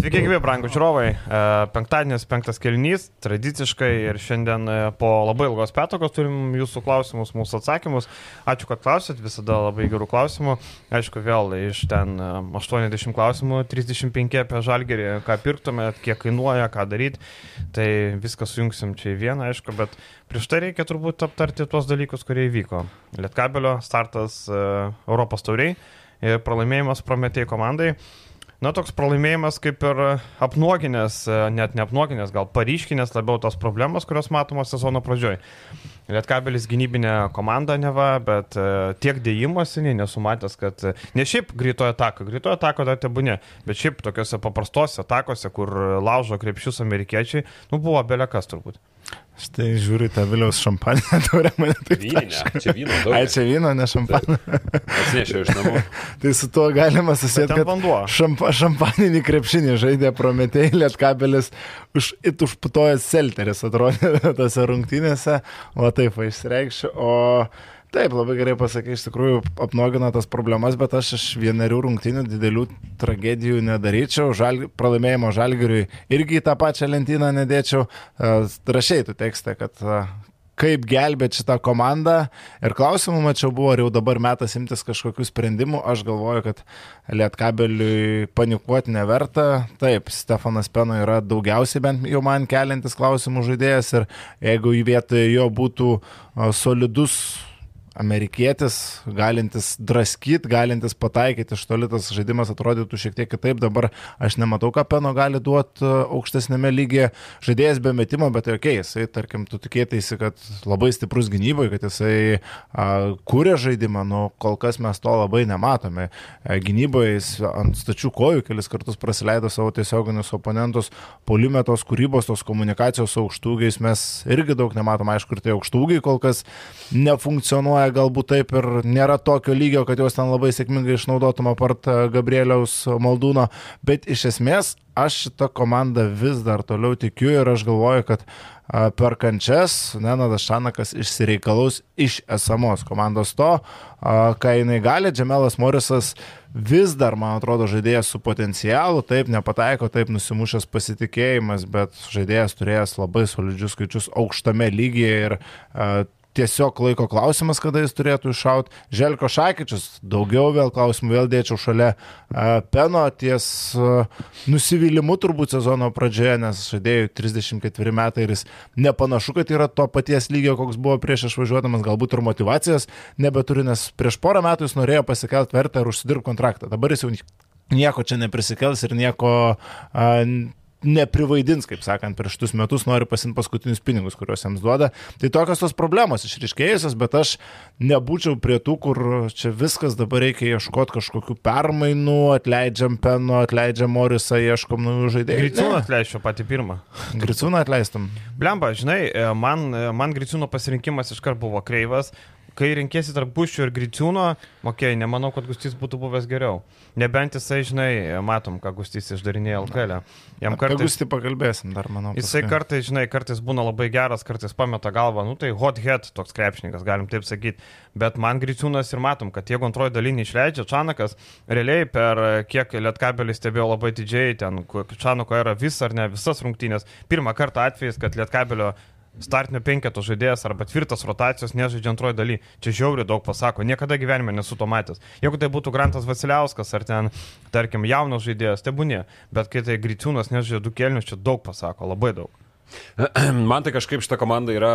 Sveiki, gyvi, brangų žiūrovai. E, penktadienis, penktas kelnys, tradiciškai ir šiandien e, po labai ilgos petokos turim jūsų klausimus, mūsų atsakymus. Ačiū, kad klausėt, visada labai gerų klausimų. Aišku, vėl iš ten 80 e, klausimų, 35 apie žalgerį, ką pirktumėt, kiek kainuoja, ką daryti. Tai viską sujungsim čia į vieną, aišku, bet prieš tai reikia turbūt aptarti tuos dalykus, kurie įvyko. Lietkabelio startas Europos tauriai ir pralaimėjimas Prometėjai komandai na, toks pralaimėjimas kaip ir apnuoginės, net neapnuoginės, gal paryškinės labiau tos problemos, kurios matomos sezono pradžioj. Lietkabelis gynybinė komanda neva, bet tiek dėjimuose nesumatęs, kad ne šiaip greitojo atako, greitojo atako dar tebūnė, bet šiaip tokiuose paprastose atakose, kur laužo krepšius amerikiečiai, nu buvo belekas turbūt. Štai žiūri tą Viliaus šampaninę taurę, mane taip Vyninė, čia vyno. Ai, čia vyno, ne šampaninė. Atsinešiau iš namų. tai su tuo galima susėti, kad vanduo. Šampa, šampaninį krepšinį žaidė Prometėjai, Lietkabelis už, it užputojęs Selteris atrodė tose rungtynėse, o taip išsireikščiau. O Taip, labai gerai pasakai, iš tikrųjų apnogina tas problemas, bet aš iš vienerių rungtynių didelių tragedijų nedaryčiau, žal, pralaimėjimo žalgiriui irgi į tą pačią lentyną nedėčiau. Rašiai tu tekste, kad kaip gelbėti šitą komandą. Ir klausimų mačiau buvo, ar jau dabar metas imtis kažkokių sprendimų. Aš galvoju, kad Lietkabeliui panikuoti neverta. Taip, Stefanas Peno yra daugiausiai bent jau man keliantis klausimų žaidėjas ir jeigu į vietą jo būtų solidus amerikietis, galintis draskyti, galintis pataikyti iš toli, tas žaidimas atrodytų šiek tiek kitaip. Dabar aš nematau, ką Peno gali duoti e, aukštesnėme lygyje. Žaidėjas be metimo, bet tai ok, jisai, tarkim, tu tikėtaisi, kad labai stiprus gynyboje, kad jisai a, kūrė žaidimą, nu kol kas mes to labai nematome. E, gynyboje jis ant stačių kojų kelis kartus praleido savo tiesioginius oponentus, polimetos kūrybos, tos komunikacijos su aukštūgiais mes irgi daug nematom, aišku, ir tie aukštūgiai kol kas nefunkcionuoja funkcionuoja galbūt taip ir nėra tokio lygio, kad juos ten labai sėkmingai išnaudotum apart e, Gabrieliaus Maldūno, bet iš esmės aš šitą komandą vis dar toliau tikiu ir aš galvoju, kad e, per kančias Nenadas Šanakas išsireikalaus iš esamos komandos to, e, ką jinai gali. Džemelas Morisas vis dar, man atrodo, žaidėjas su potencialu, taip nepataiko, taip nusimušęs pasitikėjimas, bet žaidėjas turėjęs labai solidžius skaičius aukštame lygyje ir tiesiog laiko klausimas, kada jis turėtų iššauti. Želko Šakyčius, daugiau vėl klausimų, vėl dėčiau šalia Peno ties nusivylimu turbūt sezono pradžioje, nes žaidėjų 34 metai ir jis nepanašu, kad yra to paties lygio, koks buvo prieš išvažiuodamas, galbūt ir motivacijos nebeturi, nes prieš porą metų jis norėjo pasikelti vertę ir užsidirbti kontraktą. Dabar jis jau nieko čia neprisikels ir nieko neprivaidins, kaip sakant, prieš tus metus nori pasimti paskutinius pinigus, kuriuos jiems duoda. Tai tokios tos problemos išriškėjusios, bet aš nebūčiau prie tų, kur čia viskas dabar reikia ieškoti kažkokių permainų, atleidžiam Peno, atleidžiam Morisą, ieškom naujų žaidėjų. Griciūną atleisčiau patį pirmą. Griciūną atleistum. Blemba, žinai, man, man Griciūno pasirinkimas iškart buvo kreivas, kai rinkėsi tarp Buščių ir Griciūno, okei, okay, nemanau, kad Gustys būtų buvęs geriau. Nebent jisai, žinai, matom, ką Gustys išdarinėja LKL. Jam kartais... Gustį pakalbėsim dar, manau. Paskui. Jisai kartais, žinai, kartais būna labai geras, kartais pameta galvą, nu tai hot head toks krepšininkas, galim taip sakyti. Bet man Griciūnas ir matom, kad jeigu antroji dalinį išleidžia, Čanakas, realiai per kiek Lietkabelį stebėjo labai didžiai, ten Čanako yra vis ar ne visas rungtynės. Pirmą kartą atvejis, kad Lietkabelio startinio penketo žaidėjas arba tvirtas rotacijos nežaidžia antroji daly. Čia žiauriai daug pasako, niekada gyvenime nesu to matęs. Jeigu tai būtų Grantas Vasiliauskas ar ten, tarkim, jaunas žaidėjas, tai būnė, bet kai tai Griciūnas nežaidžia du kelnius, čia daug pasako, labai daug. Man tai kažkaip šita komanda yra,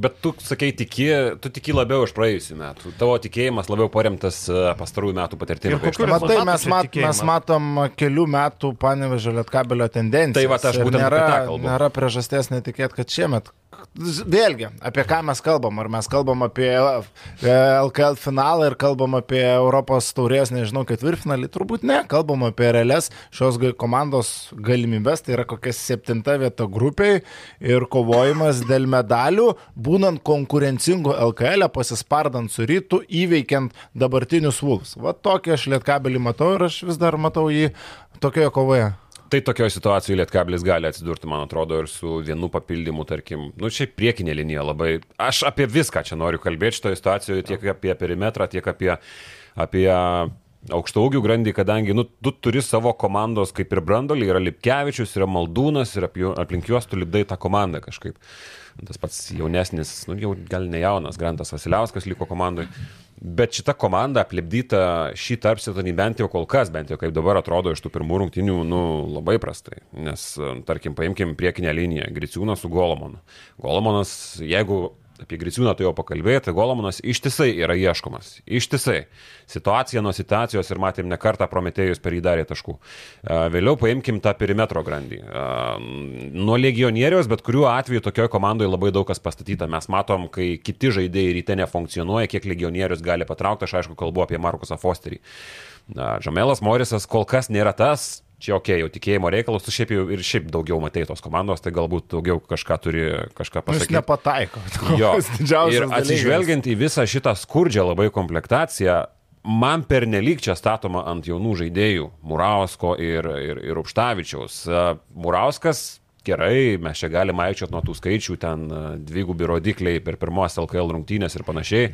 bet tu sakai, tiki, tu tiki labiau iš praėjusių metų. Tavo tikėjimas labiau paremtas e, pastarųjų metų patirtimi. Matai, mes, mat, mes matom kelių metų panevežio lietkabelio tendenciją. Tai va, aš būtent nėra, nėra priežasties netikėti, kad šiemet Vėlgi, apie ką mes kalbam? Ar mes kalbam apie LKL e, finalą ir kalbam apie Europos taurės, nežinau, ketvirtfinalį? Turbūt ne, kalbam apie realias šios komandos galimybės, tai yra kokia septinta vieta grupiai ir kovojimas dėl medalių, būnant konkurencingu LKL, e, pasispardant su rytu, įveikiant dabartinius Vulfs. Va tokį aš lietkabelį matau ir aš vis dar matau jį tokioje kovoje. Tai tokioje situacijoje Lietkablis gali atsidurti, man atrodo, ir su vienu papildymu, tarkim, nu šiaip priekinė linija labai. Aš apie viską čia noriu kalbėti šitoje situacijoje, tiek apie perimetrą, tiek apie, apie aukšto ūgių grandį, kadangi nu, tu turi savo komandos kaip ir brandolį, yra Lipkevičius, yra Maldūnas ir aplink juos tu lipdai tą komandą kažkaip. Tas pats jaunesnis, nu, jau gal ne jaunas, Grantas Vasiliauskas liko komandai. Bet šita komanda aplipdyta šį tarpsitonį bent jau kol kas, bent jau kaip dabar atrodo iš tų pirmų rungtinių, nu, labai prastai. Nes, tarkim, paimkim priekinę liniją, Griciūną su Golomonu. Golomonas, jeigu apie Griciūną tu jau pakalbėjai, tai Golomanas ištisai yra ieškomas. Ištisai. Situacija nuo situacijos ir matėm ne kartą Prometėjus per jį darė taškų. Vėliau paimkim tą perimetro grandį. Nuo legionieriaus, bet kuriuo atveju tokioje komandoje labai daug kas pastatyta. Mes matom, kai kiti žaidėjai ryte nefunkcionuoja, kiek legionierius gali patraukti, aš aišku kalbu apie Markusą Fosterį. Džamelas Morisas kol kas nėra tas, čia ok, jau tikėjimo reikalas, tu šiaip jau ir šiaip daugiau matai tos komandos, tai galbūt daugiau kažką turi kažką pasakyti. Jis nepataiko. Jo, ir atsižvelgiant į visą šitą skurdžią labai komplektaciją, man pernelyg čia statoma ant jaunų žaidėjų - Murausko ir, ir, ir Upštavičiaus. Murauskas gerai, mes čia galime aikčiot nuo tų skaičių, ten e, dvigubi rodikliai per pirmos LKL rungtynės ir panašiai.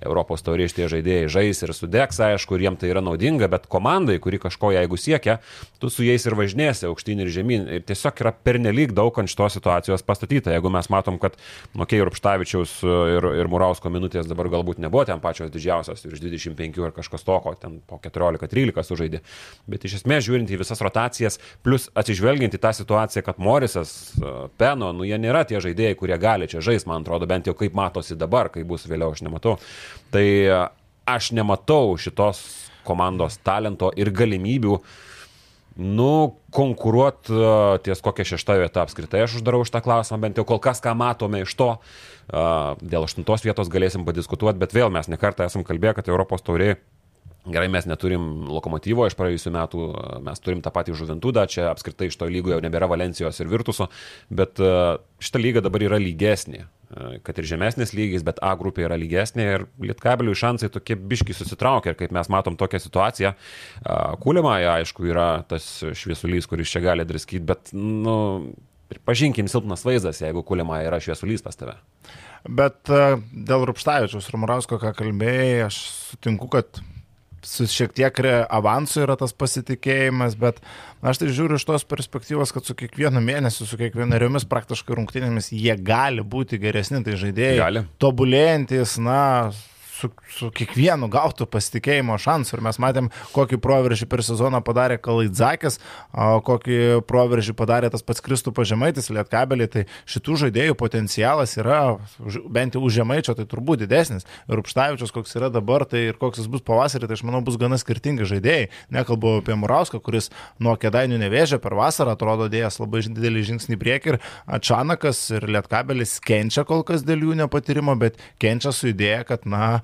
Europos taurės tie žaidėjai žais ir sudegs, aišku, ir jiem tai yra naudinga, bet komandai, kuri kažko jeigu siekia, tu su jais ir važinėsi aukštyn ir žemyn. Ir tiesiog yra pernelyg daug ant šitos situacijos pastatyta. Jeigu mes matom, kad Mokėjai ir Upštavičiaus ir, ir Murausko minutės dabar galbūt nebuvo ten pačios didžiausios, virš 25 ar kažkas toko, ten po 14-13 sužaidė. Bet iš esmės žiūrint į visas rotacijas, plus atsižvelgiant į tą situaciją, kad Moris Morisas, Peno, nu jie nėra tie žaidėjai, kurie gali čia žaisti, man atrodo, bent jau kaip matosi dabar, kai bus vėliau, aš nematau. Tai aš nematau šitos komandos talento ir galimybių, nu, konkuruoti ties kokią šeštą vietą apskritai. Aš uždarau šitą klausimą, bent jau kol kas, ką matome iš to. Dėl aštuntos vietos galėsim padiskutuoti, bet vėl mes nekartą esam kalbėję, kad Europos tauriai Gerai, mes neturim lokomotyvo iš praėjusių metų, mes turim tą patį žuvintudą, čia apskritai iš to lygo jau nebėra Valencijos ir Virtuso, bet e, šita lyga dabar yra lygesnė, e, kad ir žemesnis lygis, bet A grupė yra lygesnė ir Lietkabelių šansai tokie biški susitraukia ir kaip mes matom tokią situaciją, Kūlima, aišku, yra tas šviesulys, kuris čia gali draskyti, bet, nu, pažinkim, silpnas vaizdas, jeigu Kūlima yra šviesulys pas tave. Bet e, dėl Rupštavičiaus ir Murausko, ką kalbėjai, aš sutinku, kad su šiek tiek avansu yra tas pasitikėjimas, bet aš tai žiūriu iš tos perspektyvos, kad su kiekvienu mėnesiu, su kiekvienariomis praktiškai rungtynėmis jie gali būti geresni, tai žaidėjai. Gali. Tobulėjantis, na, su, su kiekvienu gautų pasitikėjimo šansu. Ir mes matėm, kokį proveržį per sezoną padarė Kalaidzakis, kokį proveržį padarė tas pats Kristų pažemaitis, Lietkabelį. Tai šitų žaidėjų potencialas yra, bent jau už žemaičio, tai turbūt didesnis. Ir Upštavičius, koks yra dabar, tai ir koks jis bus pavasarį, tai aš manau bus gana skirtingi žaidėjai. Nekalbu apie Murauską, kuris nuo kėdainių nevėžė per vasarą, atrodo dėjęs labai didelį žingsnį priekį. Ir Atšanakas ir Lietkabelis kenčia kol kas dėl jų nepatyrimo, bet kenčia su idėja, kad, na,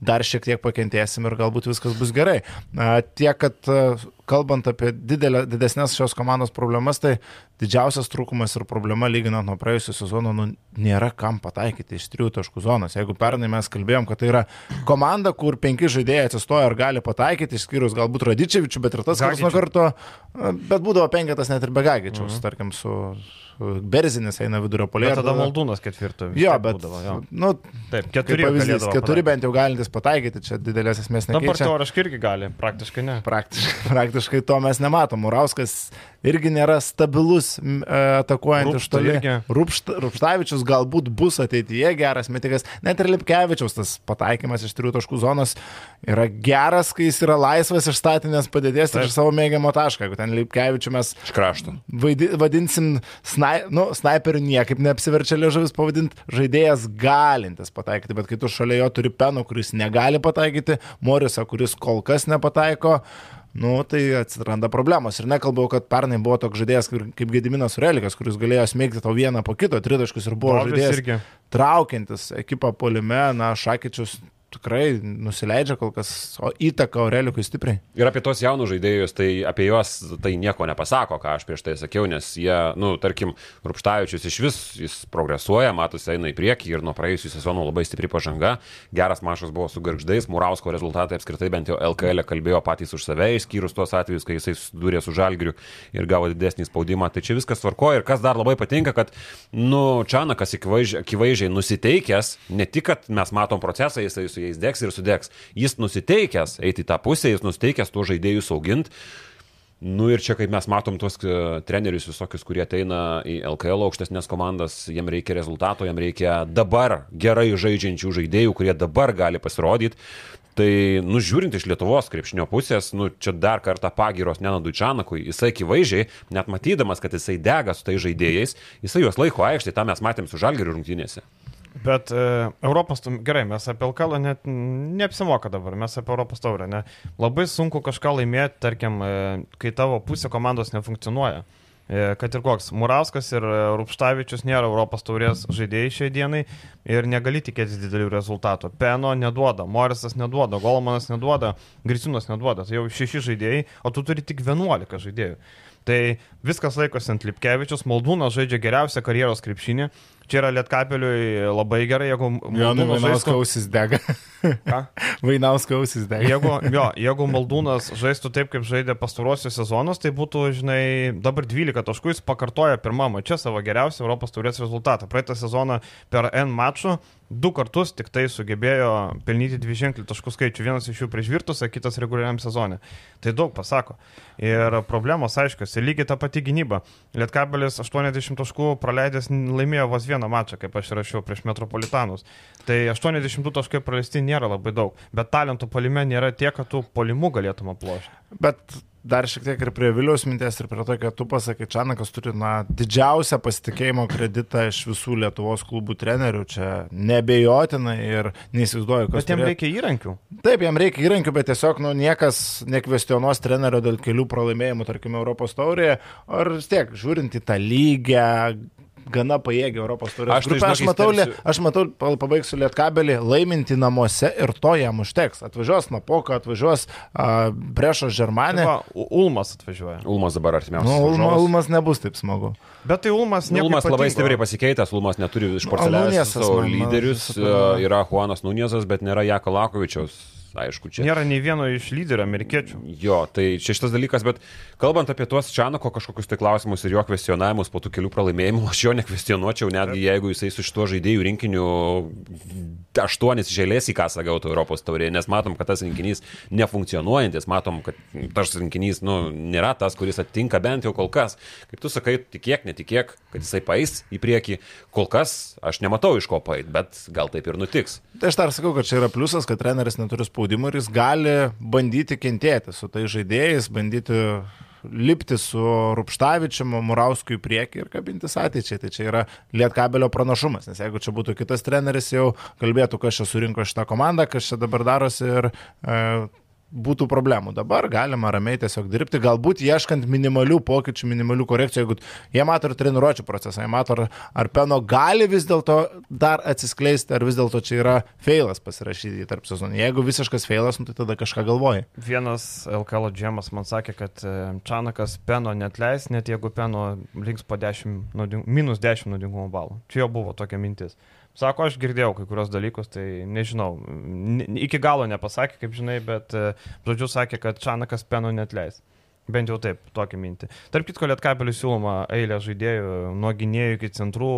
dar šiek tiek pakentėsim ir galbūt viskas bus gerai. Tiek, kad kalbant apie didelę, didesnės šios komandos problemas, tai didžiausias trūkumas ir problema lyginant nuo praėjusią sezoną, nu, nėra kam pataikyti iš trijų taškų zonos. Jeigu pernai mes kalbėjom, kad tai yra komanda, kur penki žaidėjai atsistoja ir gali pataikyti, išskyrus galbūt Radičevičių, bet ir tas kartas nuo karto, bet būdavo penketas net ir be Gagičiaus, mhm. tarkim, su Berzinis eina vidurio polė. Tada Maldūnas ketvirto. Jo, bet, būdavo, jo. nu, taip, keturi, pavyzdys, keturi bent jau galintis pataikyti, čia didelės esmės nekeičia. Dabar teoriškai irgi gali, praktiškai ne. Praktiškai, praktiškai to mes nematom. Murauskas irgi nėra stabilus e, atakuojant iš toli. Rupšta, Rupštavičius galbūt bus ateityje geras metikas, net ir Lipkevičiaus tas pataikymas iš trijų taškų zonos yra geras, kai jis yra laisvas iš statinės padėties ir savo mėgiamo tašką. Jeigu ten Lipkevičių mes vadinsim snai, nu, snaiperiu niekaip neapsiverčia liežuvis pavadinti žaidėjas galintis pataikyti, bet kai tu šalia jo turi Peno, kuris negali pataikyti, Morisą, kuris kol kas nepataiko, nu, tai atsiranda problemos. Ir nekalbau, kad pernai buvo toks žaidėjas kaip Gediminas Relikas, kuris galėjo smėgti tau vieną po kito tritaškus ir buvo Bobis žaidėjas irgi. traukiantis ekipą polime, na, Šakyčius tikrai nusileidžia kol kas, o įtaka Aurelikui stipriai. Ir apie tos jaunus žaidėjus, tai apie juos tai nieko nepasako, ką aš prieš tai sakiau, nes jie, nu, tarkim, Rupštavičius iš vis, jis progresuoja, matosi, eina į priekį ir nuo praėjusių sezonų labai stipri pažanga. Geras mašas buvo su Garždais, Murausko rezultatai apskritai bent jau LKL e kalbėjo patys už save, išskyrus tuos atvejus, kai jisai susidūrė su Žalgiriu ir gavo didesnį spaudimą. Tai čia viskas tvarkoja ir kas dar labai patinka, kad, nu, Čanakas akivaizdžiai nusiteikęs, ne tik, kad mes matom procesą, jisai su jais degs ir sudegs. Jis nusiteikęs eiti į tą pusę, jis nusiteikęs tuos žaidėjus auginti. Nu ir čia, kaip mes matom tuos e, trenerius visokius, kurie ateina į LKL aukštesnės komandas, jiem reikia rezultato, jiem reikia dabar gerai žaidžiančių žaidėjų, kurie dabar gali pasirodyti. Tai, nu, žiūrint iš Lietuvos krepšinio pusės, nu, čia dar kartą pagiros Nenadui Čanakui, jisai akivaizdžiai, net matydamas, kad jisai dega su tai žaidėjais, jisai juos laiko aikštėje, tą mes matėm su Žalgiriu rungtynėse. Bet e, Europos, gerai, mes apie LKL net neapsimoka dabar, mes apie Europos taurę, ne? Labai sunku kažką laimėti, tarkim, e, kai tavo pusė komandos nefunkcionuoja. E, kad ir koks Murauskas ir e, Rupštavičius nėra Europos taurės žaidėjai šiai dienai ir negali tikėtis didelių rezultatų. Peno neduoda, Morisas neduoda, Golmanas neduoda, Griciūnas neduoda. Tai jau šeši žaidėjai, o tu turi tik 11 žaidėjų. Tai viskas laikosi ant Lipkevičius, Maldūnas žaidžia geriausią karjeros krepšinį, Čia yra Lietkapeliui labai gerai, jeigu... Jonui Vainausko ausis dega. Ką? Vainausko ausis dega. Jeigu, jo, jeigu Maldūnas žaistų taip, kaip žaidė pastarosius sezonus, tai būtų, žinai, dabar 12 taškų jis pakartoja pirmą mačią savo geriausią Europos taurės rezultatą. Praeitą sezoną per N mačų du kartus tik tai sugebėjo pelnyti dvi ženklį taškų skaičių. Vienas iš jų prieš Virtusą, kitas reguliariam sezonė. Tai daug pasako. Ir problemos aiškios. Ir lygiai ta pati gynyba. Lietkabelis 80 taškų praleidęs laimėjo vos vieną vieną mačą, kaip aš rašiau prieš Metropolitanus. Tai 80 taškai praleisti nėra labai daug, bet talentų polime nėra tiek, kad tu polimų galėtum aplošti. Bet dar šiek tiek ir prie Viliaus minties ir prie to, kad tu pasakai, Čanakas turi na, didžiausią pasitikėjimo kreditą iš visų Lietuvos klubų trenerių, čia nebejotinai ir neįsivaizduoju, kas. Bet jam turėt... reikia įrankių. Taip, jam reikia įrankių, bet tiesiog nu, niekas nekvestionuos trenerio dėl kelių pralaimėjimų, tarkim, Europos taurėje, ar vis tiek, žiūrint į tą lygę, gana pajėgi Europos turės aš, grupę. Tai, aš, matau, tersi... aš matau, pabaigsiu lietkabelį, laiminti namuose ir to jam užteks. Atvažiuos Napoka, atvažiuos uh, Brešo Žermanė. Tai Ulmas atvažiuoja. Ulmas dabar artimiausias. Nu, Ulma, Ulmas nebus taip smagu. Bet tai Ulmas ne. Ulmas labai stipriai pasikeitęs, Ulmas neturi iš porcelės savo lyderius, yra Juanas Nunėzas, bet nėra Jako Lakovičiaus aišku, čia. Nėra nei vieno iš lyderių amerikiečių. Jo, tai čia šitas dalykas, bet kalbant apie tuos Čianako kažkokius tai klausimus ir jo kvestionavimus po tų kelių pralaimėjimų, aš jo nekvestionuočiau, netgi jeigu jisai su šituo žaidėjų rinkiniu aštuonis žėlės į kasą gautų Europos taurėje, nes matom, kad tas rinkinys nefunkcionuojantis, matom, kad tas rinkinys nu, nėra tas, kuris atitinka bent jau kol kas. Kaip tu sakai, tikėk, netikėk, kad jisai pais į priekį, kol kas aš nematau iš ko pait, bet gal taip ir nutiks. Tai aš dar sakau, kad čia yra pliusas, kad treneris neturi spaudimo spaudimo ir jis gali bandyti kentėti su tai žaidėjais, bandyti lipti su Rupštavičiu, Murauskui į priekį ir kabintis ateičiai. Tai čia yra Lietkabelio pranašumas, nes jeigu čia būtų kitas treneris, jau kalbėtų, kas čia surinko šitą komandą, kas čia dabar darosi ir e, būtų problemų. Dabar galima ramiai tiesiog dirbti, galbūt ieškant minimalių pokyčių, minimalių korekcijų, jeigu jie mato ir treniruočio procesą, jie mato, ar, ar Peno gali vis dėlto dar atsiskleisti, ar vis dėlto čia yra feilas pasirašyti tarp sezonų. Jeigu visiškas feilas, nu, tai tada kažką galvoji. Vienas LKL džemas man sakė, kad e, Čanakas Peno net leis, net jeigu Peno links po 10, nauding, minus 10 naudingumo balų. Čia jo buvo tokia mintis. Sako, aš girdėjau kai kurios dalykus, tai nežinau, iki galo nepasakė, kaip žinai, bet e, žodžiu sakė, kad Čanakas penų net leis. Bent jau taip, tokia mintį. Tarp kitko, Lietkabelių siūloma eilė žaidėjų, nuo gynėjų iki centrų,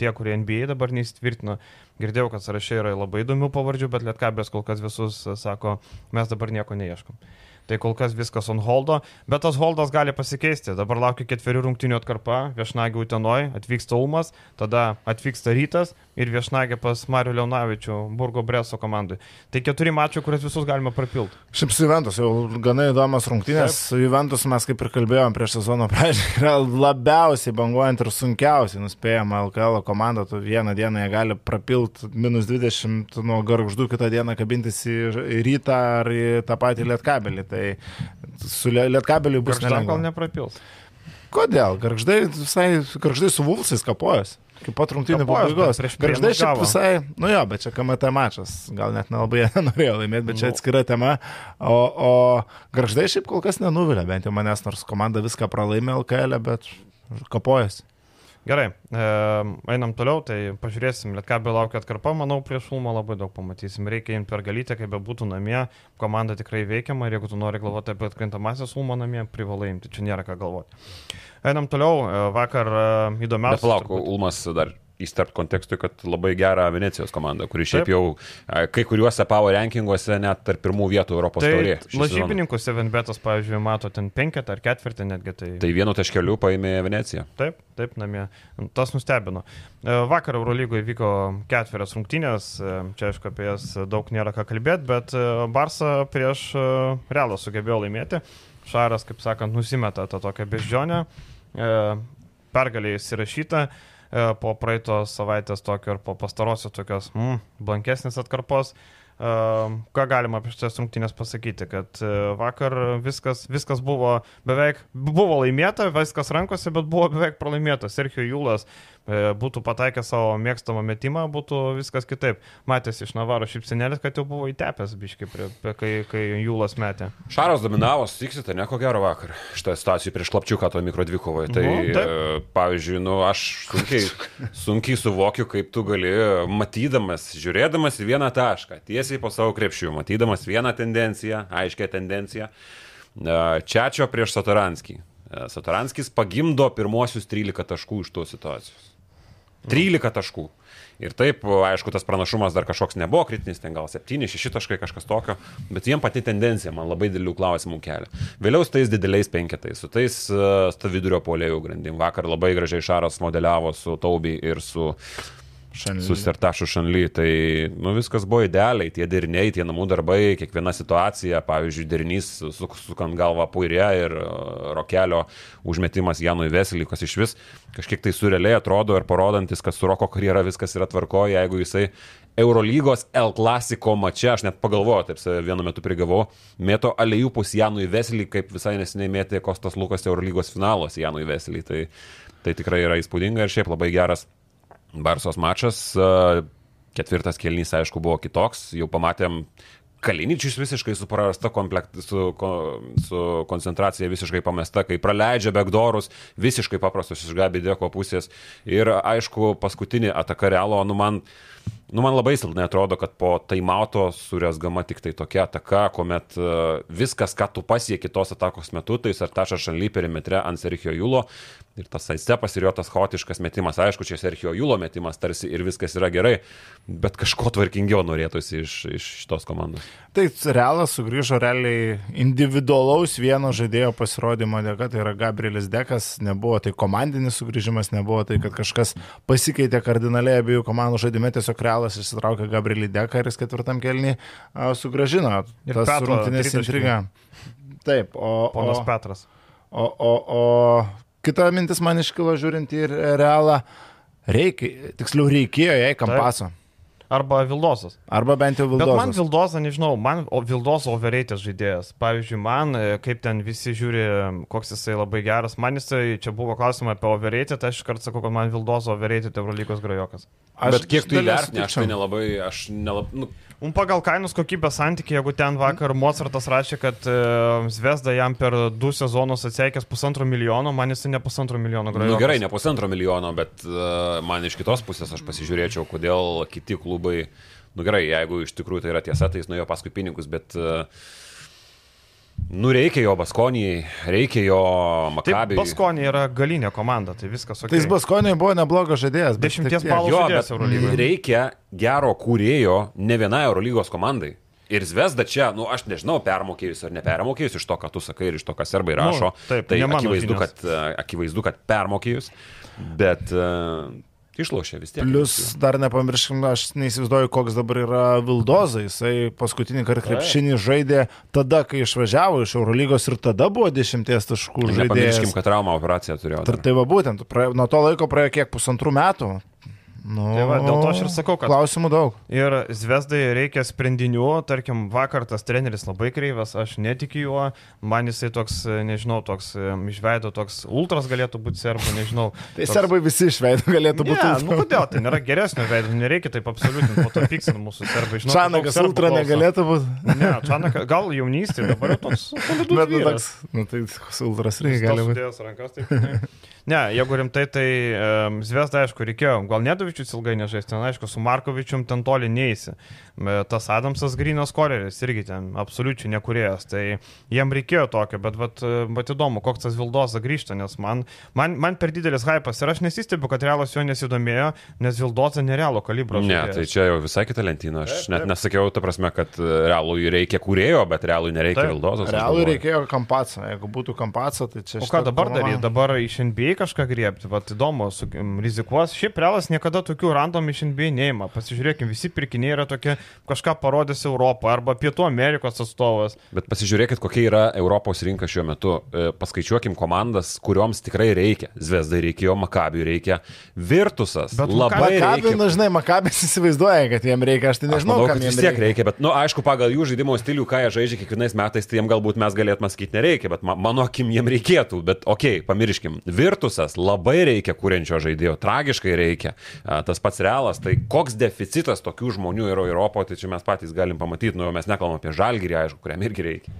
tie, kurie NBA dabar neįsitvirtino. Girdėjau, kad sąraše yra labai įdomių pavardžių, bet Lietkabelis kol kas visus sako, mes dabar nieko neieškom. Tai kol kas viskas on holdo, bet tas holdas gali pasikeisti. Dabar laukia ketverių rungtinių atkarpa, viešnagė Utenoj, atvyksta Ulmas, tada atvyksta Rytas ir viešnagė pas Mariu Leonavičių, Burgo Breso komandai. Tai keturi mačiai, kuriuos visus galima prapilti. Šiaip su Juventus jau gana įdomios rungtynės. Su Juventus mes kaip ir kalbėjom prieš sezono pradžią, yra labiausiai banguojant ir sunkiausiai nuspėjama LKL komanda. Tu vieną dieną jie gali prapilti minus 20 nuo garždų, kitą dieną kabintis į rytą ar į tą patį lietkabelį. Tai su Lietkabeliu bus nelengva. gal neprapils. Kodėl? Garždai visai, garždai su Vulsais kapojas. Kaip pat rungtynių pabaigos. Garždai šiaip visai, nu jo, bet čia KMT mačas. Gal net nelabai norėjo laimėti, bet čia nu. atskira tema. O, o garždai šiaip kol kas nenuvilia, bent jau manęs, nors komanda viską pralaimė LKL, e, bet kapojas. Gerai, e, einam toliau, tai pažiūrėsim, Lietkabė laukia atkarpa, manau, prieš Ulmą labai daug pamatysim. Reikia imti per galytę, kaip bebūtų namie, komanda tikrai veikiama ir jeigu tu nori galvoti apie atkrintamasis Ulmą namie, privalai imti, čia nėra ką galvoti. Einam toliau, e, vakar e, įdomiausia. Bet palauk, Ulmas dar įsterpt kontekstui, kad labai gerą Venecijos komandą, kuri šiaip Taip. jau kai kuriuose power rankinguose net tarp pirmų vietų Europos tai taurė. Lažybininkus Evenbetas, pavyzdžiui, mato ten penketą ar ketvirtį netgi. Tai, tai vienu taškeliu paėmė Veneciją. Taip, taip, namie. Tas nustebino. E, vakar Eurolygoje vyko ketverias rungtynės, e, čia aišku apie jas daug nėra ką kalbėti, bet e, Barsa prieš Realą sugebėjo laimėti. Šaras, kaip sakant, nusimeta tą tokią beždžionę. Pergalė įsirašyta. E, po praeitos savaitės tokio ir po pastarosios tokios mm, blankesnės atkarpos. Uh, ką galima apie šitas rungtynės pasakyti, kad uh, vakar viskas, viskas buvo beveik, buvo laimėta, viskas rankose, bet buvo beveik pralaimėta. Sergio Jūlas E, būtų pataikę savo mėgstamą metimą, būtų viskas kitaip. Matėsi iš Navaro šipsinėlės, kad jau buvo įtepęs biški, prie, prie, kai, kai Jūlas metė. Šaras dominavo, sutiksite, ne ko gero vakar. Šitą situaciją prieš Klapčiuką to mikrodvikovoje. Tai, nu, taip. E, pavyzdžiui, nu, aš sunkiai, sunkiai suvokiu, kaip tu gali, matydamas, žiūrėdamas į vieną tašką, tiesiai po savo krepšių, matydamas vieną tendenciją, aiškę tendenciją, e, Čiačio prieš Satoranskį. Satoranskis pagimdo pirmosius 13 taškų iš tos situacijos. 13 taškų. Ir taip, aišku, tas pranašumas dar kažkoks nebuvo kritinis, ten gal 7-6 taškai kažkas tokio, bet jiem pati tendencija man labai didelių klausimų kelia. Vėliau su tais dideliais penketais, su tais uh, vidurio polėjų grandim. Vakar labai gražiai Šaras modeliavo su Taubi ir su uh, Šanly. su Sertašu Šanly. Tai nu, viskas buvo idealiai, tie deriniai, tie namų darbai, kiekviena situacija, pavyzdžiui, derinys sukant galvą puirė ir e, rokelio užmetimas Janui Veselį, kas iš vis kažkiek tai surrealiai atrodo ir parodantis, kad su Roko karjera viskas yra tvarkoje, jeigu jisai Eurolygos L klasiko mače, aš net pagalvojau, taip vienu metu prigavau, mėto aliejupus Janui Veselį, kaip visai nesiniai mėtė Kostas Lukas Eurolygos finalos Janui Veselį. Tai, tai tikrai yra įspūdinga ir šiaip labai geras Barsos mačas, ketvirtas kelnys, aišku, buvo kitoks, jau pamatėm Kaliničius visiškai su prarasta komplekt, su, su koncentracija visiškai pamesta, kai praleidžia begdorus, visiškai paprastos iš Gabi Deko pusės. Ir aišku, paskutinį ataką realo, nu man, nu man labai silpnai atrodo, kad po taimauto surėsgama tik tai tokia ataka, kuomet viskas, ką tu pasieki tos atakos metu, tai ar tašas šaly perimetre ant Sergio Julo, Ir tas Aistepas ir jo tas chaotiškas metimas, aišku, čia Sergio Julo metimas tarsi ir viskas yra gerai, bet kažko tvarkingiau norėtųsi iš, iš šitos komandos. Tai realas sugrįžo realiai individualaus vieno žaidėjo pasirodymo dėka, tai yra Gabrielis Dekas, nebuvo tai komandinis sugrįžimas, nebuvo tai, kad kažkas pasikeitė kardinaliai abiejų komandų žaidime, tiesiog realas išsitraukė Gabrielį Deką ir jis ketvirtam kelnį sugražino. Ir tas rungtinės intriga. Taip, o... Ponas o, Petras. O, o, o kita mintis man iškilo žiūrint į realą. Reikia, tiksliau reikėjo jai kampaso. Arba Vildosas. Arba bent jau Vildosas. Bet man Vildosa, nežinau, man Vildos overrated žaidėjas. Pavyzdžiui, man, e, kaip ten visi žiūri, koks jisai labai geras, man jisai, čia buvo klausimai apie overrated, aš iškart sakau, kad man Vildos overrated Eurolygos grajokas. Aš Bet kiek tu įvertini, aš tai nelabai, aš nelabai, nu, Un pagal kainos kokybės santykį, jeigu ten vakar Mozartas rašė, kad e, Zvezda jam per du sezonus atsiekęs pusantro milijono, man jis ne pusantro milijono gražu. Na nu, gerai, ne pusantro milijono, bet uh, man iš kitos pusės aš pasižiūrėčiau, kodėl kiti klubai, nu gerai, jeigu iš tikrųjų tai yra tiesa, tai jis nuėjo paskui pinigus, bet uh, Nu, reikia jo Baskonijai, reikia jo Makabiui. Baskonija yra galinė komanda, tai viskas ok. Tai jis Baskonijai buvo neblogas žaidėjas. Dešimties balų bet Eurolygoje. Reikia gero kūrėjo ne vienai Eurolygos komandai. Ir Zvezda čia, nu aš nežinau, permokėjus ar nepermokėjus iš to, ką tu sakai ir iš to, kas serbai rašo. Nu, taip, tai akivaizdu kad, akivaizdu, kad permokėjus. Bet uh, Išlošė vis tiek. Plius dar nepamirškim, aš neįsivaizduoju, koks dabar yra Vildoza. Jisai paskutinį kartą krepšinį žaidė tada, kai išvažiavo iš Eurolygos ir tada buvo dešimties taškų žaidėjas. Nepamirškim, kad traumą operaciją turėjo. Dar. Tai va būtent, praėjo, nuo to laiko praėjo kiek pusantrų metų. Nu, tai va, dėl to aš ir sakau, kad klausimų daug. Ir Zvezdai reikia sprendinių, tarkim, vakar tas treneris labai kreivas, aš netikiu juo, man jisai toks, nežinau, toks išveido, toks ultras galėtų būti serbų, nežinau. tai toks... serbai visi išveido galėtų būti. Ne, nu kodėl, tai nėra geresnio veido, nereikia taip absoliutinti, po to pyksint mūsų serbai. Žinau, Čanakas ultra negalėtų būti. Ne, Čanakas, gal jaunystė, dabar jau toks. Bet, nu, toks, nu, tai ultras reikia gali būti. Ne, jeigu rimtai, tai um, Zvezda, aišku, reikėjo. Gal Nedovičius ilgai nežais, ten aišku, su Markovičium ten toli neįsi. Tas Adamsas Grinas Koreris irgi ten absoliučiai nekurėjas, tai jiem reikėjo tokio, bet, bet, bet įdomu, koks tas Vildoza grįžta, nes man, man, man per didelis hypas ir aš nesistebiu, kad realas jo nesidomėjo, nes Vildoza nerealo kalibro. Ne, žaidėjas. tai čia jau visai kita lentyna, aš taip, net taip. nesakiau, ta prasme, kad realui reikia kūrėjo, bet realui nereikia taip. Vildozos. Realui reikėjo kampaco, jeigu būtų kampaco, tai čia... O ką dabar daryti? Dabar iš NBA kažką griebti, vat įdomu, su, rizikuos. Šiaip realas niekada tokių random iš NBA neima. Pasižiūrėkime, visi pirkiniai yra tokie kažką parodęs Europą arba Pietų Amerikos atstovas. Bet pasižiūrėkit, kokia yra Europos rinka šiuo metu. E, paskaičiuokim komandas, kurioms tikrai reikia. Zviesdai reikėjo, Makabiui reikia. Virtusas. Bet labai Makabiui, nu žinai, Makabis įsivaizduoja, kad jiem reikia. Aš tai nežinau, manau, kad vis tiek reikia. reikia. Bet, nu, aišku, pagal jų žaidimo stilių, ką jie žaidžia kiekvienais metais, tai jiem galbūt mes galėtume sakyti nereikia, bet mano akim jiem reikėtų. Bet, okei, okay, pamirškim. Virtusas labai reikia kuriančio žaidėjo, tragiškai reikia. Tas pats realas, tai koks deficitas tokių žmonių yra Europoje, tai čia mes patys galim pamatyti, nu mes nekalbam apie žalgyrį, aišku, kuriam irgi reikia.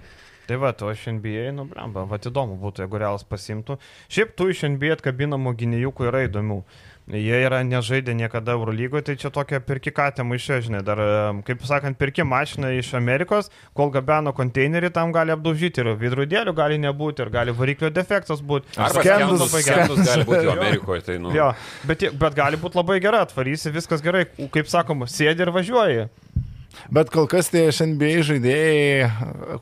Tai va, tu iš NBA, nu, blamba, va, įdomu būtų, jeigu realas pasimtų. Šiaip tu iš NBA atkabinamų gynėjų yra įdomių. Jie yra nežaidę niekada Eurolygoje, tai čia tokia pirki katė maišė, žinai, dar, kaip sakant, pirki mašiną iš Amerikos, kol gabeno konteinerį, tam gali apdaužyti ir vidrudėlių gali nebūti, ir gali variklio defektas būti. Arba skendus, skendus, skendus gali būti Amerikoje, tai nu. Jo, bet, bet gali būti labai gera, atvarysi, viskas gerai, kaip sakoma, sėdi ir važiuoji. Bet kol kas tie NBA žaidėjai,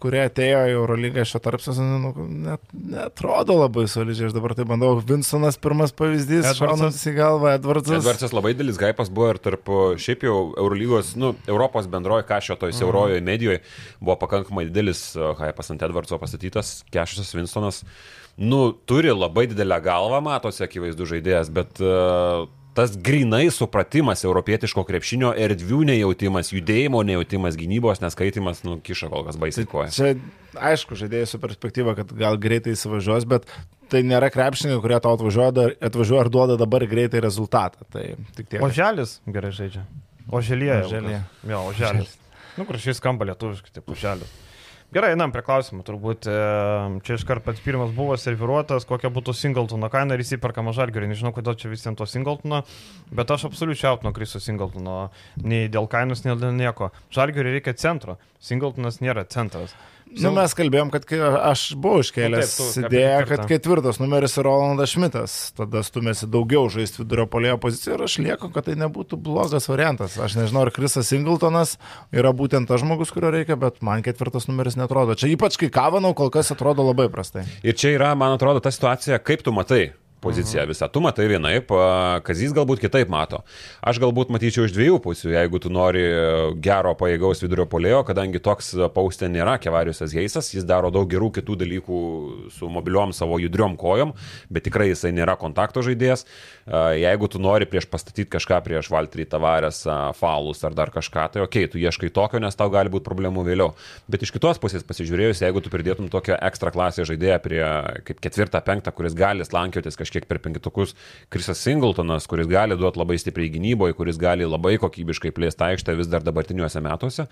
kurie atėjo į Eurolygą šio tarpsės, nu, net, netrodo labai solidžiai. Aš dabar tai bandau. Vinsonas pirmas pavyzdys, šaunas į galvą, Edvardsas. Edvardsas labai didelis gaipas buvo ir tarp šiaip jau Eurolygos, nu, Europos bendroji kažio toj siaurojoje mhm. medijoje buvo pakankamai didelis gaipas ant Edvardso pastatytas, Kešas Vinsonas. Nu, turi labai didelę galvą, matosi akivaizdu žaidėjas, bet uh, tas grinai supratimas europietiško krepšinio, erdvių nejautimas, judėjimo nejautimas, gynybos neskaitimas, nu, kiša kol kas baisiai koja. Čia, aišku, žaidėjai su perspektyva, kad gal greitai įsivažiuos, bet tai nėra krepšininkai, kurie tau atvažiuoja, atvažiuoja ir duoda dabar greitai rezultatą. Tai tik tiek. Oželis gerai žaidžia. Oželė. Oželė. Jo, oželis. Nu, gražiai skamba lietuviškai, tai oželis. Gerai, einam prie klausimų. Turbūt e, čia iškart pats pirmas buvo serviruotas, kokia būtų Singletono kaina ir įsiperkama žalgerį. Nežinau, kodėl čia visiems to Singletono, bet aš absoliučiai out nuo Kriso Singletono. Nei dėl kainos, nei dėl nieko. Žalgerį reikia centro. Singletonas nėra centras. Nu, mes kalbėjom, kad aš buvau iškėlęs nu, idėją, kad ketvirtas numeris yra Rolandas Šmitas. Tada stumėsi daugiau žaisti vidurio polėjo poziciją ir aš lieku, kad tai nebūtų blogas variantas. Aš nežinau, ar Krisas Singletonas yra būtent tas žmogus, kurio reikia, bet man ketvirtas numeris netrodo. Čia ypač kai Kavanau kol kas atrodo labai prastai. Ir čia yra, man atrodo, ta situacija, kaip tu matai poziciją mhm. visą. Tu matai vienaip, Kazys galbūt kitaip mato. Aš galbūt matyčiau iš dviejų pusių, jeigu tu nori gero pajėgaus vidurio polėjo, kadangi toks paustė nėra Kevariusas Heisas, jis daro daug gerų kitų dalykų su mobiliom savo judriom kojom, bet tikrai jisai nėra kontakto žaidėjas. Jeigu tu nori prieš pastatyti kažką prieš Valtrį Tavarės, Falus ar dar kažką, tai okei, okay, tu ieškai tokio, nes tau gali būti problemų vėliau. Bet iš kitos pusės pasižiūrėjus, jeigu tu pridėtum tokią ekstra klasę žaidėją prie kaip ketvirtą, penktą, kuris gali slankiotis kažkiek kažkiek per penketukus Krisas Singletonas, kuris gali duoti labai stipriai gynyboje, kuris gali labai kokybiškai plėsti aikštę vis dar dabartiniuose metuose.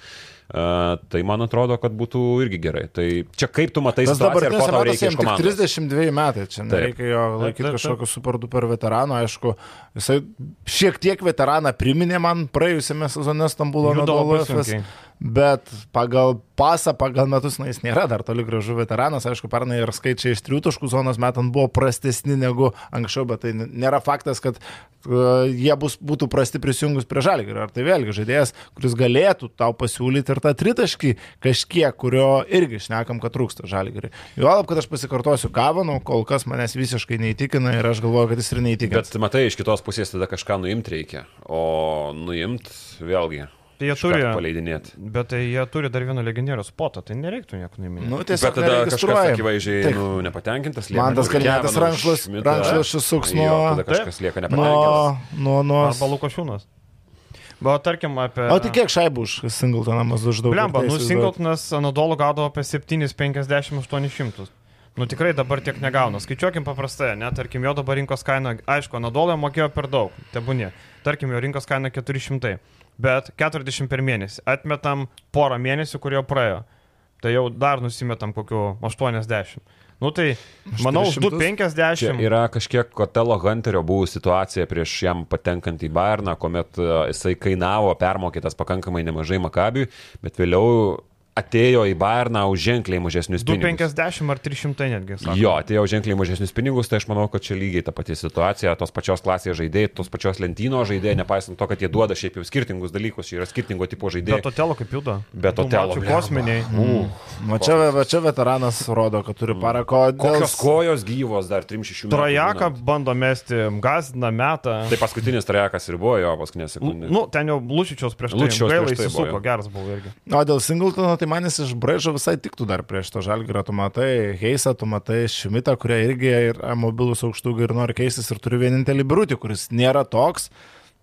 Tai man atrodo, kad būtų irgi gerai. Tai čia kaip tu matai Tas situaciją ir ko tau reikia iš komandos? 32 metai, čia nereikia jo laikyti kažkokio super duper veterano, aišku, jisai šiek tiek veteraną priminė man praėjusiame sezone Stambulo Nadolo FS. Bet pagal pasą, pagal metus, na, jis nėra dar toli gražu veteranas, aišku, pernai ir skaičiai iš triutaškų zonos metant buvo prastesni negu anksčiau, bet tai nėra faktas, kad uh, jie bus, būtų prasti prisijungus prie žalgį. Ar tai vėlgi žaidėjas, kuris galėtų tau pasiūlyti ir tą tritaškį kažkiek, kurio irgi šnekam, kad trūksta žalgeriui. Juolab, kad aš pasikartosiu Kavanų, kol kas manęs visiškai neįtikina ir aš galvoju, kad jis ir neįtikina. Bet matai, iš kitos pusės tada kažką nuimti reikia, o nuimti vėlgi. Tai jie turi paleidinėti. Bet tai jie turi dar vieną legendierių spotą, tai nereiktų nieko nuimti. Nu, bet tada kažkas akivaizdžiai nu, nepatenkintas. Man tas kalbėtas rankšlas, rankšlas suks nuo... Tada kažkas lieka nepatenkintas. Nuo, nuo, nuo... Arba Lukošiūnas. Bet tarkim apie... O tai kiek šaibų už Singletonas uždaug? Blemba, nu Singletonas Anadolu gaudavo apie 750-800. Nu tikrai dabar tiek negauna. Skaičiuokim paprastai, net tarkim jo dabar rinkos kaina, aišku, Anadolio mokėjo per daug, tebūnė. Tarkim jo rinkos kaina 400, bet 40 per mėnesį. Atmetam porą mėnesių, kurio praėjo. Tai jau dar nusimetam kokiu 80. Nu tai, manau, 250. Yra kažkiek Kotelo Hunterio buvo situacija prieš jam patenkant į Bairną, kuomet e, jisai kainavo permokytas pakankamai nemažai Makabiui, bet vėliau atėjo į Bayerną už ženkliai mažesnius pinigus. 250 ar 300 netgi. Sako. Jo, atėjo už ženkliai mažesnius pinigus, tai aš manau, kad čia lygiai ta pati situacija, tos pačios klasės žaidėjai, tos pačios lentyno žaidėjai, nepaisant to, kad jie duoda šiaip jau skirtingus dalykus, čia yra skirtingo tipo žaidėjai. Bet totelo kaip juda. Bet totelo. Kosminiai. Mm. Va čia, va čia veteranas rodo, kad turi parako. Dėl... Kokios kojos gyvos dar 3-6 metų. Trajaką bando mesti, gazdina metą. Tai paskutinis trajakas ir buvo jo paskutinė sekundė. Nu, ten jau Lučičiaus prieš tai. Lučičiaus prieš tai. Geras buvo irgi. O dėl Singletono, tai man jis iš Braižo visai tiktų dar prieš to žalgyrą. Tu matai Heisą, tu matai Šmitą, kurie irgi yra mobilus aukštųjų ir nori keistis ir turiu vienintelį birutį, kuris nėra toks.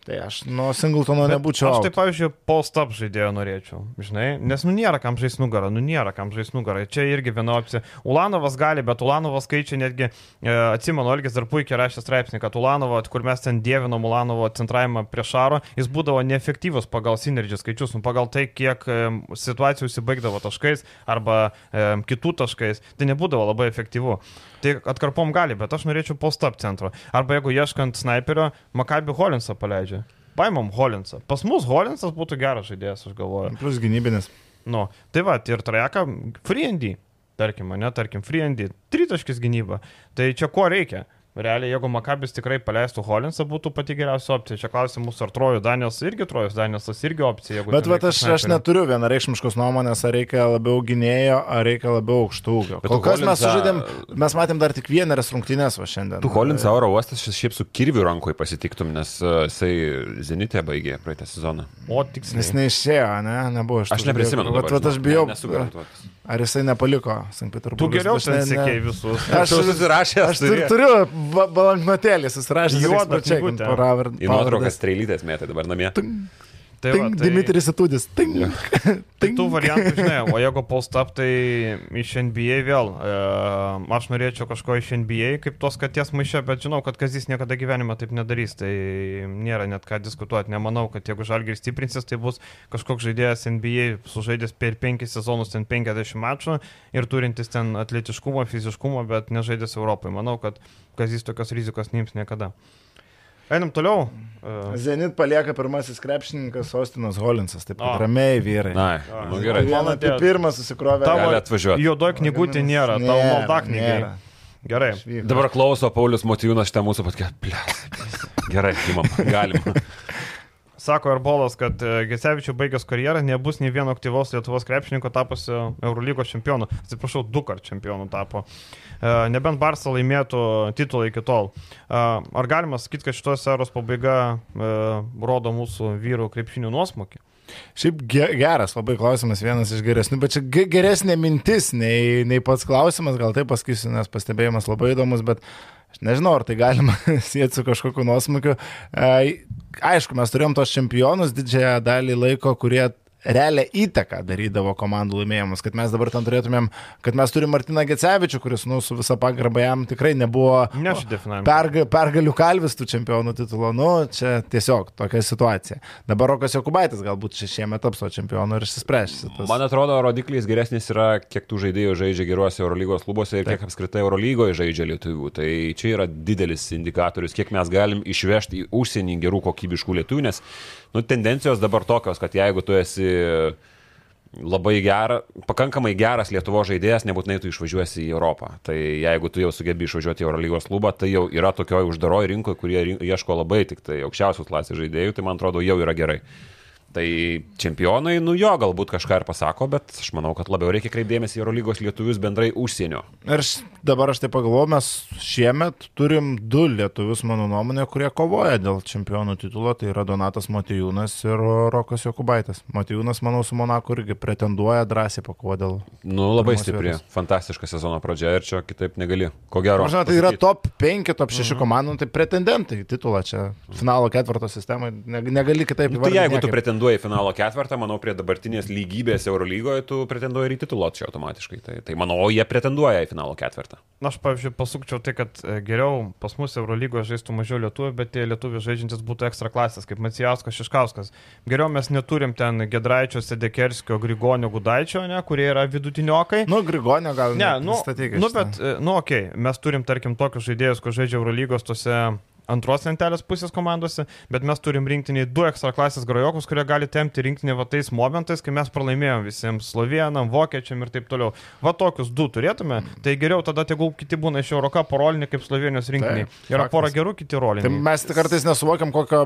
Tai aš nuo Singletono nebūčiau. Aš tai, pavyzdžiui, post-up žaidėjo norėčiau, žinai, nes nu nėra kam žaisti nugarą, nu nėra kam žaisti nugarą. Čia irgi viena opcija. Ulanovas gali, bet Ulanovas skaičiai netgi, e, atsimenu, Olgis dar puikiai rašė straipsnį, kad Ulanovo, kur mes ten dievinom Ulanovo centravimą prieš Šaro, jis būdavo neefektyvus pagal sinergijos skaičius, nu, pagal tai, kiek e, situacijų įsibaigdavo taškais arba e, kitų taškais, tai nebūdavo labai efektyvu. Tai atkarpom gali, bet aš norėčiau post-up centro. Arba jeigu ieškant sniperio, Makabi Holinsą paleidžia. Paimam Holinsą. Pas mus Holinsas būtų geras žaidėjas, aš galvoju. Plus gynybinis. Nu, tai va, ir trajeka Freendy, tarkim, ne, tarkim, Freendy, tritaškis gynyba. Tai čia ko reikia? Realiai, jeigu Makabis tikrai paleistų Holinsą, būtų pati geriausia opcija. Čia klausimus, ar Trojų Daniels irgi Trojus Danielsas irgi opcija. Bet vat, aš, aš neturiu vienareikšmiškos nuomonės, ar reikia labiau gynėjo, ar reikia labiau aukštų. Kol kas Holinsą... mes sužaidėm, mes matėm dar tik vienerias rungtynės va šiandien. Tu Holinsą oro uostas šiaip su kirviu rankoje pasitiktum, nes uh, jisai Zenitė baigė praeitą sezoną. O tiksliai. Jis neišėjo, ne, nebuvo iš to. Aš neprisimenu. Bet aš bijau. Ne, Ar jisai nepaliko Sankt Peterburgo? Tu geriau ten sekėjai visus. Aš susirašęs. Aš turiu, turiu balanknotėlį susirašęs. Juodą čekį. Į nuotraukas streilytės mėtai dabar namie. Tung. Tai va, tai... Dimitris Atudis. Ting. Ja. Tai tų variantų, žinai, o jeigu post-up, tai iš NBA vėl. E, aš norėčiau kažko iš NBA, kaip tos katės maišė, bet žinau, kad Kazis niekada gyvenime taip nedarys. Tai nėra net ką diskutuoti. Nemanau, kad jeigu Žalgiris stiprinsis, tai bus kažkoks žaidėjas NBA, sužaidęs per 5 sezonus ten 50 mačų ir turintis ten atletiškumo, fiziškumo, bet nežaidęs Europai. Manau, kad Kazis tokios rizikos neims niekada. Einam toliau. Uh... Zenit palieka pirmasis krepšininkas Ostinas Holinsas, taip pat ramiai vyrai. Na, nu gerai. Vieną tai pirmą susikrovė. Tavo atvažiuoti. Juodoj knygutė nėra, nėra tavo malda knyga. Gerai. Dabar klauso Paulius Motijūnas šitą mūsų pat. Gerai, imam, galim. Sako Arbolas, kad e, Gesevičių baigęs karjerą nebus nei vieno aktyvaus Lietuvos krepšininko tapusio Eurolygos čempionu. Atsiprašau, du kart čempionu tapo. E, nebent Barsa laimėtų titulą iki tol. E, ar galima sakyti, kad šitos eros pabaiga rodo mūsų vyrų krepšinių nuosmokį? Šiaip geras, labai klausimas, vienas iš geresnių, bet čia geresnė mintis nei, nei pats klausimas, gal taip pasakysiu, nes pastebėjimas labai įdomus, bet Aš nežinau, ar tai galima sieti su kažkokiu nuosmukiu. Aišku, mes turėjom tos čempionus didžiąją dalį laiko, kurie realią įtaką darydavo komandų laimėjimus, kad mes dabar ten turėtumėm, kad mes turime Martiną Gecevičių, kuris, nu, su visa pagarba jam tikrai nebuvo perga, pergalių kalvis tų čempionų titulo, nu, čia tiesiog tokia situacija. Dabar Rokas Jokubaitis galbūt šiemet taps to čempionu ir išsispręs. Tas... Man atrodo, rodiklis geresnis yra, kiek tų žaidėjų žaidžia geruose Eurolygos klubuose ir Taip. kiek apskritai Eurolygoje žaidžia lietuvių. Tai čia yra didelis indikatorius, kiek mes galim išvežti į užsienį gerų kokybiškų lietuvių, nes nu, tendencijos dabar tokios, kad jeigu tu esi labai geras, pakankamai geras Lietuvo žaidėjas, nebūtinai tu išvažiuosi į Europą. Tai jeigu tu jau sugebi išvažiuoti į Eurolygos klubą, tai jau yra tokioje uždaroje rinkoje, kurie ieško labai tik tai aukščiausios klasės žaidėjų, tai man atrodo jau yra gerai. Tai čempionai, nu jo, galbūt kažką ir pasako, bet aš manau, kad labiau reikia kreipdėmėsi į Eurolygos lietuvius bendrai užsienio. Ir dabar aš taip pagalvoju, mes šiemet turim du lietuvius, mano nuomonė, kurie kovoja dėl čempionų titulo, tai yra Donatas Matijūnas ir Rokas Jokubaitis. Matijūnas, manau, su Monaku irgi pretenduoja drąsiai pakovoti dėl... Nu, labai stipri, vietos. fantastiška sezono pradžia ir čia kitaip negali. Ko gero. Žinai, tai yra top 5, top 6 mhm. komandų, tai pretendentai titulą čia finalo ketvirto sistemoje, negali kitaip įvardinti. Nu, tai jeigu tu pretenduoji pretenduoji į finalo ketvirtą, manau, prie dabartinės lygybės Eurolygoje tu pretenduoji ir į titulą čia automatiškai. Tai, tai manau, jie pretenduoja į finalo ketvirtą. Na, aš, pavyzdžiui, pasukčiau tai, kad e, geriau pas mus Eurolygoje žaistų mažiau lietuvių, bet tie lietuvių žaidžiantis būtų ekstra klasės, kaip Macijauskas Šiškauskas. Geriau mes neturim ten Gedraičio, Sedekerskio, Grigonio, Gudaičio, ne, kurie yra vidutiniokai. Nu, Grigonio gal ne. Nu, nu, bet, e, nu, okei, okay, mes turim, tarkim, tokius žaidėjus, kur žaidžia Eurolygos tose antros lentelės pusės komandose, bet mes turim rinktinį du ekstra klasės grojokus, kurie gali temti rinktinį va tais momentais, kai mes pralaimėjom visiems slovenam, vokiečiam ir taip toliau. Va tokius du turėtume, tai geriau tada tegul kiti būna iš Euroka parolinį kaip Slovenijos rinkiniai. Yra pora gerų kiti roliniai. Tai mes kartais nesuvokiam, kokio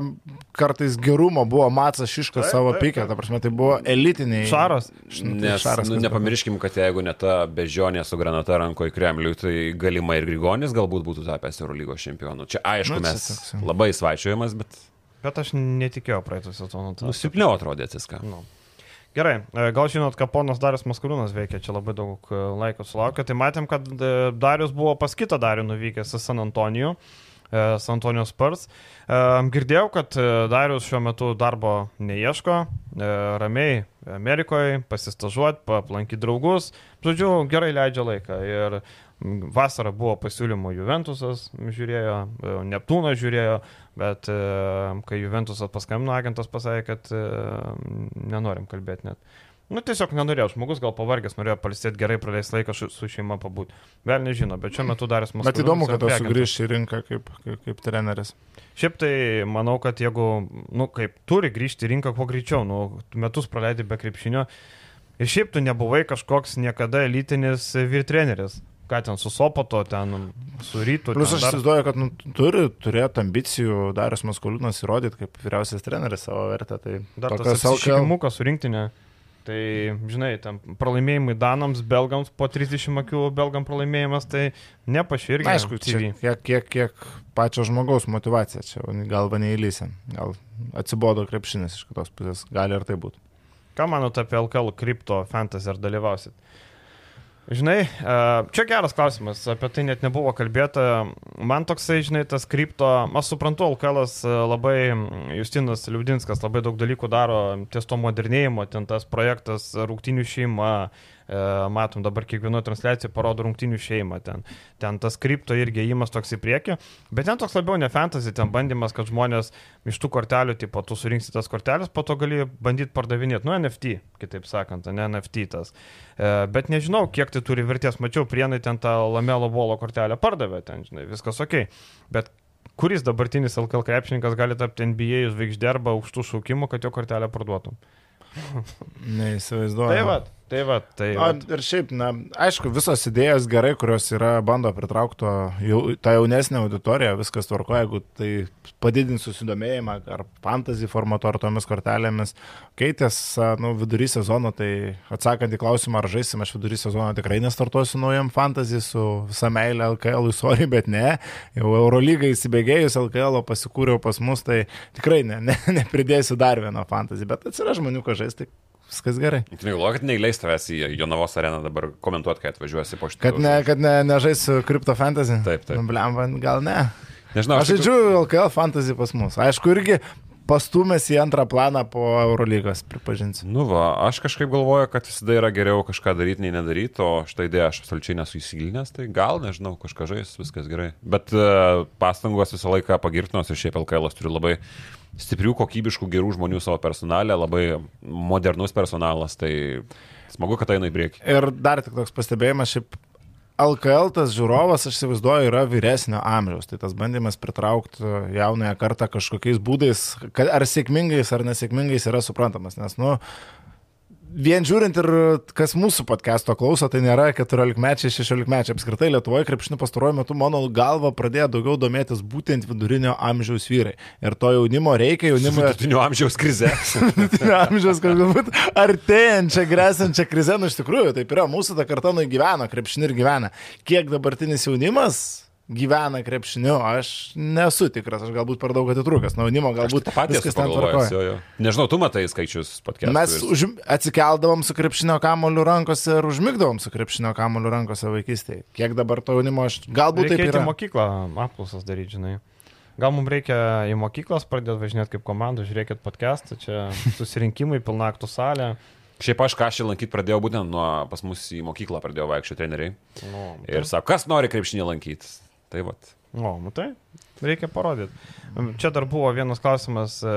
kartais gerumo buvo Matsas Šiškas savo pikę, ta prasme, tai buvo elitiniai. Šaras. Nes, šaras nu, nepamirškim, kad jeigu ne ta bežionė su granata rankoje Kremliui, tai galima ir Grigonis galbūt būtų tapęs Eurolygos čempionu. Čia aišku, nu, mes toks labai svaičiojamas, bet... Bet aš netikėjau praeitų sezonų. Nu, silpniau atrodė viską. Nu. Gerai, e, gal žinot, ką ponas Darius Maskaliūnas veikia, čia labai daug e, laiko sulaukė, tai matėm, kad e, Darius buvo pas kitą Darių nuvykęs į San Antonijų. San Antonijos Spurs. Girdėjau, kad Darius šiuo metu darbo neieško, ramiai Amerikoje, pasistažuoti, aplankyti draugus, žodžiu, gerai leidžia laiką. Ir Vasarą buvo pasiūlymų Juventusas žiūrėjo, e, Neptūnas žiūrėjo, bet e, kai Juventusas paskambino, agentas pasakė, kad e, nenorim kalbėti net. Nu, tiesiog nenorėjau, žmogus gal pavargęs, norėjo palsėti gerai, praleisti laiką su šeima pabūti. Vėl nežino, bet šiuo metu daręs mūsų. Bet įdomu, kad tas sugrįž į rinką kaip, kaip, kaip treneris. Šiaip tai manau, kad jeigu, nu, kaip turi grįžti į rinką kuo greičiau, nu, metus praleidai be krepšinio ir šiaip tu nebuvai kažkoks niekada elitinis vyr treneris ką ten su Sopoto, ten su Rytu. Plus aš įsivaizduoju, dar... kad nu, turi turėti ambicijų Darius Maskulinas įrodyti kaip vyriausias treneris savo vertę. Tai dar tas iššūkimukas surinktinė. Tai, žinai, ten pralaimėjimai Danams, Belgams po 30 akių Belgam pralaimėjimas, tai nepaširgi. Aišku, čia, kiek, kiek, kiek pačio žmogaus motivacija, čia galva neįlysim. Gal atsibodo krepšinis iš kitos pusės, gali ir tai būti. Ką manote apie LKL kripto fantasy ar dalyvausit? Žinai, čia geras klausimas, apie tai net nebuvo kalbėta. Man toksai, žinai, tas krypto, aš suprantu, Alkalas labai, Justinas Liudinskas labai daug dalykų daro ties to modernėjimo, ten tas projektas Rūktinių šeima, E, matom dabar kiekvienoje transliacijoje parodo rungtinių šeimą, ten, ten tas kripto irgi įimas toks į priekį, bet ten toks labiau ne fantasy, ten bandymas, kad žmonės iš tų kortelių, tipo, tu surinksi tas korteles, po to gali bandyti pardavinėti, nu NFT, kitaip sakant, ne NFT tas. E, bet nežinau, kiek tai turi vertės, mačiau, prienai ten tą lamelo bolo kortelę pardavė, ten, žinai, viskas ok. Bet kuris dabartinis LKL krepšininkas gali tapti NBA žvaigždė arba aukštų šaukimų, kad jo kortelę parduotum? Neįsivaizduoju. Tai va, Tai va, tai. O, ir šiaip, na, aišku, visos idėjos gerai, kurios yra bando pritraukti jau, tą jaunesnę auditoriją, viskas tvarko, jeigu tai padidins susidomėjimą ar fantasy formatu, ar tomis kortelėmis. Keitės, nu, vidury sezono, tai atsakant į klausimą, ar žaisim, aš vidury sezono tikrai nestartuosiu naujam fantasy su visa meilė LKL, sorry, bet ne. Jau Eurolygai įsibėgėjus LKL pasikūriau pas mus, tai tikrai ne, ne, nepridėsiu dar vieno fantasy, bet atsiras žmonių, kas žais, tai viskas gerai. Tu negalvoji, kad neįleis tavęs į Jonavos areną dabar komentuoti, kai atvažiuosi po šitą. Kad, ne, kad ne, nežaisiu Crypto Fantasy? Taip, taip. Nu, Bliam, gal ne. Nežinau, aš žaidžiu LKL Fantasy pas mus. Aišku, irgi pastumės į antrą planą po Eurolygos, pripažinsiu. Nu va, aš kažkaip galvoju, kad visada yra geriau kažką daryti, nei nedaryti, o šitą idėją aš absoliučiai nesu įsigilinęs, tai gal, nežinau, kažką žais, viskas gerai. Bet uh, pastangos visą laiką pagirtinos ir šiaip LKL turi labai stiprių, kokybiškų, gerų žmonių savo personalę, labai modernus personalas, tai smagu, kad eina į priekį. Ir dar tik toks pastebėjimas, šiaip LKL tas žiūrovas, aš įsivaizduoju, yra vyresnio amžiaus. Tai tas bandymas pritraukti jaunąją kartą kažkokiais būdais, ar sėkmingais, ar nesėkmingais, yra suprantamas. Nes, nu, vien žiūrint ir kas mūsų podcast'o klauso, tai nėra 14 mečiai, 16 mečiai. Apskritai Lietuvoje krepšinių pastaruoju metu mano galva pradėjo daugiau domėtis būtent vidurinio amžiaus vyrai. Ir to jaunimo reikia, jaunimo... Vidurinio amžiaus krize. vidurinio amžiaus, kad galbūt artėjančią, grėsiančią krizę, nu iš tikrųjų, taip yra, mūsų ta karta nu gyvena, krepšinį ir gyvena. Kiek dabartinis jaunimas gyvena krepšiniu, aš nesu tikras, aš galbūt per daug atitrūkęs nuo jaunimo, galbūt patys viskas ten tvarkoja. Nežinau, tu matai skaičius patkėlė. Mes už, atsikeldavom su krepšinio kamoliu rankose ir užmigdavom su krepšinio kamoliu rankose vaikystėje. Kiek dabar to jaunimo aš galbūt Reikėtų taip yra. mokyklą apklausas daryti, žinai. Gal mums reikia į mokyklas pradėti važinėti kaip komanda, žiūrėkit podcastą, čia susirinkimai, pilnaktų salė. Šiaip aš kažkaip lankyti pradėjau būtent nuo pas mus į mokyklą pradėjo vaikščioti treneriai. Nu, Ir sako, kas nori krepšinį lankyti. Tai vat. O, matai, reikia parodyti. Čia dar buvo vienas klausimas, e,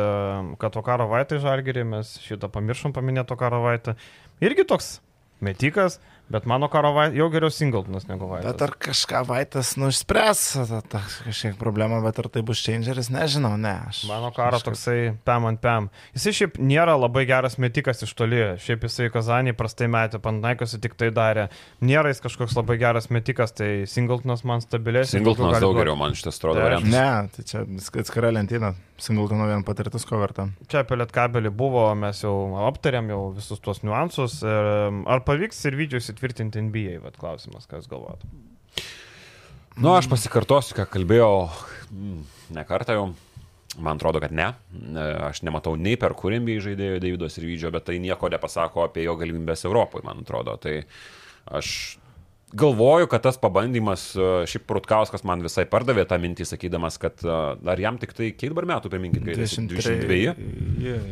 kad to karo vaitą žalgerį, mes šitą pamiršom paminėto karo vaitą. Irgi toks metikas, Bet mano karo vai, jau geriau singletonas negu Vaitas. Bet ar kažką Vaitas ta kažkiek problema, bet ar tai bus changeris, nežinau, ne. Aš, mano karo kažkaip... toksai pam ant pam. Jisai šiaip nėra labai geras metikas iš toli. Šiaip jisai Kazanį prastai metė, Pantnaikosi tik tai darė. Nėra jis kažkoks labai geras metikas, tai singletonas man stabilesnis. Singletonas daug geriau man šitas atrodo tai variantas. Ne, tai čia atskira lentyna. Singletono vien patirtis ko verta. Čia apie lietkabelį buvo, mes jau aptarėm jau visus tuos niuansus. Ar pavyks ir vidžius įtvirtinti NBA, vad klausimas, ką jūs galvojate? Nu, aš pasikartosiu, ką kalbėjau mm, ne kartą jau. Man atrodo, kad ne. Aš nematau nei per kur NBA žaidėjo Davido Sirvidžio, bet tai nieko nepasako apie jo galimybės Europoje, man atrodo. Tai aš galvoju, kad tas pabandymas, e, šiaip Prutkauskas man visai pardavė tą mintį, sakydamas, kad e, ar jam tik tai kiek dabar metų, priminkit, kai 22. Yeah,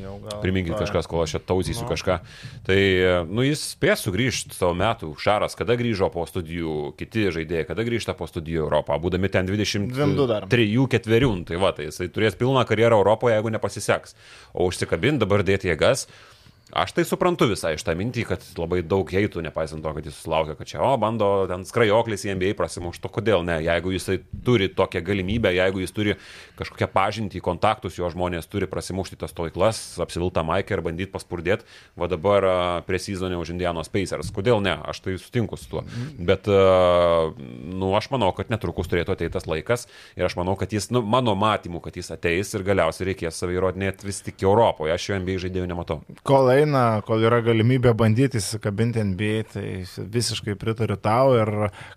priminkit kažkas, kol aš čia tauzysiu no. kažką. Tai, e, nu, jis spės sugrįžti savo metų. Šaras, kada grįžo po studijų, kiti žaidėjai, kada grįžta po studijų Europą, būdami ten 23-4, nu, tai va, tai jisai turės pilną karjerą Europoje, jeigu nepasiseks. O užsikabint dabar dėti jėgas. Aš tai suprantu visą iš tą mintį, kad labai daug heitų, nepaisant to, kad jis sulaukia, kad čia, o, bando ten skrajoklis į NBA prasimušti, kodėl ne, jeigu jisai turi tokią galimybę, jeigu jis turi kažkokią pažintį, kontaktus, jo žmonės turi prasimušti tas stovyklas, apsiviltą maikę ir bandyti paspurdėti, va dabar prie sezono už Indianos Pacers, kodėl ne, aš tai sutinku su tuo. Bet, nu, aš manau, kad netrukus turėtų ateiti tas laikas ir aš manau, kad jis, nu, mano matymu, kad jis ateis ir galiausiai reikės savai įrodinėti vis tik Europoje, aš jo NBA žaidėjų nematau. Kol eina, kol yra galimybė bandyti įsikabinti NBA, tai visiškai pritariu tau. Ir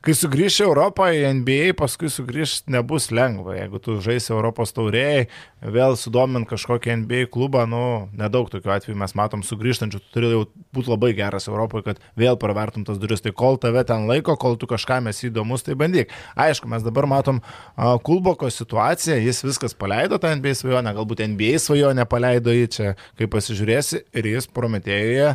kai sugrįši Europą į NBA, paskui sugrįžti nebus lengva. Jeigu tu žaisi Europos taurėjai, vėl sudomint kažkokį NBA klubą, nu, nedaug tokių atvejų mes matom sugrįžtančių, tu turi jau būti labai geras Europoje, kad vėl pravertum tas duris. Tai kol tave ten laiko, kol tu kažką mes įdomus, tai bandyk. Aišku, mes dabar matom uh, Kulboko situaciją, jis viskas paleido tą NBA svajonę, galbūt NBA svajonę paleido jį čia, kai pasižiūrėsi, ir jis Prometėjoje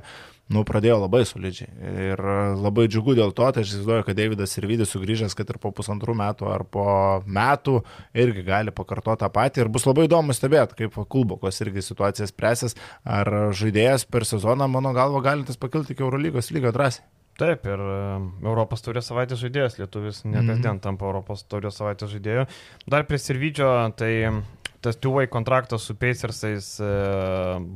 nu, pradėjo labai solidžiai. Ir labai džiugu dėl to, tai aš įsivaizduoju, kad Davidas ir Vydis sugrįžęs, kad ir po pusantrų metų ar po metų irgi gali pakartoti tą patį. Ir bus labai įdomu stebėti, kaip Kulbokos irgi situacijas presės, ar žaidėjas per sezoną, mano galva, galintis pakilti iki Eurolygos lygio drąsiai. Taip, ir e, Europos taurės savaitės žaidėjas, lietuvis ne kasdien mm -hmm. tampa Europos taurės savaitės žaidėju. Dar prie Sirvidžio, tai tas two-way kontraktas su Pacersais e,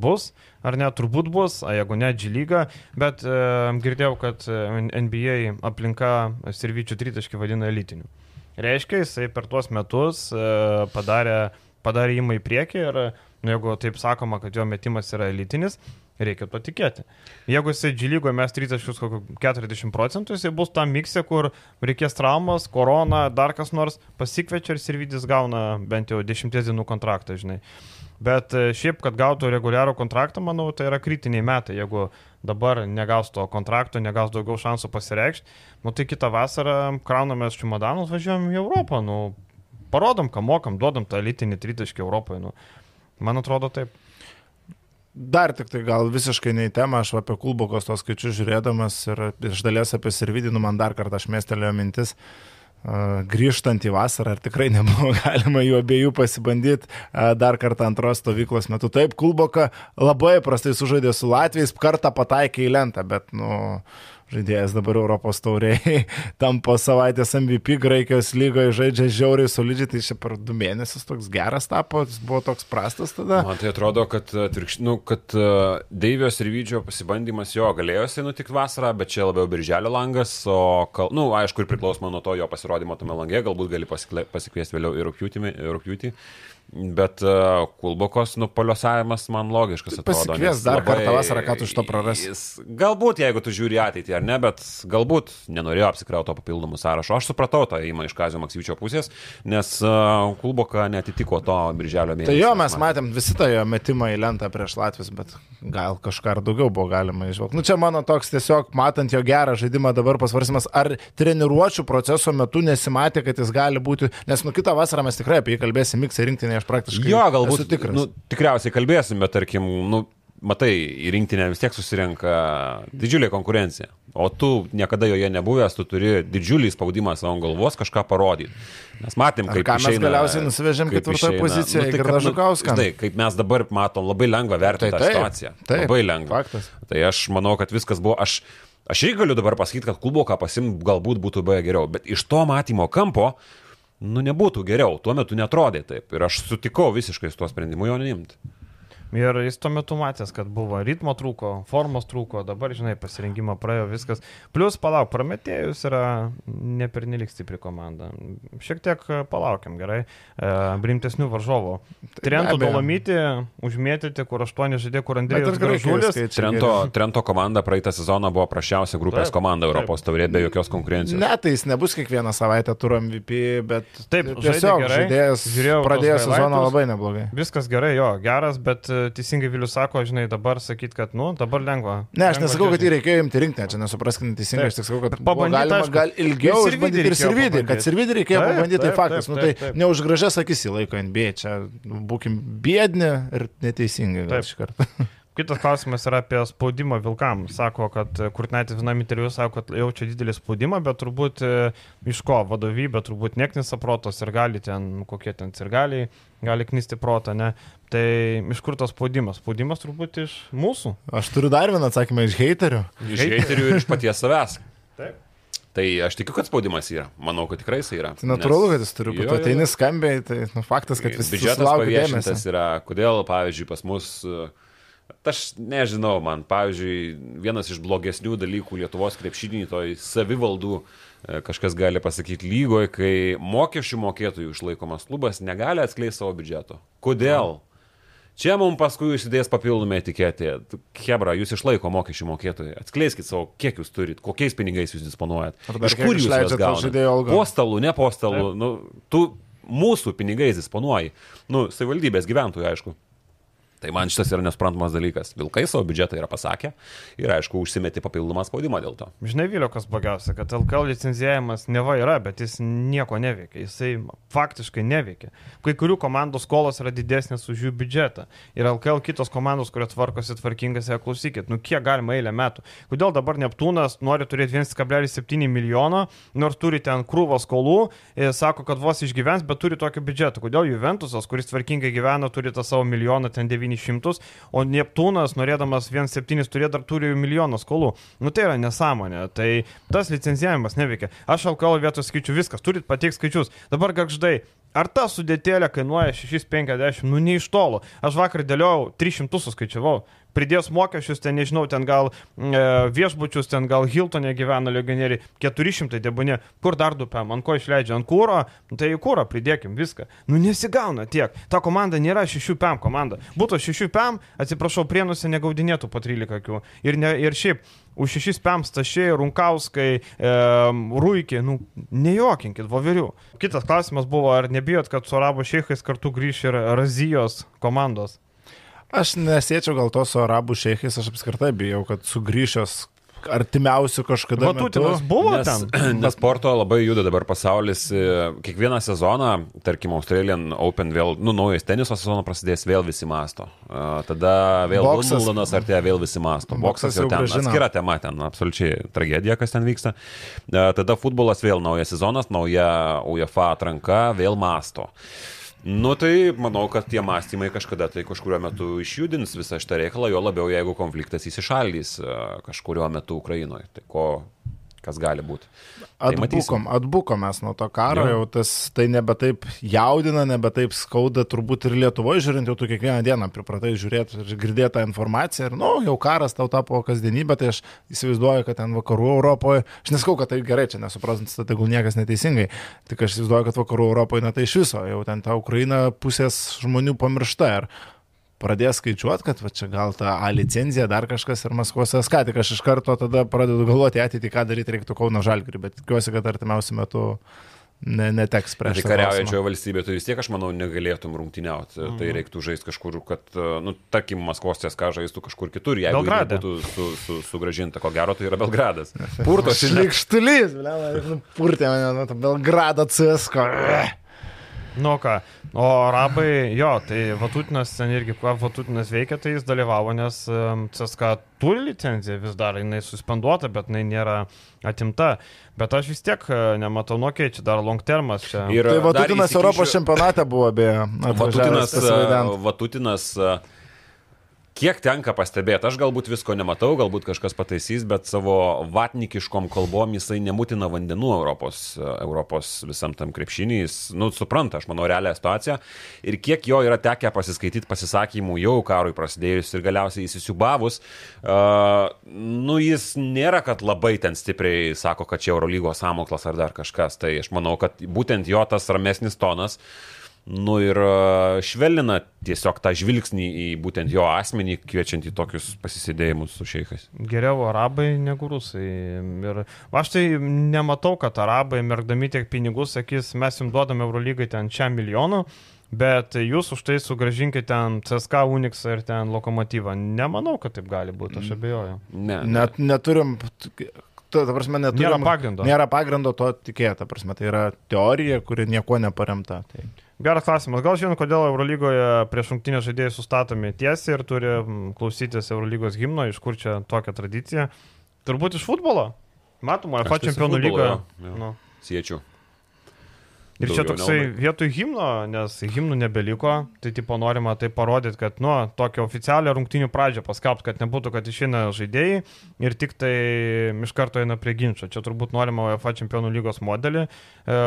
bus, ar ne, turbūt bus, o jeigu ne, G lyga, bet e, girdėjau, kad e, NBA aplinka Sirvyčių tritaškį vadina elitiniu. Reiškia, jisai per tuos metus e, padarė, padarė įmą į priekį ir, nu, jeigu taip sakoma, kad jo metimas yra elitinis, Reikia to tikėti. Jeigu jisai G lygoje mes 30-40 procentų, jisai bus tam mikse, kur reikės traumas, korona, dar kas nors pasikviečia ir Sirvidis gauna bent jau 10 dienų kontraktą, žinai. Bet e, šiaip, kad gautų reguliarų kontraktą, manau, tai yra kritiniai metai. Jeigu dabar negaus to kontrakto, negaus daugiau šansų pasireikšti, nu tai kitą vasarą kraunamės čimodanus, važiuojam į Europą, nu, parodom, ką mokam, duodam tą elitinį tritaškį Europoje. Nu. Man atrodo taip. Dar tik tai gal visiškai ne į temą, aš apie Kulbokos tos skaičius žiūrėdamas ir iš dalies apie Sirvidinų man dar kartą aš mėstelėjau mintis, grįžtant į vasarą, ar tikrai nebuvo galima jų abiejų pasibandyti dar kartą antros stovyklos metu. Taip, Kulboka labai prastai sužaidė su Latvijais, kartą pataikė į lentą, bet, nu, žaidėjas dabar Europos tauriai, tam po savaitės MVP Graikijos lygoje žaidžia žiauriai solidžiai, tai čia per du mėnesius toks geras tapo, jis buvo toks prastas tada. Man tai atrodo, kad, nu, kad uh, Deivijos ir Vydžio pasibandymas jo galėjo jisai nutikti vasarą, bet čia labiau birželio langas, o, kal, nu, aišku, ir priklausoma nuo to jo pasirodymo tame lange, galbūt gali pasikviesti vėliau ir rūpjūtį. Bet uh, Kulbokos nupoliosavimas man logiškas atrodo. Pasikvies dar labai, kartą vasarą, ką tu iš to prarasi. Galbūt, jeigu tu žiūri ateitį ar ne, bet galbūt nenorėjo apsikrauto papildomų sąrašo. Aš supratau tą įmą iš Kazio Maksyvičio pusės, nes uh, Kulboka netitiko to birželio mėnesio. Tai jo, mes matėm visi tą jo metimą į lentą prieš Latvijos, bet gal kažką ar daugiau buvo galima išvalgti. Nu, čia mano toks tiesiog, matant jo gerą žaidimą, dabar pasvarsimas, ar treniruočio proceso metu nesimatė, kad jis gali būti, nes nu kitą vasarą mes tikrai apie jį kalbėsim, miksai rinktinė aš praktiškai. Jo, galbūt. Tikras. Nu, tikriausiai kalbėsim, bet tarkim, nu, matai, į rinktinę vis tiek susirenka didžiulė konkurencija. O tu niekada joje nebuvęs, tu turi didžiulį spaudimą savo galvos kažką parodyti. Mes matėm, kaip mes išeina, galiausiai nusivežėm ketvirtoje pozicijoje nu, tai, ir Žukauską. Tai kaip mes dabar matom, labai lengva vertinti tai, tą situaciją. Taip, labai lengva. Faktas. Tai aš manau, kad viskas buvo, aš, aš irgi galiu dabar pasakyti, kad klubo ką pasim galbūt būtų buvę geriau, bet iš to matymo kampo, nu nebūtų geriau, tuo metu netrodė taip. Ir aš sutikau visiškai su tuo sprendimu jo neimti. Ir jis tuo metu matęs, kad buvo ritmo trūko, formos trūko, dabar, žinai, pasirinkimą praėjo viskas. Plus, palauk, Prometėjus yra nepernelik stipri komanda. Šiek tiek palaukiam, gerai. E, Brimtesnių varžovų. Trento Dolomyti, užmėtyti, kur aštuoni žaidė, kur Andrėjus Gražulis. Trento, Trento komanda praeitą sezoną buvo prašiausia grupės taip, komanda Europos taurė be jokios konkurencijos. Ne, tai jis nebus kiekvieną savaitę turo MVP, bet taip, tiesiog žaidėjas pradėjo sezoną labai neblogai. Viskas gerai, jo, geras, bet teisingai Vilius sako, žinai, dabar sakyt, kad, nu, dabar lengva. Ne, aš nesakau, kad jį reikėjo imti rinkti, čia nesupraskime teisingai, aš tik sakau, kad galima aišku, gal ilgiau išbandyti ir sirvidį, kad sirvidį reikėjo taip, pabandyti, tai faktas, nu, tai ne už gražias akis į laiko NBA, čia būkim bėdni ir neteisingai gal šį kartą. Kitas klausimas yra apie spaudimą Vilkam. Sako, kad Kurtinaitis vienam interviu sako, kad jaučia didelį spaudimą, bet turbūt e, iš ko vadovybė, turbūt neknisa protos ir gali ten, kokie ten ir gali, gali knisti protą, ne. Tai iš kur tas spaudimas? Spaudimas turbūt iš mūsų. Aš turiu dar vieną atsakymą iš heiterių. Iš heiterių ir iš paties savęs. Taip. Tai aš tikiu, kad spaudimas yra. Manau, kad tikrai jis yra. Tai natūralu, nes... kad jis turi būti. Ateini skambiai, tai nu, faktas, kad visi biudžetas paviešintas yra. Kodėl, pavyzdžiui, pas mus uh, Aš nežinau, man, pavyzdžiui, vienas iš blogesnių dalykų Lietuvos krepšinį, toj savivaldų, e, kažkas gali pasakyti lygoje, kai mokesčių mokėtojų išlaikomas klubas negali atskleisti savo biudžeto. Kodėl? Čia mums paskui įsidės papildomą etiketę. Hebra, jūs išlaiko mokesčių mokėtojai. Atskleiskit savo, kiek jūs turit, kokiais pinigais jūs disponuojat. Iš kur jūs leidžiate gaunate? Po stalu, ne po stalu. Nu, tu mūsų pinigais disponuoji. Nu, savivaldybės gyventojų, aišku. Tai man šitas yra nesprantamas dalykas. Vilkai savo biudžetą yra pasakę ir aišku, užsimeti papildomą spaudimą dėl to. Žinai, Vilio, kas blogiausia, kad LKL licencijavimas neva yra, bet jis nieko neveikia. Jisai faktiškai neveikia. Kai kurių komandų skolos yra didesnės už jų biudžetą. Ir LKL kitos komandos, kurios tvarkosi tvarkingas, ją klausykit, nu kiek galima eilę metų. Kodėl dabar Neptūnas nori turėti 1,7 milijono, nors turi ten krūvą skolų, sako, kad vos išgyvens, bet turi tokį biudžetą. Kodėl Juventusas, kuris tvarkingai gyvena, turi tą savo milijoną ten 9 900, o Neptūnas, norėdamas 1,7 turėti, dar turi milijoną skolų. Nu tai yra nesąmonė. Tai tas licencijavimas neveikia. Aš LKL vietos skaičiu viskas, turit pateikti skaičius. Dabar garždai, Ar ta sudėtėlė kainuoja 650? Nu, ne iš tolo. Aš vakar dėliojau 300 suskaičiavau pridės mokesčius, ten nežinau, ten gal e, viešbučius, ten gal Hiltonė gyvena legionieriai, 400 debonė, kur dar dupėm, ant ko išleidžia, ant kūro, tai į kūrą pridėkim viską. Nu nesigauna tiek. Ta komanda nėra 6 PM komanda. Būtų 6 PM, atsiprašau, prienuose negaudinėtų po 13 akių. Ir, ne, ir šiaip už 6 PM stašiai, runkauskai, e, rūikiai, nu nejuokinkit, voverių. Kitas klausimas buvo, ar nebijot, kad su arabo šeichais kartu grįš ir Razijos komandos? Aš nesėčiau gal to su arabų šeichais, aš apskritai bijau, kad sugrįšios artimiausių kažkada. Matutinas buvo nes, ten. Nes sporto labai juda dabar pasaulis. E, kiekvieną sezoną, tarkim, Australian Open vėl, nu, naujas teniso sezonas prasidės, vėl visi masto. Uh, tada vėl Wimbledonas artėja, vėl visi masto. Boksas, Boksas jau ten, gražina. atskira tema ten, absoliučiai tragedija, kas ten vyksta. Uh, tada futbolas vėl naujas sezonas, nauja UEFA atranka, vėl masto. Nu tai manau, kad tie mąstymai kažkada tai kažkurio metu išjudins visą šitą reikalą, jo labiau jeigu konfliktas įsišaldys e, kažkurio metu Ukrainoje. Tai ko kas gali būti. Tai atbukom, atbukom mes nuo to karo, jo. jau tas tai nebe taip jaudina, nebe taip skauda, turbūt ir Lietuvoje žiūrint, jau tu kiekvieną dieną pripratai žiūrėti ir girdėti tą informaciją ir, na, nu, jau karas tau tapo kasdienybė, tai aš įsivaizduoju, kad ten vakarų Europoje, aš neskau, kad tai gerai, čia nesuprantant, tai tegul niekas neteisingai, tik aš įsivaizduoju, kad vakarų Europoje, na tai iš viso, jau ten ta Ukraina pusės žmonių pamiršta. Ir, pradės skaičiuoti, kad va, čia gal ta A licenzija, dar kažkas ir Maskvos SK, tik aš iš karto tada pradedu galvoti ateitį, ką daryti reiktų Kauno Žalgirį, bet tikiuosi, kad artimiausiu metu ne, neteks prieš. Tai kariaujančioje valstybėje tu vis tiek, aš manau, negalėtum rungtyniauti. Mm. Tai reiktų žaisti kažkur, kad, nu, tarkim, Maskvos CSK žaistų kažkur kitur, jeigu būtų su, su, sugražinta. Ko gero, tai yra Belgradas. Purtos šlikštulys, purtė mane, nu, Belgrado CSK. Nu ką, o arabai, jo, tai Vatutinas ten irgi, ką Vatutinas veikia, tai jis dalyvavo, nes CSK turi licenciją vis dar, jinai suspenduota, bet jinai nėra atimta. Bet aš vis tiek e, nematau, nu, okay, čia dar long termas. Čia. Ir tai Vatutinas Europos čempionate buvo, beje. Vatutinas, Vatutinas Kiek tenka pastebėti, aš galbūt visko nematau, galbūt kažkas pataisys, bet savo vatnikiškom kalbom jisai nemutina vandenų Europos, Europos visam tam krepšinį, jis, nu, supranta, aš manau, realią situaciją. Ir kiek jo yra tekę pasiskaityti pasisakymų jau karui prasidėjus ir galiausiai įsisiubavus, uh, nu, jis nėra, kad labai ten stipriai sako, kad čia Eurolygos samoklas ar dar kažkas. Tai aš manau, kad būtent jo tas ramesnis tonas, uh, Nu ir švelnina tiesiog tą žvilgsnį į būtent jo asmenį, kviečiant į tokius pasisėdėjimus su šeichais. Geriau arabai negu rusai. Ir aš tai nematau, kad arabai, merkdami tiek pinigų, sakys, mes jums duodame Eurolygai ten čia milijonų, bet jūs už tai sugražinkite ten CSK Unix ir ten lokomotyvą. Nemanau, kad taip gali būti, aš abejoju. Ne, ne. Net neturim ta, ta prasme, neturim, nėra pagrindo. Nėra pagrindo to tikėti, ta prasme, tai yra teorija, kuri nieko neparemta. Tai. Geras klausimas. Gal žinot, kodėl Eurolygoje prieš rungtinę žaidėjai sustatomi tiesiai ir turi klausytis Eurolygos himno, iš kur čia tokia tradicija? Turbūt iš futbolo. Matoma, UEFA čempionų lygoje. Nu. Siečiau. Ir čia toksai vietoj himno, nes himnų nebeliko, tai tipo norima tai parodyti, kad, nu, tokią oficialią rungtinių pradžią paskelbti, kad nebūtų, kad išeina žaidėjai ir tik tai iš karto eina prie ginčio. Čia turbūt norima UEFA čempionų lygos modelį, e,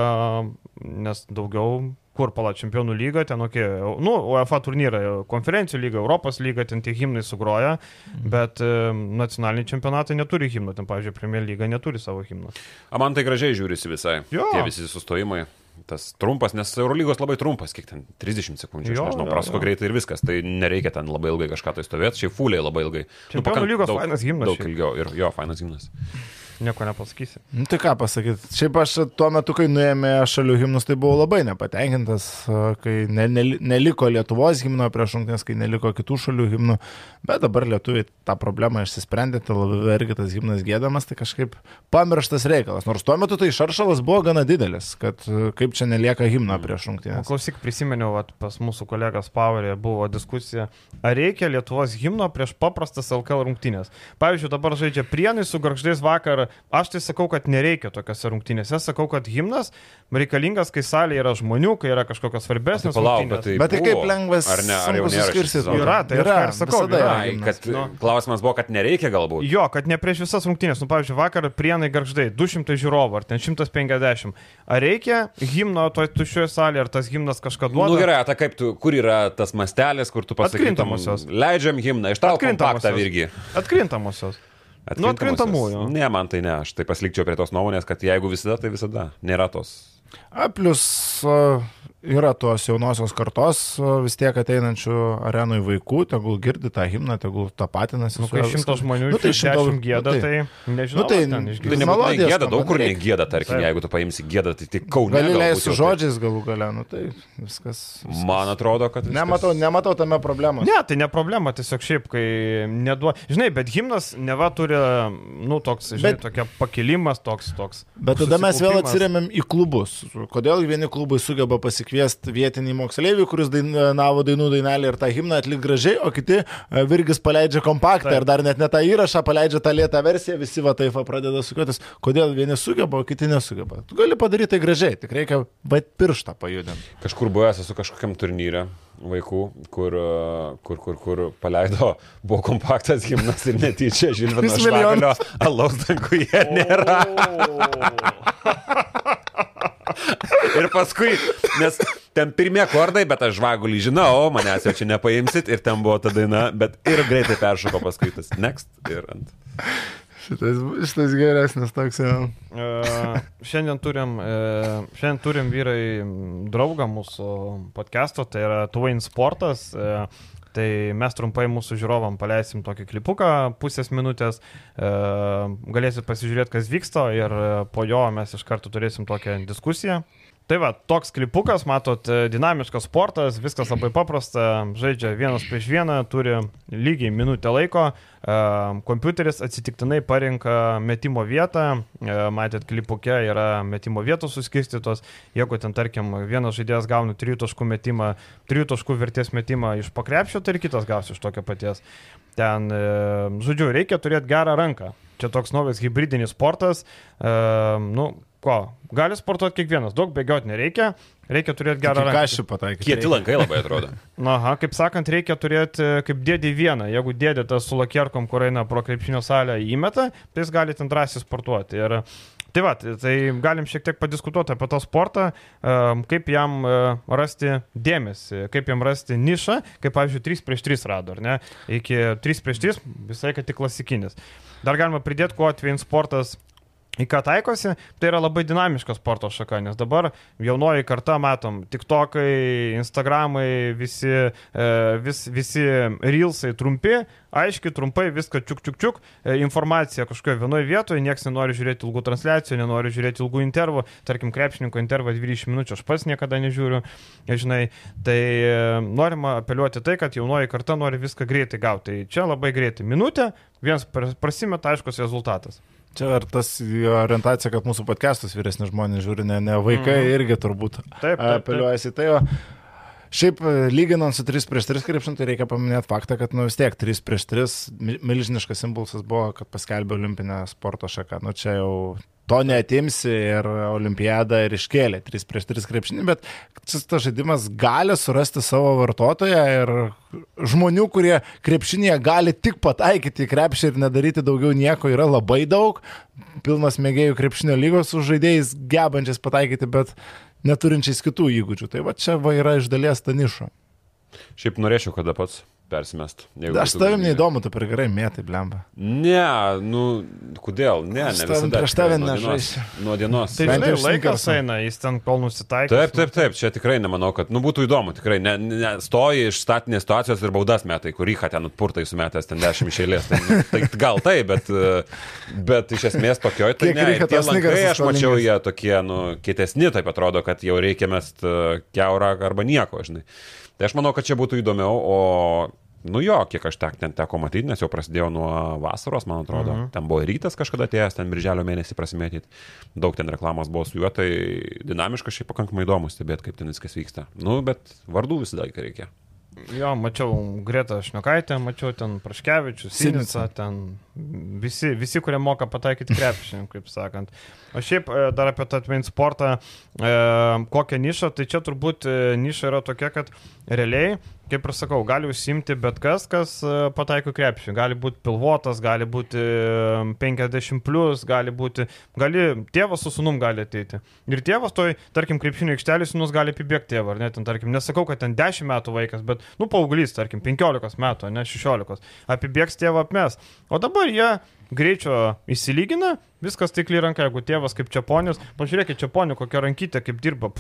nes daugiau kur pala čempionų lyga, ten, okay, nu, UEFA turnyrą, konferencijų lyga, Europos lyga, ten tie himnai sugroja, bet e, nacionaliniai čempionatai neturi himno, ten, pavyzdžiui, Premier lyga neturi savo himno. A man tai gražiai žiūrisi visai. Jo. Tie visi sustojimai. Tas trumpas, nes Eurolygos labai trumpas, kiek ten 30 sekundžių, jo, aš nežinau, prasko greitai ir viskas, tai nereikia ten labai ilgai kažką tai stovėti, šiaip fuliai labai ilgai. Čempionų nu, lygos daug, fainas himnas. Daug ilgiau ir jo, fainas himnas nieko nepasakysi. Nu, tai ką pasakyti. Šiaip aš tuo metu, kai nuėjome šalių himnus, tai buvau labai nepatenkintas, kai ne, ne, neliko Lietuvos himno prieš rungtynės, kai neliko kitų šalių himnų. Bet dabar lietuviai tą problemą išsisprendė, tai labai irgi tas himnas gėdamas, tai kažkaip pamirštas reikalas. Nors tuo metu tai šaršalas buvo gana didelis, kad kaip čia nelieka himno prieš rungtynės. Klausyk, prisiminiau, at, pas mūsų kolegas Powerė buvo diskusija, ar reikia Lietuvos himno prieš paprastas LKL rungtynės. Pavyzdžiui, dabar žaidžia Prienai su Garždės vakar Aš tai sakau, kad nereikia tokiose rungtynėse. Sakau, kad himnas reikalingas, kai salėje yra žmonių, kai yra kažkokios svarbesnės rungtynės. Tai bet tai kaip lengvas. Ar ne? Ar jau neskirsit? Yra, tai yra, aš sakau, yra. Ai, kad, nu. Klausimas buvo, kad nereikia galbūt. Jo, kad ne prieš visas rungtynės. Nu, pavyzdžiui, vakar prienai garždai 200 žiūrovų ar ten 150. Ar reikia himno toje tuščioje salėje, ar tas himnas kažką duoda? Na nu, gerai, ta kaip tu, kur yra tas mastelis, kur tu pasakai? Atkrintamosios. Leidžiam himną, iš tavo kompaktą irgi. Atkrintamosios. Nu, atkrintamųjų. Ne, man tai ne, aš tai pasilikčiau prie tos nuomonės, kad jeigu visada, tai visada. Nėra tos. A, plus uh, yra tos jaunosios kartos vis tiek ateinančių arenui vaikų, tegul girdi tą himną, tegul tą patinasi. Nu, kai šimtas žmonių nu, tai šimtas gėda, nu, tai, tai nežinau. Nu, tai tai nebūtinai gėda, daug kur negėda, tarkim, tai. jeigu tu paimsi gėdą, tai tik kaunė. Gali leisti su žodžiais galų gale, nu tai viskas, viskas. Man atrodo, kad... Viskas... Nematau, nematau tame problemos. Ne, tai ne problema, tiesiog šiaip, kai neduo... Žinai, bet himnas neva turi, nu, toks, žinai, bet... tokia pakilimas, toks, toks. Bet tada mes vėl atsiriamėm į klubus. Kodėl vieni klubai sugeba pasikeisti? Pasikviesti vietinį moksleivį, kuris dainavo dainų dainelį ir tą himną atlik gražiai, o kiti e, Virgis paleidžia kompaktą Taip. ir dar net ne tą įrašą, paleidžia tą lėtą versiją, visi va taip pradeda sukiotis. Kodėl vieni sugeba, o kiti nesugeba? Tu gali padaryti tai gražiai, tik reikia bet pirštą pajudinti. Kažkur buvęs esu kažkokiam turnyre vaikų, kur, kur, kur, kur paleido, buvo kompaktas gimnas ir netyčia Žilvino Švagalio alaus danguje nėra. ir paskui, nes ten pirmie akordai, bet aš žvagulį žinau, manęs jau čia nepaimsit ir ten buvo ta daina, bet ir greitai peršoko paskui tas next ir ant. Šitas, šitas geresnis toks jau. Uh, šiandien turim, uh, šiandien turim vyrai draugą mūsų podcast'o, tai yra Twain Sportas. Uh, Tai mes trumpai mūsų žiūrovam paleisim tokį klipuką pusės minutės, galėsit pasižiūrėti, kas vyksta ir po jo mes iš karto turėsim tokią diskusiją. Tai va, toks klipukas, matot, e, dinamiškas sportas, viskas labai paprasta, žaidžia vienas prieš vieną, turi lygiai minutę laiko, e, kompiuteris atsitiktinai parinka metimo vietą, e, matėt, klipuke yra metimo vietos suskirstytos, jeigu ten, tarkim, vienas žaidėjas gauna 3 taškų metimą, 3 taškų vertės metimą iš pakrepšio, tai ir kitas gaus iš tokio paties. Ten, žodžiu, reikia turėti gerą ranką. Čia toks naujas hybridinis sportas, nu, ko, gali sportuoti kiekvienas, daug bėgioti nereikia, reikia turėti gerą ranką. Ką aš pataikyti? Kieti lankai labai atrodo. Na, aha, kaip sakant, reikia turėti kaip dėdį vieną. Jeigu dėdė tas su lakierkom, kur eina pro krepšinio salę įmeta, tai jis gali ten drąsiai sportuoti. Ir Tai va, tai galim šiek tiek padiskutuoti apie tą sportą, kaip jam rasti dėmesį, kaip jam rasti nišą, kaip pavyzdžiui 3 prieš 3 rado, ar ne? Iki 3 prieš 3 visai kad tik klasikinis. Dar galima pridėti, kuo atvejin sportas į ką taikosi, tai yra labai dinamiška sporto šaka, nes dabar jaunoji karta matom, tik tokai, instagramai, visi, e, vis, visi reelsai trumpi, aiškiai, trumpai, viską čiuk čiuk čiuk, e, informacija kažkoje vienoje vietoje, niekas nenori žiūrėti ilgų transliacijų, nenori žiūrėti ilgų intervų, tarkim, krepšininko intervą 20 minučių aš pats niekada nežiūriu, žinai, tai e, norima apeliuoti tai, kad jaunoji karta nori viską greitai gauti, tai čia labai greitai, minutė, vienas prasimeta aiškus rezultatas. Čia ar tas orientacija, kad mūsų podcastus vyresni žmonės žiūri, ne, ne vaikai mm. irgi turbūt apeliuojasi. Tai Šiaip lyginant su 3 prieš 3 krepšinį, tai reikia paminėti faktą, kad nu vis tiek 3 prieš 3 milžiniškas impulsas buvo, kad paskelbė olimpinę sporto šaką. Nu čia jau to netimsi ir olimpiadą ir iškėlė 3 prieš 3 krepšinį, bet šis tas žaidimas gali surasti savo vartotoją ir žmonių, kurie krepšinėje gali tik pataikyti į krepšį ir nedaryti daugiau nieko, yra labai daug. Pilnas mėgėjų krepšinio lygos su žaidėjais gebančiais pataikyti, bet neturinčiais kitų įgūdžių. Tai va čia va yra iš dalies ta niša. Šiaip norėčiau, kada pats persimest. Aš tavim neįdomu, tu per gerai mėtai, blemba. Ne, nu, kodėl? Ne, ne visada. Prieš tave nežaisiu. Nuo dienos. Tai žinai, laikas eina, jis ten kol nusitaikė. Taip, taip, taip, čia tikrai nemanau, kad, nu, būtų įdomu, tikrai, ne, ne, stoji iš statinės situacijos ir baudas metai, kur ryha ten atpurtai sumetęs ten dešimt išėlės. Tai, nu, tai gal tai, bet, bet iš esmės tokioj, tai ne, tie lankai, aš mačiau, jie tokie, nu, kietesni, taip atrodo, kad jau reikia mest keurą arba nieko, žinai. Tai aš manau, kad čia būtų įdomiau, o Nu jo, kiek aš tek, ten teko matyti, nes jau prasidėjo nuo vasaros, man atrodo. Uh mhm. -huh. Ten buvo rytas kažkada atėjęs, ten birželio mėnesį prasimėtyti. Daug ten reklamos buvo su juo, tai dinamiškas šiaip pakankamai įdomu stebėti, kaip ten viskas vyksta. Nu, bet vardų visada reikia. Jo, mačiau Greta Šniokaitę, mačiau ten Praškevičius, Sinica, ten visi, visi, kurie moka pataikyti krepšinį, kaip sakant. O šiaip e, dar apie tą atmain sportą, e, kokią nišą, tai čia turbūt e, niša yra tokia, kad realiai kaip ir sakau, gali užsimti bet kas, kas e, pataiko krepšį. Gali būti pilvotas, gali būti 50, plus, gali būti, gali, tėvas su sunum gali ateiti. Ir tėvas toj, tarkim, krepšinio aikštelį sunus gali apibėgti tėvą, ar net, tarkim, nesakau, kad ten 10 metų vaikas, bet, nu, paauglys, tarkim, 15 metų, ne 16, apibėgs tėvą apmes. O dabar jie greičio įsilygina, viskas tikli ranka, jeigu tėvas kaip čiaponis, pažiūrėkit čiaponį, kokią rankytę, kaip dirba,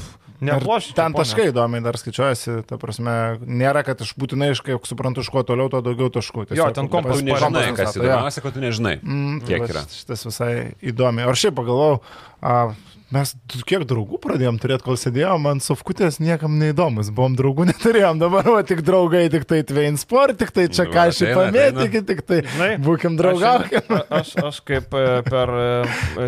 neploši. Ten taškai įdomiai dar skaičiuojasi, ta prasme, nėra, kad aš būtinai, kaip suprantu, iš kuo toliau, to daugiau taškų. Tiesiog, jo, ten kompas nežinai, kas įdomiausia, kad tu nežinai, mm, kiek yra. Šitas visai įdomi. O šiaip pagalvojau, Mes kiek draugų pradėjom turėti, kol sėdėjom ant sofkutės, niekam neįdomus. Buvom draugų neturėjom, dabar va, tik draugai, tik tai Twain Sport, tik tai čia ką aš pamėtykit, tik tai Žinai, būkim draugaukim. Aš, aš, aš kaip e, per e,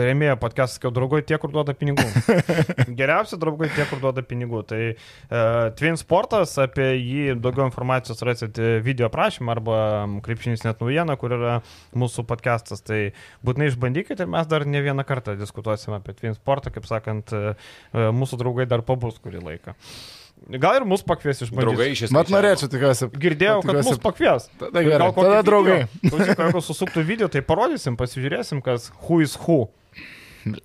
rėmėjo podcast sakiau, draugai tie, kur duoda pinigų. Geriausi draugai tie, kur duoda pinigų. Tai uh, Twin Sportas, apie jį daugiau informacijos rasite video prašymą arba krepšinis net naujieną, kur yra mūsų podcastas. Tai būtinai išbandykite ir mes dar ne vieną kartą diskutuosime apie Twin Sportą kaip sakant, e, e, mūsų draugai dar pabus kurį laiką. gal ir mus pakvies iš Draugai iš esmės. Mat norėčiau tikiuosi. Girdėjau, kad tikiuosi- mus pakvies. Tada gerai, kokį tada video- draugai. Jeigu susuktų video, tai parodysim, pasižiūrėsim, kas who is who.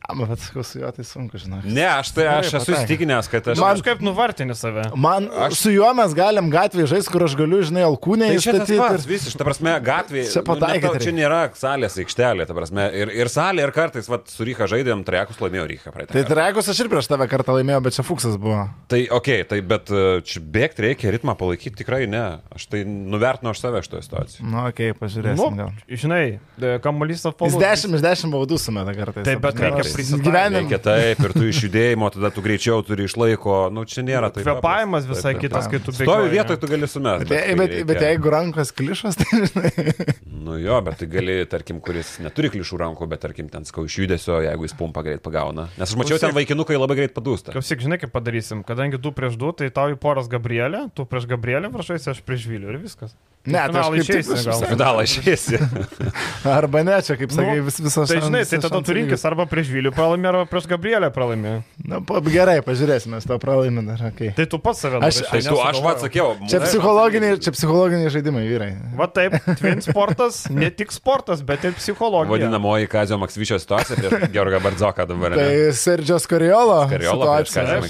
Ama, bet su juo tai sunku, žinai. Ne, aš tai aš esu pataikė. įstikinęs, kad aš... Man kažkaip nuvartini save. Man aš... su juo mes galim gatvėje žaisti, kur aš galiu, žinai, alkūnę Tai įstatyti. pats, visiškai, ta prasme, gatvė. Čia pataikėt nu, ne, čia nėra salės aikštelė, ta prasme. Ir, ir salė, ir kartais, va, su Ryha žaidėm, trekus laimėjo Ryha praeitą. Tai. Trekus aš ir prieš tave kartą laimėjau, bet čia Fuksas buvo. Tai ok, tai bet e, čia bėgti reikia, ritmą palaikyti tikrai ne. Aš tai nuvertinu aš save šitoje situacijoje. Nu, okei, okay, pažiūrėsim. Nu, gal. žinai, e, kamuolys Jis apvalus. 10 iš 10 baudų sumeta kartais. Taip, bet reikia Aš prisitaikyt. gyvenim- Reikia taip, ir tu iš judėjimo, tada tu greičiau turi išlaiko, nu čia nėra taip. Kvepavimas visai Taip, kitas, kai tu Stovi bėgioji, vietoj, ne? tu gali sumesti. Bet, jei- bet, bet jeigu rankos klišos, tai žinai. Nu jo, bet tai gali, tarkim, kuris neturi klišų rankų, bet tarkim, ten skau iš judesio, jeigu jis pumpą greit pagauna. Nes aš mačiau, ten vaikinukai labai greit padūsta. Klausyk, žinai, kaip padarysim. Kadangi tu prieš du, tai tau į poras Gabrielė, tu prieš Gabrielę varžaisi, aš prieš Vilių ir viskas. Ne, tai aš Finalą kaip tik išeisi, aš gal. Finalą išėsi. Arba ne, čia kaip sakai, Nu, vis, visos Tai žinai, tai tada šansai tu rinkis arba prieš Vilių pralaimė, arba prieš Gabrielę pralaimė. Na, pa, gerai, pažiūrėsime, to pralaimime dar. Okay. Tai tu pats save Aš- nurašai, Tai tu, aš pats sakiau. Čia psichologiniai, čia psichologiniai žaidimai, vyrai. Va taip, twin sportas, ne tik sportas, bet ir psichologija. Vadinamoji Kazio Maksvyčio situacija prieš Georgą Bardzoką dabar. Tai ne? Sergio Skoriolo. Skoriolo prieš jau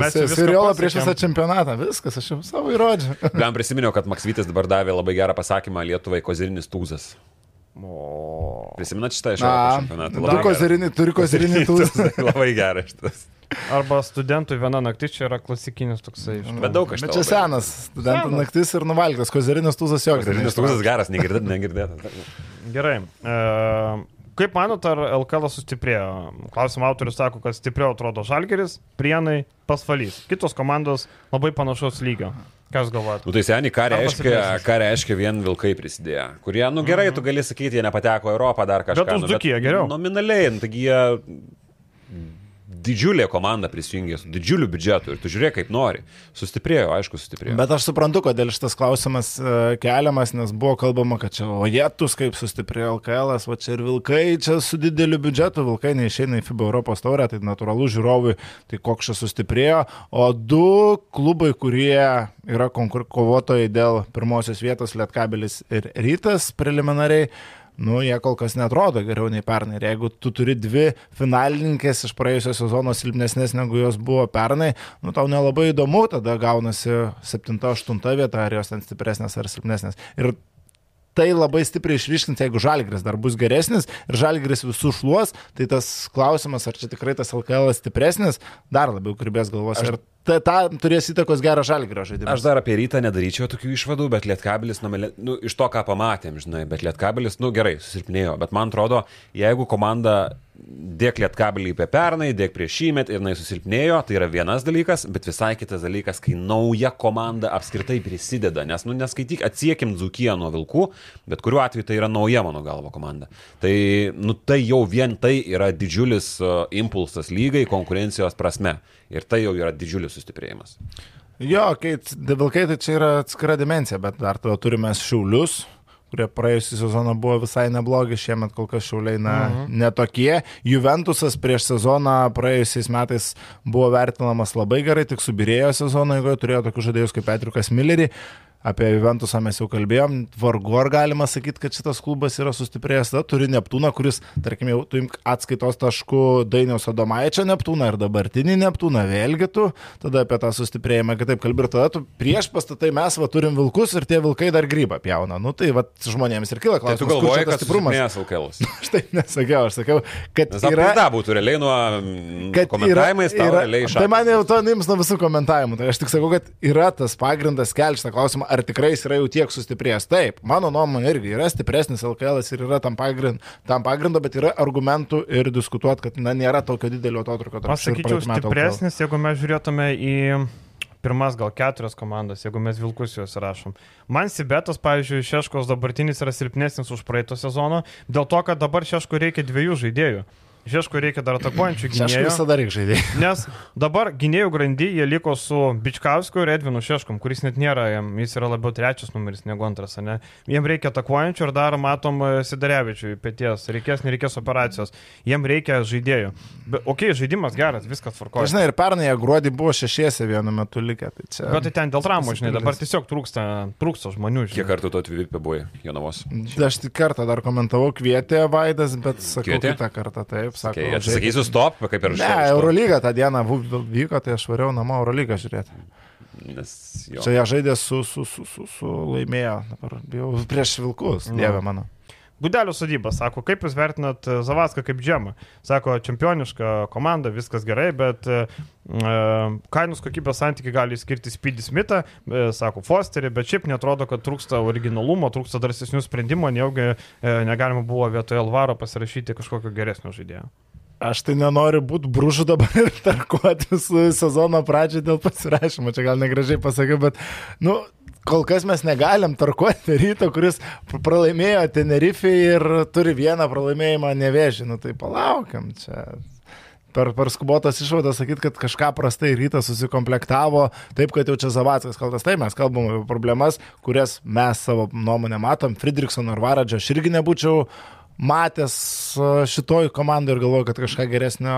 viską Skoriolo prieš visą čempionatą. Viskas, aš jau savo įrodžiau. Bent prisiminiau, kad Maksvytis dabar davė labai gerą pasakymą Lietuvai kozirinis tūzas. O... Prisimenat šitą iš Europos čempionato? tu kozirinį, turi kozirinį tūzą. Labai geras šitas. Arba studentui viena naktis čia yra klasikinis toksai. žinai. Bet daug aš Bet čia senas, studentų Senas. naktis ir nuvalgytas, kozirinis tūzas jo Kozirinis tūzas geras, negirdėt, negirdėt. Gerai. E, kaip manot, ar LKL sustiprėjo? Klausimų autorius sako, kad stipriau atrodo Žalgeris, Prienai, Pasvalys. Kitos komandos labai panašaus lygio. Jūs galvojate? Nu tai seniai, ką reiškia, ką reiškia vien vilkai prisidėję. Kurie, nu gerai, tu gali sakyti, jie nepateko į Europą dar kažką. Bet už nu, Dzūkiją geriau. Nominaliai, nu, taigi jie didžiulė komanda prisijungė su didžiuliu biudžetu ir tu žiūrėk kaip nori. Sustiprėjo, aišku, sustiprėjo. Bet aš suprantu, kodėl šitas klausimas e, keliamas, nes buvo kalbama, kad čia, o jėtus kaip sustiprėjo LKL, o čia ir vilkai, čia su dideliu biudžetu, vilkai neišeina į FIBA Europos taurę, tai natūralu žiūrovui, tai koks čia sustiprėjo, o du klubai, kurie yra kovotojai dėl pirmosios vietos, Lietkabelis ir Rytas preliminariai, Nu, jie kol kas netrodo geriau nei pernai. Ir jeigu tu turi dvi finalininkės iš praėjusio sezono silpnesnės negu jos buvo pernai, nu tau nelabai įdomu, tada gaunasi 7-8 vieta, ar jos ten stipresnės ar silpnesnės. Ir tai labai stipriai išryškins, jeigu Žalgris dar bus geresnis ir Žalgris visus šluos, tai tas klausimas, ar čia tikrai tas LKL stipresnis, dar labiau kribės galvos. Aš... Ir ta, ta turės įtakos gerą Žalgrio žaidimą. Aš dar apie rytą nedaryčiau tokių išvadų, bet Lietkabelis, nu, nu, iš to, ką pamatėm, žinai, bet Lietkabelis, nu gerai, susilpnėjo, bet man atrodo, jeigu komanda dėk Lietkabelį apie pernai, dėk prieš šįmet ir jinai susilpnėjo, tai yra vienas dalykas, bet visai kitas dalykas, kai nauja komanda apskritai prisideda, nes, nu, neskaityk, atsiekim Dzukiją nuo Vilkų, bet kuriuo atveju tai yra nauja mano galvo komanda. Tai, nu, tai jau vien tai yra didžiulis uh, impulsas lygai konkurencijos prasme ir tai jau yra didžiulis sustiprėjimas. Jo, kai Vilkai tai čia yra atskira dimensija, bet dar tada turime Šiaulius, kurie praėjusią sezoną buvo visai neblogi, šiemet kol kas šiauliai na, mhm. netokie. Juventusas prieš sezoną praėjusiais metais buvo vertinamas labai gerai, tik subirėjo sezoną, jeigu turėjo tokius žaidėjus kaip Petriukas Millerį. Apie Juventusą mes jau kalbėjom, vargu ar galima sakyti, kad šitas klubas yra sustiprėjęs. Tada turi Neptūną, kuris, tarkim, jau tu imk atskaitos taškų Dainiaus Adomaičio Neptūną ir dabartinį Neptūną, vėlgi tu tada apie tą sustiprėjimą kitaip kalbė ir tada tu prieš pastatai mes va turim vilkus ir tie vilkai dar grybą pjauna. Nu tai va žmonėms ir kyla Tai klausimas. tu galvoji, kad stiprumas? stiprumas LKL. Aš taip nesakiau, aš sakiau, kad Nes yra... apvaizda būtų realiai nuo mm, kad komentavimais, tau realiai iš Tai man jau to nims nuo visų komentavimų. Tai aš tik sakau, kad yra tas pagrindas kelti šitą klausimą, ar tikrai jis yra jau tiek sustiprėjęs. Taip, mano nuomonė irgi yra stipresnis LKL ir yra tam pagrindu, tam pagrindu, bet yra argumentų ir diskutuoti, kad na, nėra tokio didelio atotrukio Aš sakyčiau, stipresnis, jeigu mes žiūrėtume į pirmas gal keturias komandas, jeigu mes vilkus juos rašom. Man Sibetas, pavyzdžiui, Šeškos dabartinis yra silpnesnis už praeito sezono, dėl to, kad dabar Šeško reikia dviejų žaidėjų. Žeškui reikia dar atakuojančių gynėjų. Šeškui visada reikia žaidėjų. Nes dabar gynėjų grandy jie liko su Bičkauskiu ir Edvinu Šeškum, kuris net nėra, jis yra labiau trečias numeris negu antras, ne? Jiem reikia atakuojančių ir dar matom e, Sidarevičiui pėties, reikės, nereikės operacijos. Jiem reikia žaidėjų. Bet, okay, žaidimas geras, viskas tvarkoja. Žinai, ir pernai gruodį buvo šešiese vienu metu likę. Tai čia... Bet tai ten dėl traumų, žinai, dabar tiesiog trūksta, trūksta žmonių. Žinai. Kiek kartų tu atvykti buvai, Jonavos? Aš tik kartą dar komentavau, kvietė Vaidas, bet sakau, kitą kartą taip taip, sako. Okay, atsisakysiu stop, kaip ir aš. Ne, Eurolyga tą dieną vyko, tai aš variau namo Eurolygą žiūrėti. Nes jo. Čia jie žaidė su, su, su, su, su laimėjo, dabar jau prieš Vilkus, no. dieve mano. Gudelio sodyba, sako, kaip jūs vertinat e, Zavaską kaip džemą? Sako, čempioniška komanda, viskas gerai, bet e, e kainos kokybės santykiai gali skirti Speedy Smithą, sako Fosterį, bet šiaip netrodo, kad trūksta originalumo, trūksta drąsesnių sprendimų, nejaugi negalima buvo vietoje Alvaro pasirašyti kažkokio geresnio žaidėjo. Aš tai nenoriu būti bružu dabar ir tarkuoti su sezono pradžia dėl pasirašymo, čia gal negražiai pasakiau, bet, nu, kol kas mes negalim tarkuoti ryto, kuris pralaimėjo Tenerife ir turi vieną pralaimėjimą nevėžį. Nu tai palaukiam čia. Per, per skubotas išvadas sakyti, kad kažką prastai rytas susikomplektavo, taip kad jau čia Zavackas kaltas. Tai mes kalbam apie problemas, kurias mes savo nuomonę matom. Friedrichson ar Varadžio aš irgi nebūčiau matęs šitoj komandai ir galvoju, kad kažką geresnio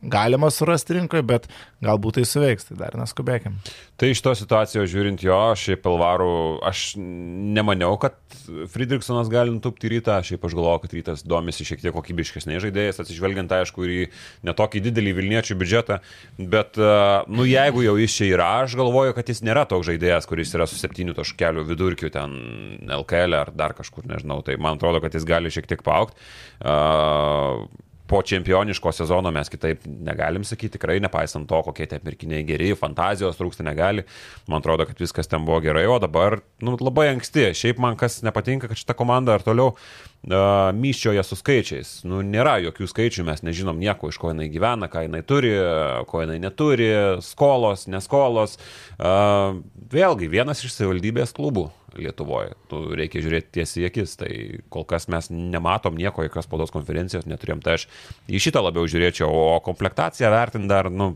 galima surasti rinkoje, bet galbūt tai suveiks, tai dar neskubėkim. Tai iš to situacijos žiūrint jo, šiaip Pelvarų, aš nemaniau, kad Friedrichsonas gali nutupti rytą, šiaip aš galvoju, kad rytas domisi šiek tiek kokybiškesniai žaidėjais, atsižvelgiant aišku ir į netokį didelį Vilniečių biudžetą, bet, nu jeigu jau jis čia yra, aš galvoju, kad jis nėra toks žaidėjas, kuris yra su septynių taškelių vidurkiu ten LKL ar dar kažkur, nežinau, tai man atrodo, kad jis gali šiek tiek paaukti. Uh, po čempioniško sezono mes kitaip negalim sakyti, tikrai nepaisant to, kokie tie pirkiniai geri, fantazijos trūksta negali. Man atrodo, kad viskas ten buvo gerai, o dabar nu, labai anksti. Šiaip man kas nepatinka, kad šita komanda ar toliau uh, myščioja su skaičiais. Nu, nėra jokių skaičių, mes nežinom nieko, iš ko jinai gyvena, ką jinai turi, ko jinai neturi, skolos, neskolos. Uh, vėlgi, vienas iš savivaldybės klubų Lietuvoje. Tu reikia žiūrėti tiesiai į akis. Tai kol kas mes nematom nieko, jokios spaudos konferencijos neturėjom. Tai aš į šitą labiau žiūrėčiau, o komplektaciją vertint dar, nu,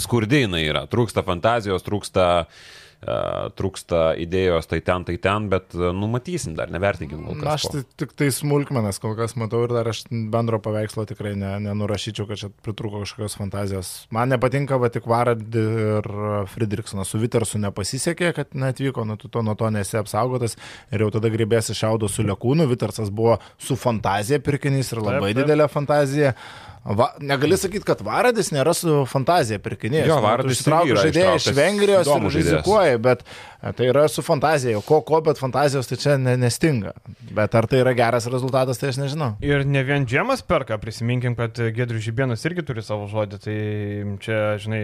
skurdi jinai yra. Trūksta fantazijos, trūksta uh, trūksta idėjos, tai ten, tai ten, bet e, numatysim dar, nevertinkim kol kas. Aš tai, tik tai smulkmenas kol kas matau ir dar aš bendro paveikslo tikrai ne, nenurašyčiau, kad čia pritruko kažkokios fantazijos. Man nepatinka, va tik Varad ir Friedrichsonas su Vitersu nepasisekė, kad netvyko, nu, tu to, nuo to nesi apsaugotas ir jau tada grįbėsi šiaudo su Lekūnu, Vitersas buvo su fantazija pirkinys ir labai taip, taip. didelė fantazija. Va, negali sakyti, kad Varadis nėra su fantazija pirkinėjęs. Jo, Varadis traukia žaidėjai iš Vengrijos ir rizikuoja, bet tai yra su fantazija. Ko, ko, bet fantazijos tai čia ne, nestinga. Bet ar tai yra geras rezultatas, tai aš nežinau. Ir ne vien Džemas perka, prisiminkim, kad Gedrius Žibienas irgi turi savo žodį. Tai čia, žinai,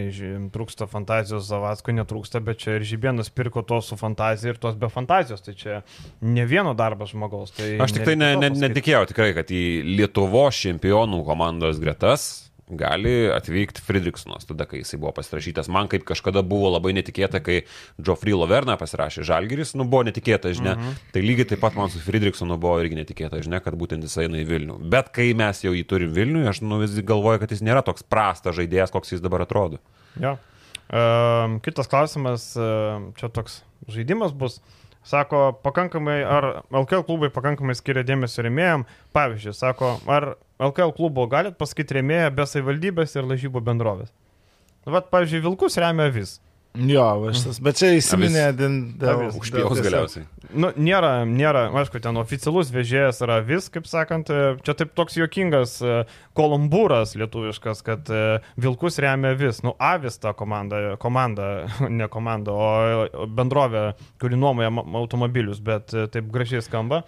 trūksta fantazijos, Zavasko netrūksta, bet čia ir Žibienas pirko tos su fantazija ir tos be fantazijos. Tai čia ne vieno darbas žmogaus. Tai aš tik tai ne, ne, netikėjau tikrai, kad į Lietuvos čempionų komandos gretas gali atvykti Friedrichsonas, tada, kai jisai buvo pasirašytas. Man kaip kažkada buvo labai netikėta, kai Geoffrey Loverna pasirašė Žalgiris, nu buvo netikėta, žinia. Mm -hmm. Tai lygiai taip pat man su Friedrichsonu buvo irgi netikėta, žinia, kad būtent jisai eina į Vilnių. Bet kai mes jau jį turim Vilnių, aš nu vis galvoju, kad jis nėra toks prastas žaidėjas, koks jis dabar atrodo. Ja. Uh, kitas klausimas, uh, čia toks žaidimas bus. Uh, Sako, pakankamai, ar LKL klubai pakankamai skiria dėmesio remėjam. Pavyzdžiui, sako, ar LKL klubo galit pasakyti remėją be savivaldybės ir lažybų bendrovės. Vat, pavyzdžiui, Vilkus remia vis. Jo, šitas, bet čia įsiminė dėl užpijos galiausiai. Nu, nėra, nėra, aišku, ten oficialus vežėjas yra vis, kaip sakant, e, čia taip toks juokingas e, kolumbūras lietuviškas, kad e, Vilkus remia vis. Nu, Avis ta komanda, komanda, ne komanda, o bendrovė, kuri nuomoja automobilius, bet taip gražiai skamba.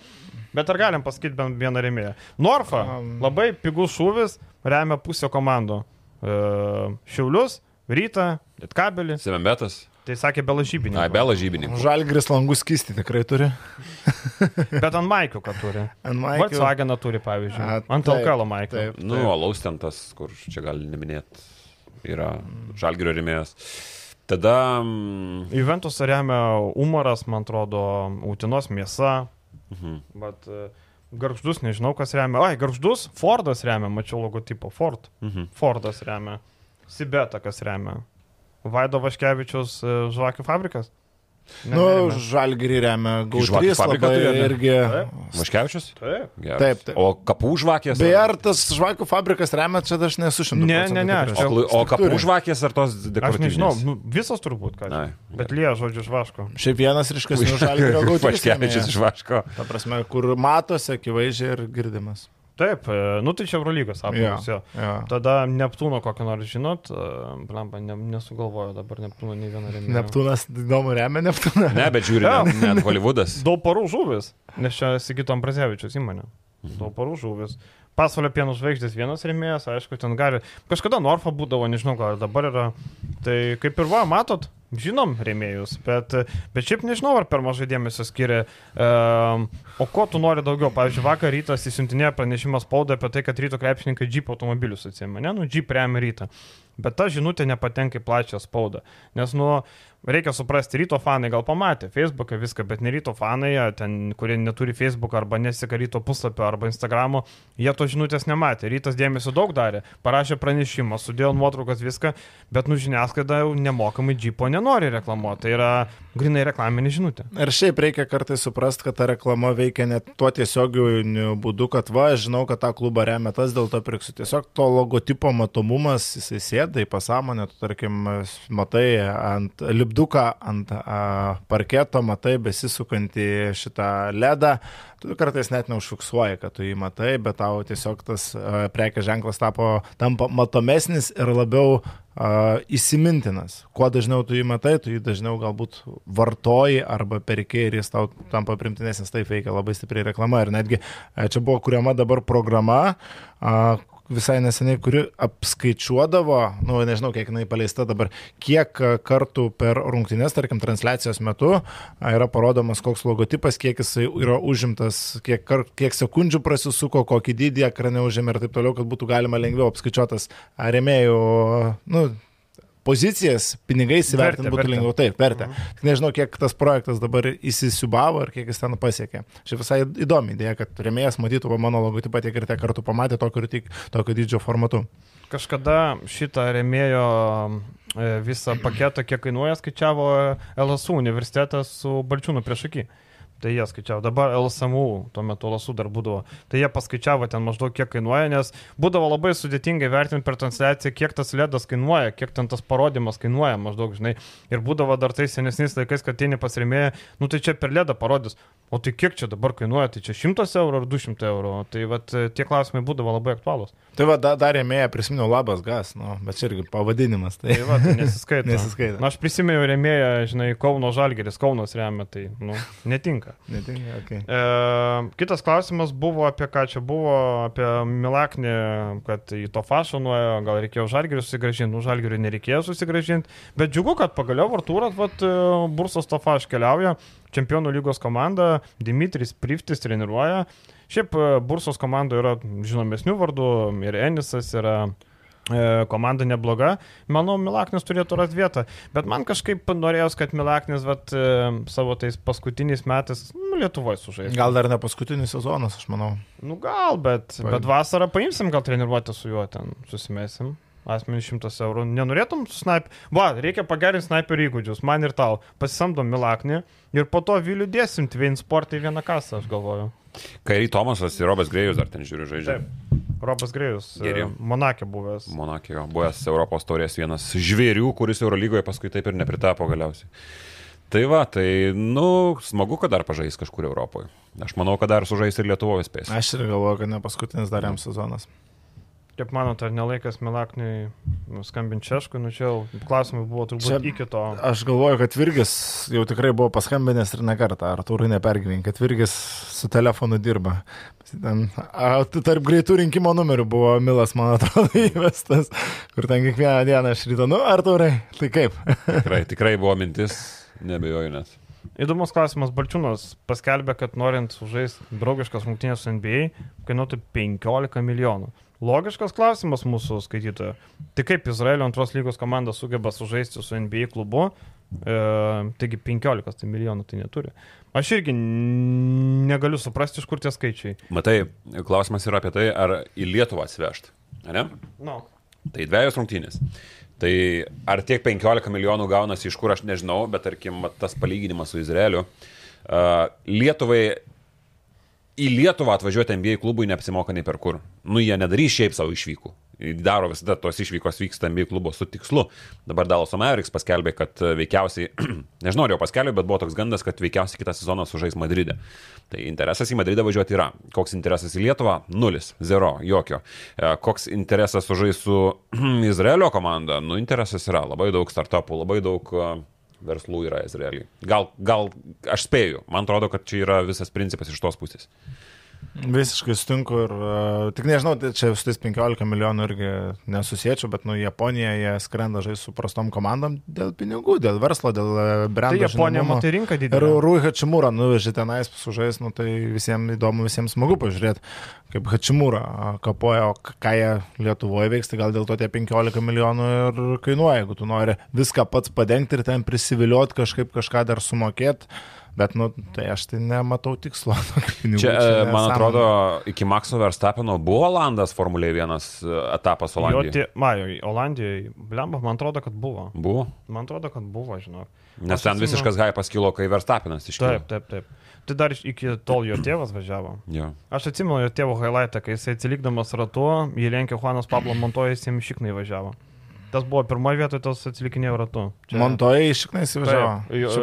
Bet ar galim pasakyti bent vieną remėją? Norfa, labai pigus šūvis, remia pusę komandų. Šiaulius, Rytą, Lietkabelį. Semembetas. Tai sakė belažybininkų. Ai, belažybininkų. Žalgris langus kisti tikrai turi. Bet ant Maikio, ką turi. Ant Maikio. Volkswageną turi, pavyzdžiui. A, ant Alkalo Maikio. Taip, taip. Nu, alaus ten tas, kur čia gali neminėti, yra Žalgirio remėjas. Tada... Mm, Juventus remia Umaras, man atrodo, Utinos mėsa. Mhm. Bet, Garždus, nežinau, kas remia. Ai, Garždus, Fordas remia, mačiau logotipą. Ford. Mhm. Fordas remia. Sibeta kas remia. Vaido Vaškevičius e, žvakių fabrikas. Ne, Nu, žalgirį remia fabriką labai ne? irgi. Vaškevičius? Taip. Geras. Taip, taip. O kapų žvakės? Beje, ar tas žvakių fabrikas remia, čia aš nesu šimtas. Ne, ne, ne, aš O, čia- klu- o kapų žvakės ar tos Aš dekoratyvinės? nežinau, nu, visas turbūt, ką. Ai, Bet lie, žodžiu, žvaško. Šiaip vienas ryškesnių žalgirio Gautrys. Vaškevičius rėmėjas. iš Vaško. Ta prasme, kur matosi akivaizdžiai ir girdimas. Taip, e, nu tai čia Eurolygos apsaugos. jo. jo. Tada Neptūno kokį nors žinot, e, blemba, ne, nesugalvoju dabar Neptūno nei vieną rėmėją. Neptūnas įdomu remia Neptūną. Ne, bet žiūri, Jo. net, Hollywoodas. Daug parų žuvis, nes čia Sigito Ambrazevičius įmonė. Daug parų žuvis. Pasvalio pienų žvaigždės vienas rėmėjas, aišku, ten gali. Kažkada Norfa būdavo, nežinau, gal dabar yra. Tai kaip ir va, matot, žinom rėmėjus, bet, bet šiaip nežinau, ar per mažai dėmesio skiria. Um, o ko tu nori daugiau? Pavyzdžiui, vakar rytas įsiuntinėjo pranešimą spaudą apie tai, kad ryto krepšininkai Jeep automobilius atsėmė. Ne, nu, Jeep remia rytą. Bet ta žinutė nepatenka į plačią spaudą. Nes, nu, reikia suprasti, ryto fanai gal pamatė Facebooką viską, bet ne ryto fanai, ten, kurie neturi Facebook arba nesika ryto puslapio arba Instagramo, jie to žinutės nematė. Rytas dėmesio daug darė, parašė pranešimą, sudėjo nuotraukas viską, bet, nu, žiniasklaida jau nemokamai džipo nenori reklamuoti. Tai yra grinai reklaminė žinutė. Ir šiaip reikia kartais suprasti, kad ta reklama veikia net tuo tiesioginiu būdu, kad va, žinau, kad tą klubą remia tas, dėl to pirksiu. Tiesiog to logotipo matomumas, jisai sėda į pasąmonę, tu tarkim, matai ant lipduką, ant a, parketo, matai besisukantį šitą ledą, tu kartais net neužfiksuoji, kad tu jį matai, bet tau tiesiog tas a, prekės ženklas tapo, tampa matomesnis ir labiau a, įsimintinas. Kuo dažniau tu jį matai, tu jį dažniau galbūt vartoji arba perki ir jis tau tampa primtinesnis, taip veikia labai stipriai reklama. Ir netgi a, čia buvo kuriama dabar programa, a, visai neseniai, kuri apskaičiuodavo, nu, nežinau, kiek jinai paleista dabar, kiek kartų per rungtynės, tarkim, transliacijos metu yra parodomas koks logotipas, kiek jisai yra užimtas, kiek, kar, kiek sekundžių prasisuko, kokį dydį ekrane užėmė ir taip toliau, kad būtų galima lengviau apskaičiuotas a, rėmėjų, nu, pozicijas, pinigais įvertinti būtų lengviau. Taip, vertę. Tik nežinau, kiek tas projektas dabar įsisiubavo ir kiek jis ten pasiekė. Šiaip visai įdomi idėja, kad remėjas matytų mano logotipą tiek ir tiek kartų pamatė tokio, tokio dydžio formatu. Kažkada šitą remėjo e, visą paketą, kiek kainuoja, skaičiavo LSU universitetas su Balčiūnu prieš akį. Tai jie skaičiavo, dabar LSMU, tuo metu LSU dar būdavo. Tai jie paskaičiavo ten maždaug kiek kainuoja, nes būdavo labai sudėtingai vertinti per transliaciją, kiek tas ledas kainuoja, kiek ten tas parodimas kainuoja maždaug, žinai. Ir būdavo dar tais senesniais laikais, kad tie nepasiremėja, nu tai čia per ledą parodys. O tai kiek čia dabar kainuoja, tai čia 100 eurų ar 200 eurų. Tai vat, tie klausimai būdavo labai aktualūs. Tai va, da, dar remėja prisiminiau labas gas, nu, bet čia irgi pavadinimas. Tai, Tai va, tai nesiskaito. Nesiskaito. Na, aš prisimenu remėją, žinai, Kauno Žalgeris, Kaunas remia, tai, nu, netinka. Netinka, okay. E, kitas klausimas buvo apie ką čia buvo, apie Milaknį, kad į to fašą nuėjo, gal reikėjo Žalgerį susigražinti, nu, Žalgerį nereikėjo susigražinti, bet džiugu, kad pagaliau Artūras, vat, e, Bursas to faš keliauja, čempionų lygos komanda, Dimitris Priftis treniruoja. Šiaip e, Bursos komandoje yra žinomesnių vardų ir Enisas yra komanda nebloga, manau, Milaknis turėtų rasti vietą, bet man kažkaip norėjos, kad Milaknis vat, e, savo tais paskutiniais metais nu, Lietuvoje sužaistų. Gal dar ne paskutinis sezonas, aš manau. Nu gal, bet, Paim. bet vasarą paimsim, gal treniruotę su juo ten susimėsim. Asmenį 100 eurų. Nenorėtum su snaip... Va, reikia pagerinti snaiperių įgūdžius, man ir tau. Pasisamdom Milaknį ir po to Vilių dėsim Twin Sport į vieną kasą, aš galvoju. Kairį Tomasas ir Robas Grėjus dar ten žiūri žaidžia. Robas Grėjus, Geri. Monakė buvęs. Monakio, buvęs Europos taurės vienas žvėrių, kuris Eurolygoje paskui taip ir nepritapo galiausiai. Tai va, tai, nu, smagu, kad dar pažais kažkur Europoje. Aš manau, kad dar sužais ir Lietuvoje spės. Aš ir galvoju, kad ne paskutinis dar jam sezonas. Kaip manote, ar nelaikas Milakniui skambinti Češkui, nu čia jau klausimai buvo turbūt Čia- iki to. Aš galvoju, kad Virgis jau tikrai buvo paskambinęs ir ne kartą, ar turui nepergyvink, kad Virgis su telefonu dirba. Ten, a, tarp greitų rinkimo numerių buvo Milas, man atrodo, įvestas, kur ten kiekvieną dieną aš ryto, nu, ar turai, tai kaip? Tikrai, tikrai buvo mintis, nebejoju net. Įdomus klausimas, Balčiūnas paskelbė, kad norint sužaisti draugiškas rungtynės su NBA, kainuotų 15 milijonų. Logiškas klausimas mūsų skaitytojo. Tai kaip Izraelio antros lygos komanda sugeba sužaisti su NBA klubu E, taigi 15 tai milijonų tai neturi. Aš irgi negaliu suprasti, iš kur tie skaičiai. Matai, klausimas yra apie tai, ar į Lietuvą atsvežt. Ne? No. Tai dviejos rungtynės. Tai ar tiek 15 milijonų gaunasi iš kur aš nežinau, bet tarkim tas palyginimas su Izraeliu. Uh, Lietuvai į Lietuvą atvažiuoti NBA klubui neapsimoka nei per kur. Nu, jie nedarys šiaip savo išvykų daro visada tos išvykos vyksta NBA klubo su tikslu. Dabar Dallas Mavericks paskelbė, kad e, veikiausiai, nežinau, jau paskelbė, bet buvo toks gandas, kad veikiausiai kitą sezoną sužais Madride. Tai interesas į Madridą važiuoti yra. Koks interesas į Lietuvą? Nulis, zero, jokio. E, koks interesas sužais su Izraelio komanda? Nu, interesas yra labai daug startupų, labai daug e, verslų yra Izraeliui. Gal, gal aš spėju, man atrodo, kad čia yra visas principas iš tos pusės. Visiškai sutinku ir uh, tik nežinau, tai čia su tais 15 milijonų irgi nesusiečiau, bet nu Japonija jie skrenda žais su prastom komandom dėl pinigų, dėl verslo, dėl e, brendo. Tai Japonija matai rinką didelę. Ir Rui Hačimūra nuvežė tenais sužais, nu tai visiems įdomu, visiems smagu pažiūrėti, kaip Hačimūra kapoja, o ką jie Lietuvoje veiks, tai gal dėl to tie 15 milijonų ir kainuoja, jeigu tu nori viską pats padengti ir ten prisivilioti kažkaip kažką dar sumokėti Bet, nu, tai aš tai nematau tikslo. Pinigų, čia, čia, man sąmonė. atrodo, iki Makso Verstapino buvo Olandas Formulė 1 e, etapas Olandijoje. Majo, Olandijoje, blemba, man atrodo, kad buvo. Buvo? Man atrodo, kad buvo, žinau. Nes ten visiškas hypas kilo, kai Verstapinas iškilo. Taip, taip, taip. Tai dar iki tol jo tėvas važiavo. Jo. Aš atsimenu jo tėvo highlightą, kai jisai atsilikdamas ratu, jį lenkė Juanas Pablo Montojas, jiems šiknai važiavo. Tas buvo pirmoje vietoje, tas atsilikinėjo ratu. Čia... Montoja iš šiknais įvažiavo.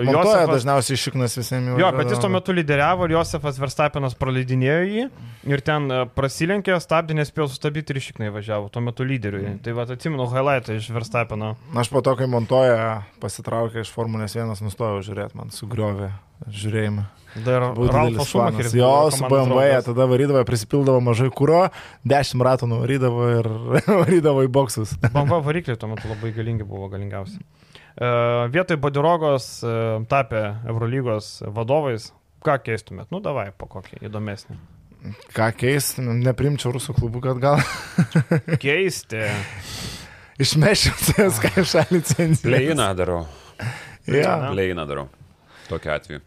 Montoja Josefas... dažniausiai iš šiknas visiems jau. Jo, bet jis tuo metu lyderiavo ir Josefas Verstapinas praleidinėjo jį ir ten e, prasilenkė, stabdė, nespėjo sustabdyti ir iš šiknai važiavo, tuo metu lyderiui. Mm. Tai va, atsimenu highlightą iš Verstapino. Aš po to, kai Montoja pasitraukė iš Formulės 1, nustojau žiūrėti, man sugriovė žiūrėjimą. Dar Ralfas Šumacheris. Jo, su BMW tada varydavo, prisipildavo mažai kūro, 10 ratų nuvarydavo ir varydavo į boksus. BMW varikliai tuo metu labai galingi buvo, galingiausi. Uh, vietoj Badirogos uh, tapę Eurolygos vadovais, ką keistumėt? Nu, davai po kokį įdomesnį. Ką keisti, neprimčiau rusų klubų, kad gal. Keisti. Išmešiau CSK šalį licenciją. Leiną darau. Ja. Leiną darau tokiu atveju.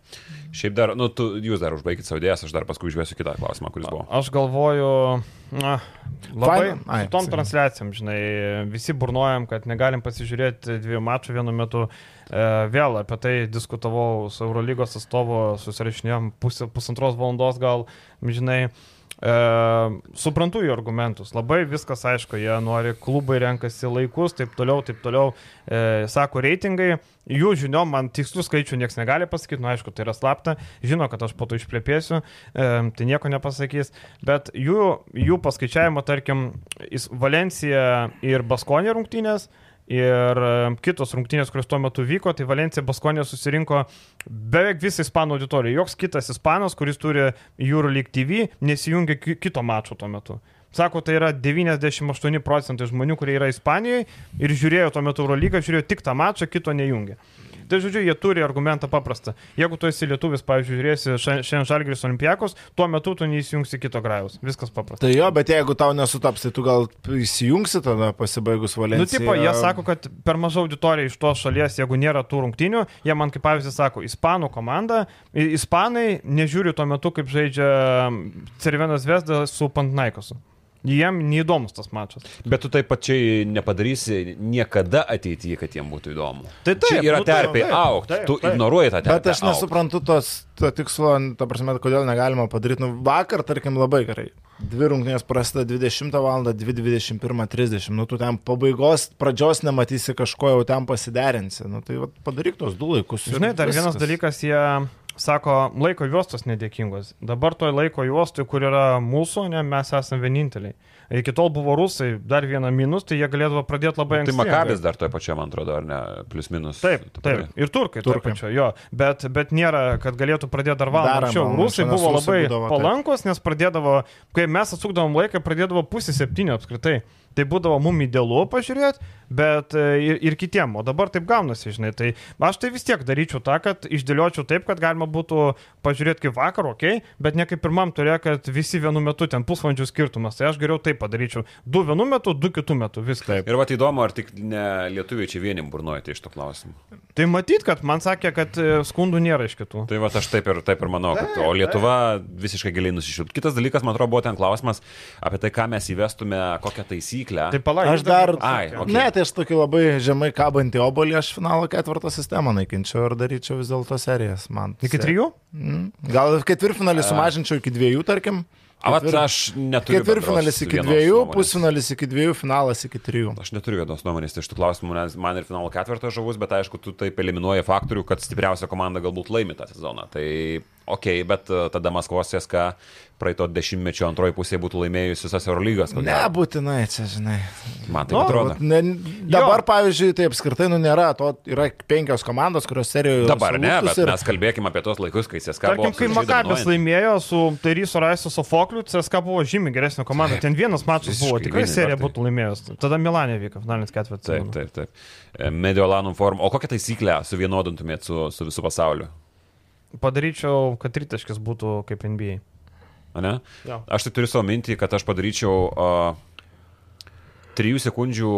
Šiaip dar, nu, tu, jūs dar užbaigit savo idėjas, aš dar paskui užvėsiu kitą klausimą, kuris buvo. Aš galvoju, na, labai Ai, su tom transliacijom, žinai, visi burnuojam, kad negalim pasižiūrėti dviejų mačų vienu metu. E, vėl apie tai diskutavau su Eurolygos atstovu, susirašinėjom pusę, pusantros valandos gal, žinai. E, suprantu jų argumentus, labai viskas aišku, jie nori, klubai renkasi laikus, taip toliau, taip toliau, e, sako reitingai, jų žiniom man tikslų skaičių niekas negali pasakyti, nu aišku, tai yra slapta, žino, kad aš po to išplėpėsiu, e, tai nieko nepasakys, bet jų, jų paskaičiavimo, tarkim, Valencija ir Baskonė rungtynės, Ir kitos rungtynės, kurios tuo metu vyko, tai Valencija Baskonė susirinko beveik visą ispanų auditoriją. Joks kitas ispanas, kuris turi Euroleague TV, nesijungia kito mačo tuo metu. Sako, tai yra 98 procentai žmonių, kurie yra Ispanijoje ir žiūrėjo tuo metu Eurolygą, žiūrėjo tik tą mačą, kito nejungia. Tai žodžiu, jie turi argumentą paprastą. Jeigu tu esi lietuvis, pavyzdžiui, žiūrėsi šiandien Žalgris Olimpijakos, tuo metu tu neįsijungsi kito grajaus. Viskas paprasta. Tai jo, bet jeigu tau nesutaps, tai tu gal įsijungsi tada pasibaigus valencijai. Nu, tipo, jie sako, kad per maža auditorija iš tos šalies, jeigu nėra tų rungtinių, jie man kaip pavyzdį sako, ispanų komanda, ispanai nežiūri tuo metu, kaip žaidžia Cervenas Vesda su Pantnaikosu. Jiem neįdomus tas mačas. Bet tu taip pačiai nepadarysi niekada ateityje, kad jiem būtų įdomu. Tai taip, Čia yra nu, terpė tai, aukti, tu taip. ignoruoji tą terpę. Bet aš nesuprantu tos to tikslo, ta prasme, kodėl negalima padaryti. Nu, vakar, tarkim, labai gerai. Dvi rungtynės prasideda 20 val. 2.21.30. Nu, tu ten pabaigos, pradžios nematysi kažko, jau ten pasiderinsi. Nu, tai va, padaryk tos du laikus. Žinai, dar viskas. vienas dalykas, jie sako, laiko juostos nedėkingos. Dabar toj laiko juostoj, kur yra mūsų, ne, mes esame vieninteliai. Iki tol buvo rusai, dar vieną minus, tai jie galėdavo pradėti labai anksti. Tai Makabis dar toje pačioje, man atrodo, ar ne, plus minus. Taip, taip. Ir turkai, turkai. Pačio, jo. Bet, bet nėra, kad galėtų pradėti dar valandą anksčiau. Rusai buvo labai būdavo, palankos, nes pradėdavo, kai mes atsukdavom laiką, pradėdavo pusę septynių apskritai. Tai būdavo mum idealu pažiūrėti, bet e, ir, ir kitiem, o dabar taip gaunasi, žinai. Tai aš tai vis tiek daryčiau tą, kad išdėliočiau taip, kad galima būtų pažiūrėti kaip vakar, ok, bet ne kaip pirmam turė, kad visi vienu metu ten pusvalandžių skirtumas. Tai aš geriau taip padaryčiau. Du vienu metu, du kitų metu, viską. Ir va įdomu, ar tik ne lietuviai čia vienim burnuojate iš to klausimų. Tai matyt, kad man sakė, kad e, skundų nėra iš kitų. Tai va aš taip ir, taip ir manau, kad o Lietuva visiškai giliai nusišiltų. Kitas dalykas, man atrodo, buvo ten klausimas apie tai, ką mes įvestume, kokią taisyklę. Tai palauk. Aš dar... Ai, okay. Ne, tai aš tokį labai žemai kabantį obolį, aš finalo ketvirtą sistemą naikinčiau ir daryčiau vis dėlto serijas. Man. Iki trijų? Mm. Gal ketvirtfinalį sumažinčiau iki dviejų, tarkim. Avat aš neturiu. Ketvirtfinalis iki dviejų, pusfinalis iki dviejų, finalas iki trijų. Aš neturiu vienos nuomonės iš tų klausimų, nes man ir finalo ketvirtas žavus, bet aišku, tu taip eliminuoji faktorių, kad stipriausia komanda galbūt laimi tą sezoną. Tai ok, bet tada Maskvos CSK praeito dešimtmečio antroji pusė būtų laimėjusi visas Eurolygas. Nebūtinai, čia žinai. Man tai nu, atrodo. Ne, dabar, jo. pavyzdžiui, tai apskritai nu, nėra, to yra penkios komandos, kurios serijoje. Dabar ne, bet ir... mes kalbėkime apie tos laikus, kai CSK Tarkim, buvo. Tarkim, kai Makabės laimėjo su Tairysu Raisu Sofokliu, CSK buvo žymiai geresnė komanda. Ten vienas mačas buvo, tikrai serija būtų laimėjęs. Tada Milanė vyko finalinis ketvirtas. Taip, taip, taip. E, Mediolanum form. O kokią taisyklę suvienodintumėt su, su visų pasauliu? Padaryčiau, kad tritaškis būtų kaip NBA ne? Ja. Aš tai turiu savo mintį, kad aš padaryčiau uh, trijų sekundžių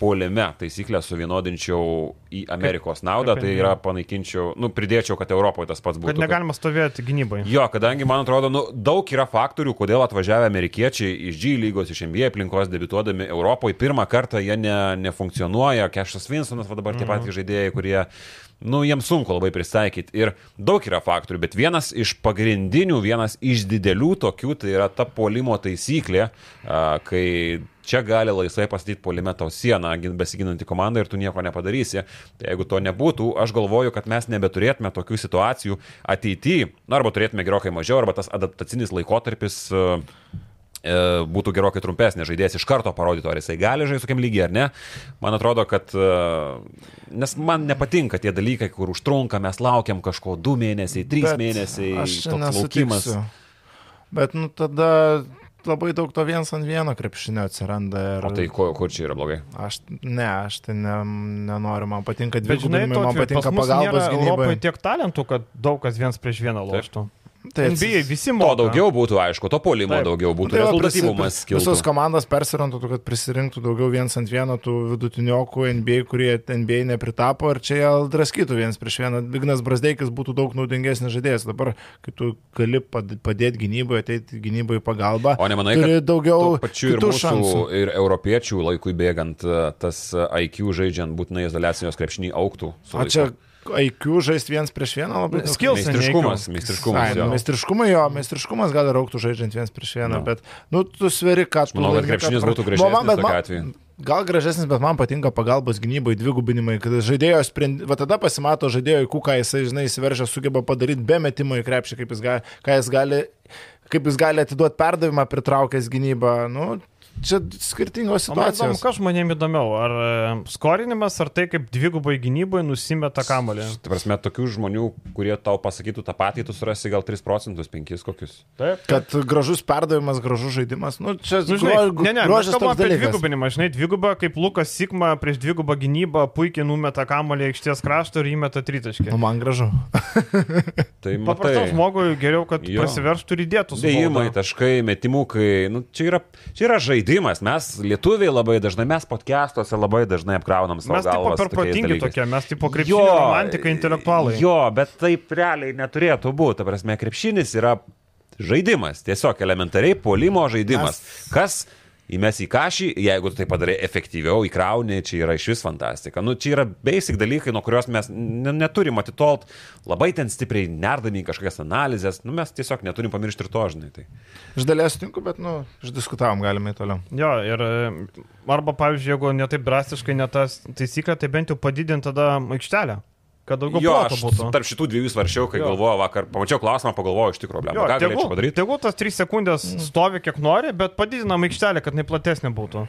polime taisyklę suvienodinčiau į Amerikos naudą, kaip, tai yra panaikinčiau, nu, pridėčiau, kad Europoje tas pats būtų. Kad negalima stovėti gynybai. Jo, kadangi, man atrodo, nu, daug yra faktorių, kodėl atvažiavę amerikiečiai iš G lygos, iš NBA aplinkos debituodami Europoje, pirmą kartą jie ne, nefunkcionuoja, Kešas Vinsonas, va dabar tie mhm. patys žaidėjai, kurie nu, jiems sunku labai pristaikyti. Ir daug yra faktorių, bet vienas iš pagrindinių, vienas iš didelių tokių, tai yra ta polimo taisyklė, kai čia gali laisvai pastatyti polime tau sieną, besiginanti komanda ir tu nieko nepadarysi. Tai jeigu to nebūtų, aš galvoju, kad mes nebeturėtume tokių situacijų ateityje, na, arba turėtume gerokai mažiau, arba tas adaptacinis laikotarpis E, būtų gerokai trumpesnė žaidėjas iš karto parodytų, ar jisai gali žaisti tokiam lygiai ar ne. Man atrodo, kad, e, nes man nepatinka tie dalykai, kur užtrunka, mes laukiam kažko du mėnesiai, trys Bet mėnesiai, aš toks laukimas. Bet nu tada labai daug to viens ant vieno krepšinio atsiranda. Ir... O tai kur, kur čia yra blogai? Aš, ne, aš tai ne, nenoriu, man patinka dvigubinimai, man patinka pagalbos gynybai. Europoje tiek talentų, kad daug kas viens prieš vieną loštų. Taip. Tai NBA visi moka. To daugiau būtų, aišku, to polimo Taip. daugiau būtų, tai rezultatyvumas kiltų. Visos komandos persirantų, kad prisirinktų daugiau viens ant vieno tų vidutiniokų NBA, kurie NBA nepritapo, ir čia jie draskytų viens prieš vieną. Vignas Brasdeikis būtų daug naudingesnis žaidėjas. Dabar, kai tu gali padėti gynyboje, ateiti gynyboje pagalbą, o nemanai, turi daugiau pačių ir mūsų šansų. ir europiečių laikui bėgant tas IQ žaidžiant būtinai izolacijos krepšinį auktų. O čia IQ žaisti viens prieš vieną labai daug. Skills. Meistriškumas. Meistriškumas. Jo. Meistriškumas jo, meistriškumas gal ir auktų žaidžiant viens prieš vieną, no. bet, nu, tu sveri, ką tu. Manau, kad krepšinis būtų gražesnis nu, tokiu atveju. Gal gražesnis, bet man patinka pagalbos gynybai, dvigubinimai, kad žaidėjo sprendimai, va tada pasimato žaidėjo į kuką, jisai, žinai, įsiveržia, sugeba padaryti be metimo į krepšį, kaip jis gali, ką jis gali kaip jis gali atiduoti perdavimą pritraukęs gynybą. Nu, čia skirtingos situacijos. Įdomu, kas žmonėms įdomiau, ar e, skorinimas, ar tai kaip dvigubai gynyboje nusimeta kamolį. Tai prasme, tokių žmonių, kurie tau pasakytų tą patį, tu surasi gal 3 procentus, 5 kokius. Taip. taip. Kad gražus perdavimas, gražus žaidimas, nu čia nu, žinai, gro, ne, ne, grožis toks apie dvigubinimą, žinai, dvigubą, kaip Lukas Sigma prieš dvigubą gynybą puikiai numeta kamolį aikštės kraštą ir įmeta tritaškį. Nu, man gražu. tai paprastam žmogui geriau, kad prasiveržtų ir įdėtų. Dėjimai, taškai, metimukai, nu, čia yra, čia yra žaidimas žaidimas. Mes lietuviai labai dažnai, mes podcastuose labai dažnai apkraunam savo mes galvas. Mes per protingi tokie, mes tipo krepšinio romantikai, intelektualai. Jo, bet taip realiai neturėtų būti. Ta prasme, krepšinis yra žaidimas, tiesiog elementariai polimo žaidimas. Mes... Kas įmes į kažį, jeigu tu tai padarai efektyviau, įkrauni, čia yra iš vis fantastika. Nu, čia yra basic dalykai, nuo kurios mes neturim atitolt labai ten stipriai nerdami kažkokias analizės, nu, mes tiesiog neturim pamiršti ir to, žinai. Tai. Iš dalies sutinku, bet, nu, išdiskutavom galime toliau. Jo, ir arba, pavyzdžiui, jeigu netaip drastiškai netas taisyklė, tai bent jau padidinti tada aikštelę kad daugiau jo, aš būtų. Tarp šitų dviejų svaršiau, kai galvojau vakar, pamačiau klausimą, pagalvojau iš tikrųjų, ką galėčiau padaryti. Tegul tas 3 sekundės mm. stovi kiek nori, bet padidinam aikštelę, kad jinai platesnė būtų.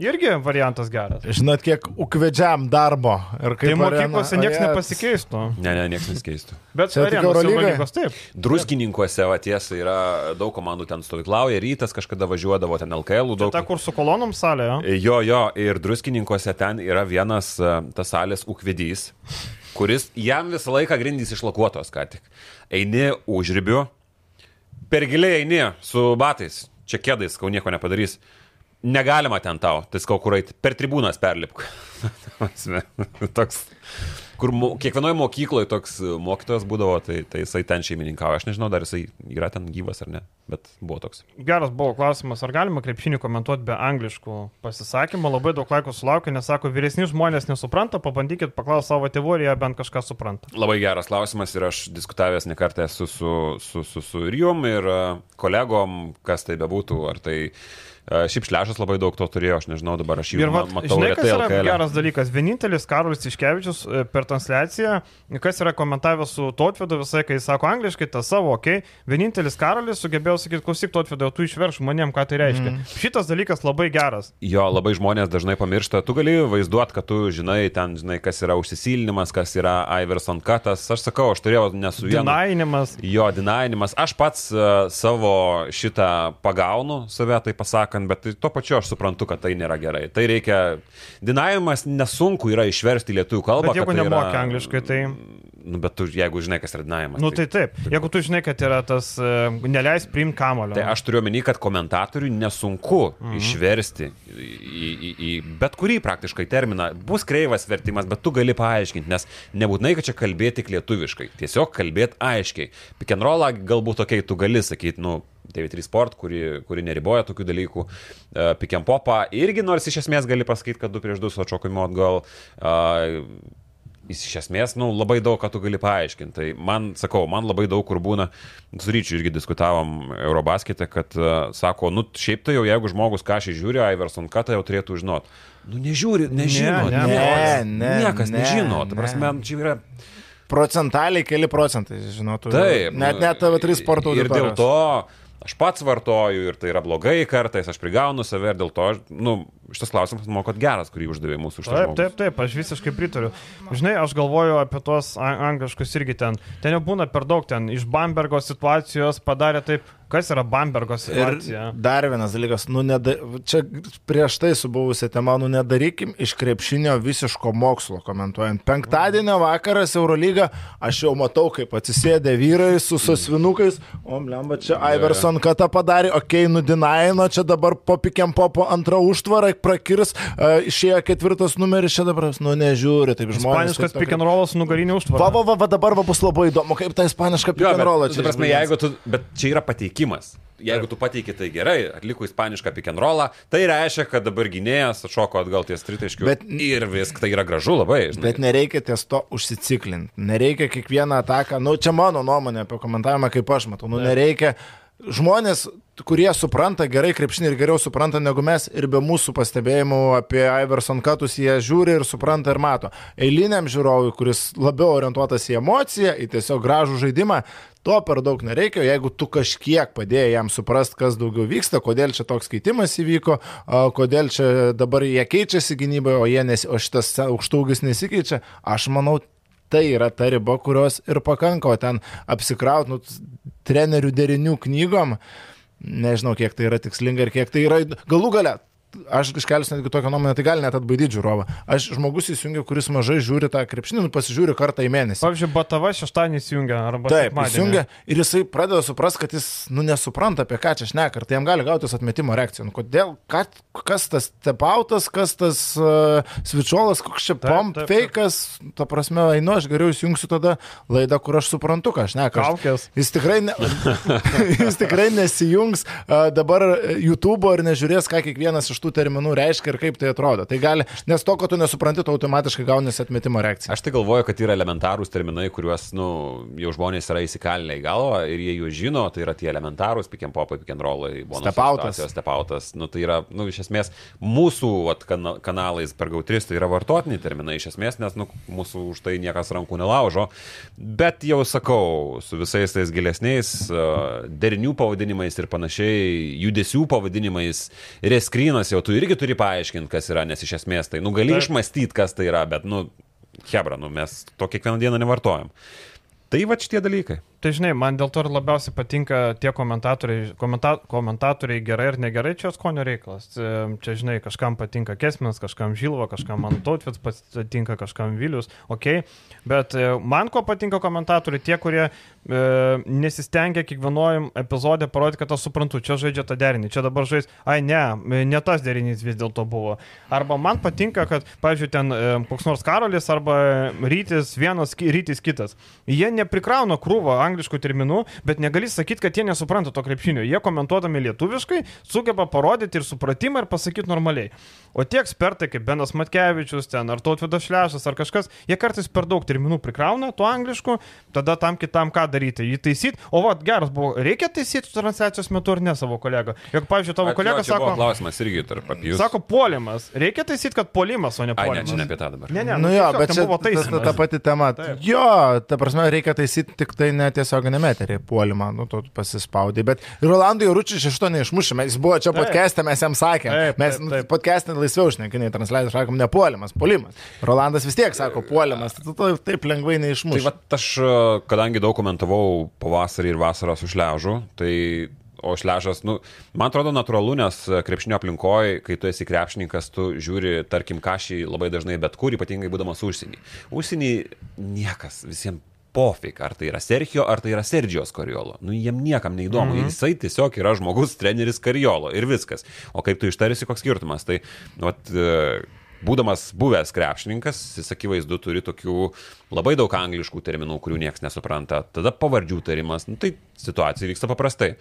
Irgi variantas geras. Žinot, kiek ukvedžiam darbo. Ir kaip Tai mokyklose niekas nepasikeistų. Ne, ne, niekas nesikeistų. Bet? Eurolygos taip. Druskininkuose, va tiesa, yra daug komandų ten stovyklauja, rytas kažkada važiuodavo ten LKL, daug. Ta, kur su kolonom salė, jo. Jo, jo, ir druskininkuose ten yra vienas e, tas salės ukvedys, kuris jam visą laiką grindys išlakuotos, ką tik. Eini užribiu, per giliai eini su batais, čia kėdais, kau nieko nepadarys. Negalima ten tau, tai skau kur eiti, per tribūnas perlipk. toks, kur mo, kiekvienoje mokykloje toks e, mokytojas būdavo, tai, tai jisai ten šeimininkavo. Aš nežinau, dar jisai yra ten gyvas ar ne, bet buvo toks. Geras buvo klausimas, ar galima krepšinį komentuoti be angliškų pasisakymų. Labai daug laiko sulaukė, nes sako, vyresni žmonės nesupranta, pabandykit paklausti savo tėvų, ar jie bent kažką supranta. Labai geras klausimas ir aš diskutavęs ne kartą esu su, su, su, su ir jum, ir e, kolegom, kas tai bebūtų, ar tai e, šiaip šlešas labai daug to turėjo, aš nežinau, dabar aš jį Ir va, ma- matau žinai, kas yra LKL. geras dalykas. Vienintelis Karolis Iškevičius e, per transliaciją, kas yra komentavęs su Totvidu visai, kai jis sako angliškai, tas savo, okei. Okay. Vienintelis Karolis sugebėjo sakyti, klausyk Totvidu, tu išverš maniem, ką tai reiškia. Mm. Šitas dalykas labai geras. Jo, labai žmonės dažnai pamiršta. Tu gali vaizduoti, kad tu žinai, ten, žinai, kas yra užsisilinimas, kas yra Iverson katas. Aš sakau, aš turėjau nesu vienu. Dinainimas. Jo, dinainimas. Aš pats uh, savo šitą pagaunu, save tai pasakant, bet tuo pačiu aš suprantu, kad tai nėra gerai. Tai reikia. Dinavimas nesunku yra išversti lietuvių kalbą. Bet jeigu tai nemoki yra- angliškai, tai... Nu, bet tu, jeigu žinai, kas yra dinavimas. Nu tai taip. Jeigu tu žinai, kad yra tas uh, neleis priimti kamulio. Tai aš turiu omeny, kad komentatoriui nesunku mhm. išversti į, į, į, bet kurį praktiškai terminą. Bus kreivas vertimas, bet tu gali paaiškinti, nes nebūtinai, kad čia kalbėti tik lietuviškai. Tiesiog kalbėti aiškiai. Rollą galbūt tokiai tu gali sakyti, nu, TV3 Sport, kuri, kuri neriboja tokių dalykų. Uh, pick and popą irgi, nors iš esmės gali pasakyti, kad 2 prieš 2 su atšokimo atgal. Uh, Jis iš esmės, nu, labai daug ką tu gali paaiškinti. Tai man, sakau, man labai daug kur būna, su ryčiu irgi diskutavom Eurobaskete, kad uh, sako, nu, šiaip tai jau jeigu žmogus kažkai žiūri, Iverson ką tai jau turėtų žinot. Nu, nežiūri, nežino. Ne, ne, žmonės. ne, Niekas ne, nežino. Ta ne. prasme, čia yra Procentaliai keli procentai, žinotų. Taip. Net net TV3 sporto Ir dėl to aš pats vartoju ir tai yra blogai kartais, aš prigaunu save ir dėl to, aš- nu, šitas klausimas, manau, kad geras, kurį uždavė mūsų šitas Taip, taip, taip, aš visiškai pritariu. Žinai, aš galvoju apie tuos an- angliškus irgi ten. Ten jau būna per daug ten. Iš Bambergo situacijos padarė taip, kas yra Bambergo situacija. Ir dar vienas dalykas, nu, neda, čia prieš tai su buvusia tema, nu nedarykim iš krepšinio visiško mokslo komentuojant. Penktadienio vakaras Eurolyga, aš jau matau, kaip atsisėdė vyrai su sosvinukais, o mlemba čia Iverson kata padarė, okei, okay, nudinaino, čia dabar po pikiam popo antrą užtvarą prakirs, uh, išėjo ketvirtas numeris, čia dabar, nu nežiūri, taip žmonės. Ispaniškas pick and rollas nugarinį Va, užtvarą. va, va, va, dabar va bus labai įdomu, kaip ta ispaniška pick and bet, rollą čia. prasme, jeigu tu, bet čia yra pateikimas. Jeigu tu pateiki tai gerai, atliko ispanišką pick and rollą, tai reiškia, kad dabar gynėjas atšoko atgal ties tritaškių. Bet- ir viskas, tai yra gražu labai. Žinai. Bet nereikia ties to užsiciklinti. Nereikia kiekvieną ataką, nu čia mano nuomonė apie komentavimą, kaip aš matau, nu nereikia. Žmonės, kurie supranta gerai krepšinį ir geriau supranta negu mes ir be mūsų pastebėjimų apie Iverson katus, jie žiūri ir supranta ir mato. Eiliniam žiūrovui, kuris labiau orientuotas į emociją, į tiesiog gražų žaidimą, to per daug nereikia. Jeigu tu kažkiek padėjai jam suprast, kas daugiau vyksta, kodėl čia toks keitimas įvyko, kodėl čia dabar jie keičiasi gynyboje, o, nesi, o šitas aukštūgis nesikeičia, aš manau, tai yra ta riba, kurios ir pakanka, o ten apsikraut, nu, trenerių derinių knygom, nežinau, kiek tai yra tikslinga ir kiek tai yra galų gale. Aš iškelsiu netgi tokią nuomonę, tai gali net atbaidyti žiūrovą. Aš žmogus įsijungia, kuris mažai žiūri tą krepšinį, nu, pasižiūri kartą į mėnesį. Pavyzdžiui, Batava šeštadienį įsijungia. Arba Taip, įsijungia ir jisai pradeda suprasti, kad jis, nu, nesupranta, apie ką čia šneka, ir tai jam gali gautis atmetimo reakcija. Nu, kodėl, ką, kas tas tepautas, kas tas uh, svičiolas, koks čia pomp, fejkas, ta prasme, einu, aš geriau įsijungsiu tada laidą, kur aš suprantu, ką aš šneka. Aš- Kaukės. Jis tikrai, ne, jis tikrai nesijungs uh, dabar YouTube ir nežiūrės, ką kiekvienas iš tų terminų reiškia ir kaip tai atrodo. Tai gali, nes to, ko tu nesupranti, tu automatiškai gaunasi atmetimo reakciją. Aš tai galvoju, kad yra elementarūs terminai, kuriuos, nu, jau žmonės yra įsikalinę į galvą ir jie jų žino, tai yra tie elementarūs and popai, and rollai, Step-outas. stepautas. Nu, tai yra, nu, iš esmės, mūsų vat, kana, kanalais per gautris tai yra vartotiniai terminai, iš esmės, nes, nu, mūsų už tai niekas rankų nelaužo. Bet jau sakau, su visais tais gilesniais derinių pavadinimais ir panašiai, judesių pavadinimais, reskrynas jau tu irgi turi paaiškinti, kas yra, nes iš esmės tai, nu, gali išmastyti, kas tai yra, bet, nu, hebra, nu, mes to kiekvieną dieną nevartojam. Tai va šitie dalykai. Tai žinai, man dėl to ir labiausiai patinka tie komentatoriai, komenta, komentatoriai gerai ir negerai, čia skonio reikalas. Čia, žinai, kažkam patinka Kesminas, kažkam Žilva, kažkam man Tautvits patinka, kažkam Vilius, ok. Bet e, man ko patinka komentatoriai, tie, kurie e, nesistengia kiekvienojim epizodė parodyti, kad aš suprantu, čia žaidžia tą derinį, čia dabar žais, ai ne, ne tas derinys vis dėlto buvo. Arba man patinka, kad, pavyzdžiui, ten e, koks nors karolis arba rytis vienas, rytis kitas. Jie neprikrauna krūvą angliškų terminų, bet negali sakyti, kad jie nesupranta to krepšinio. Jie komentuodami lietuviškai sugeba parodyti ir supratimą ir pasakyti normaliai. O tie ekspertai kaip Benas Matkevičius, ten ar Tautvidas Šlešas ar kažkas, jie kartais per daug terminų prikrauna, tuo anglišku, tada tam kitam ką daryti, jį taisyti. O va, geras buvo, reikia taisyti transliacijos metu ar ne savo kolegą. Juk, pavyzdžiui, tavo kolega sako... Klausimas irgi tarp apie jūs. Sako, polimas. Reikia taisyti, kad polimas, o ne polimas. Ai, ne, čia ne apie tą dabar. Ne, ne, nu, nu jo, bet čia buvo ta, ta, ta pati tema. Taip. Jo, ta prasme, reikia taisyti tik tai netiesioginė meterį puolimą, nu, tu pasispaudai. Bet Rolandui Ručiui šešto neišmušėme, jis buvo čia podcast'e, mes jam sakėme. Mes podcast'e laisviau šnekiniai transliacijos sakom, ne puolimas. Rolandas vis tiek sako puolimas, tai tu to taip lengvai Tai neišmuši. va, aš, e, kadangi daug komentavau pavasarį ir vasarą su šležu, tai O šležas, nu, man atrodo natūralu, nes krepšinio aplinkoje, kai tu esi krepšininkas, tu žiūri, tarkim, kažį labai dažnai bet kur, ypatingai būdamas užsienį. Užsienį niekas, visiems pofik, ar tai yra Sergio, ar tai yra Sergijos Kariolo. Nu, jiem niekam neįdomu. Mm -hmm. Jisai tiesiog yra žmogus, treneris Kariolo ir viskas. O kaip tu ištarsi, koks skirtumas. Tai, nu, vat, e, būdamas buvęs krepšininkas, jis akivaizdu turi tokių labai daug angliškų terminų, kurių niekas nesupranta. Tada pavardžių tarimas, nu, tai situacija vyksta paprastai.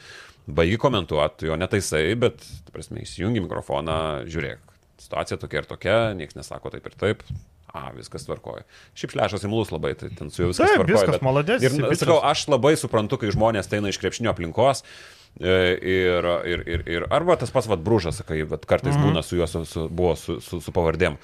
Baigi komentuoti, jo netaisai, bet, prasme, įsijungi mikrofoną, žiūrėk, situacija tokia ir tokia, niekas nesako taip ir taip. A, viskas tvarkoja. Šiaip šlešas imlus labai, tai ten su juo viskas Taip, tvarkoja. viskas bet- maladės, Ir bičias. sakau, aš labai suprantu, kai žmonės eina iš krepšinio aplinkos. e, Ir, ir, ir, ir arba tas pats vat brūžas, kai vat, kartais mm būna su juo, su, su, buvo su, su, su pavardėm.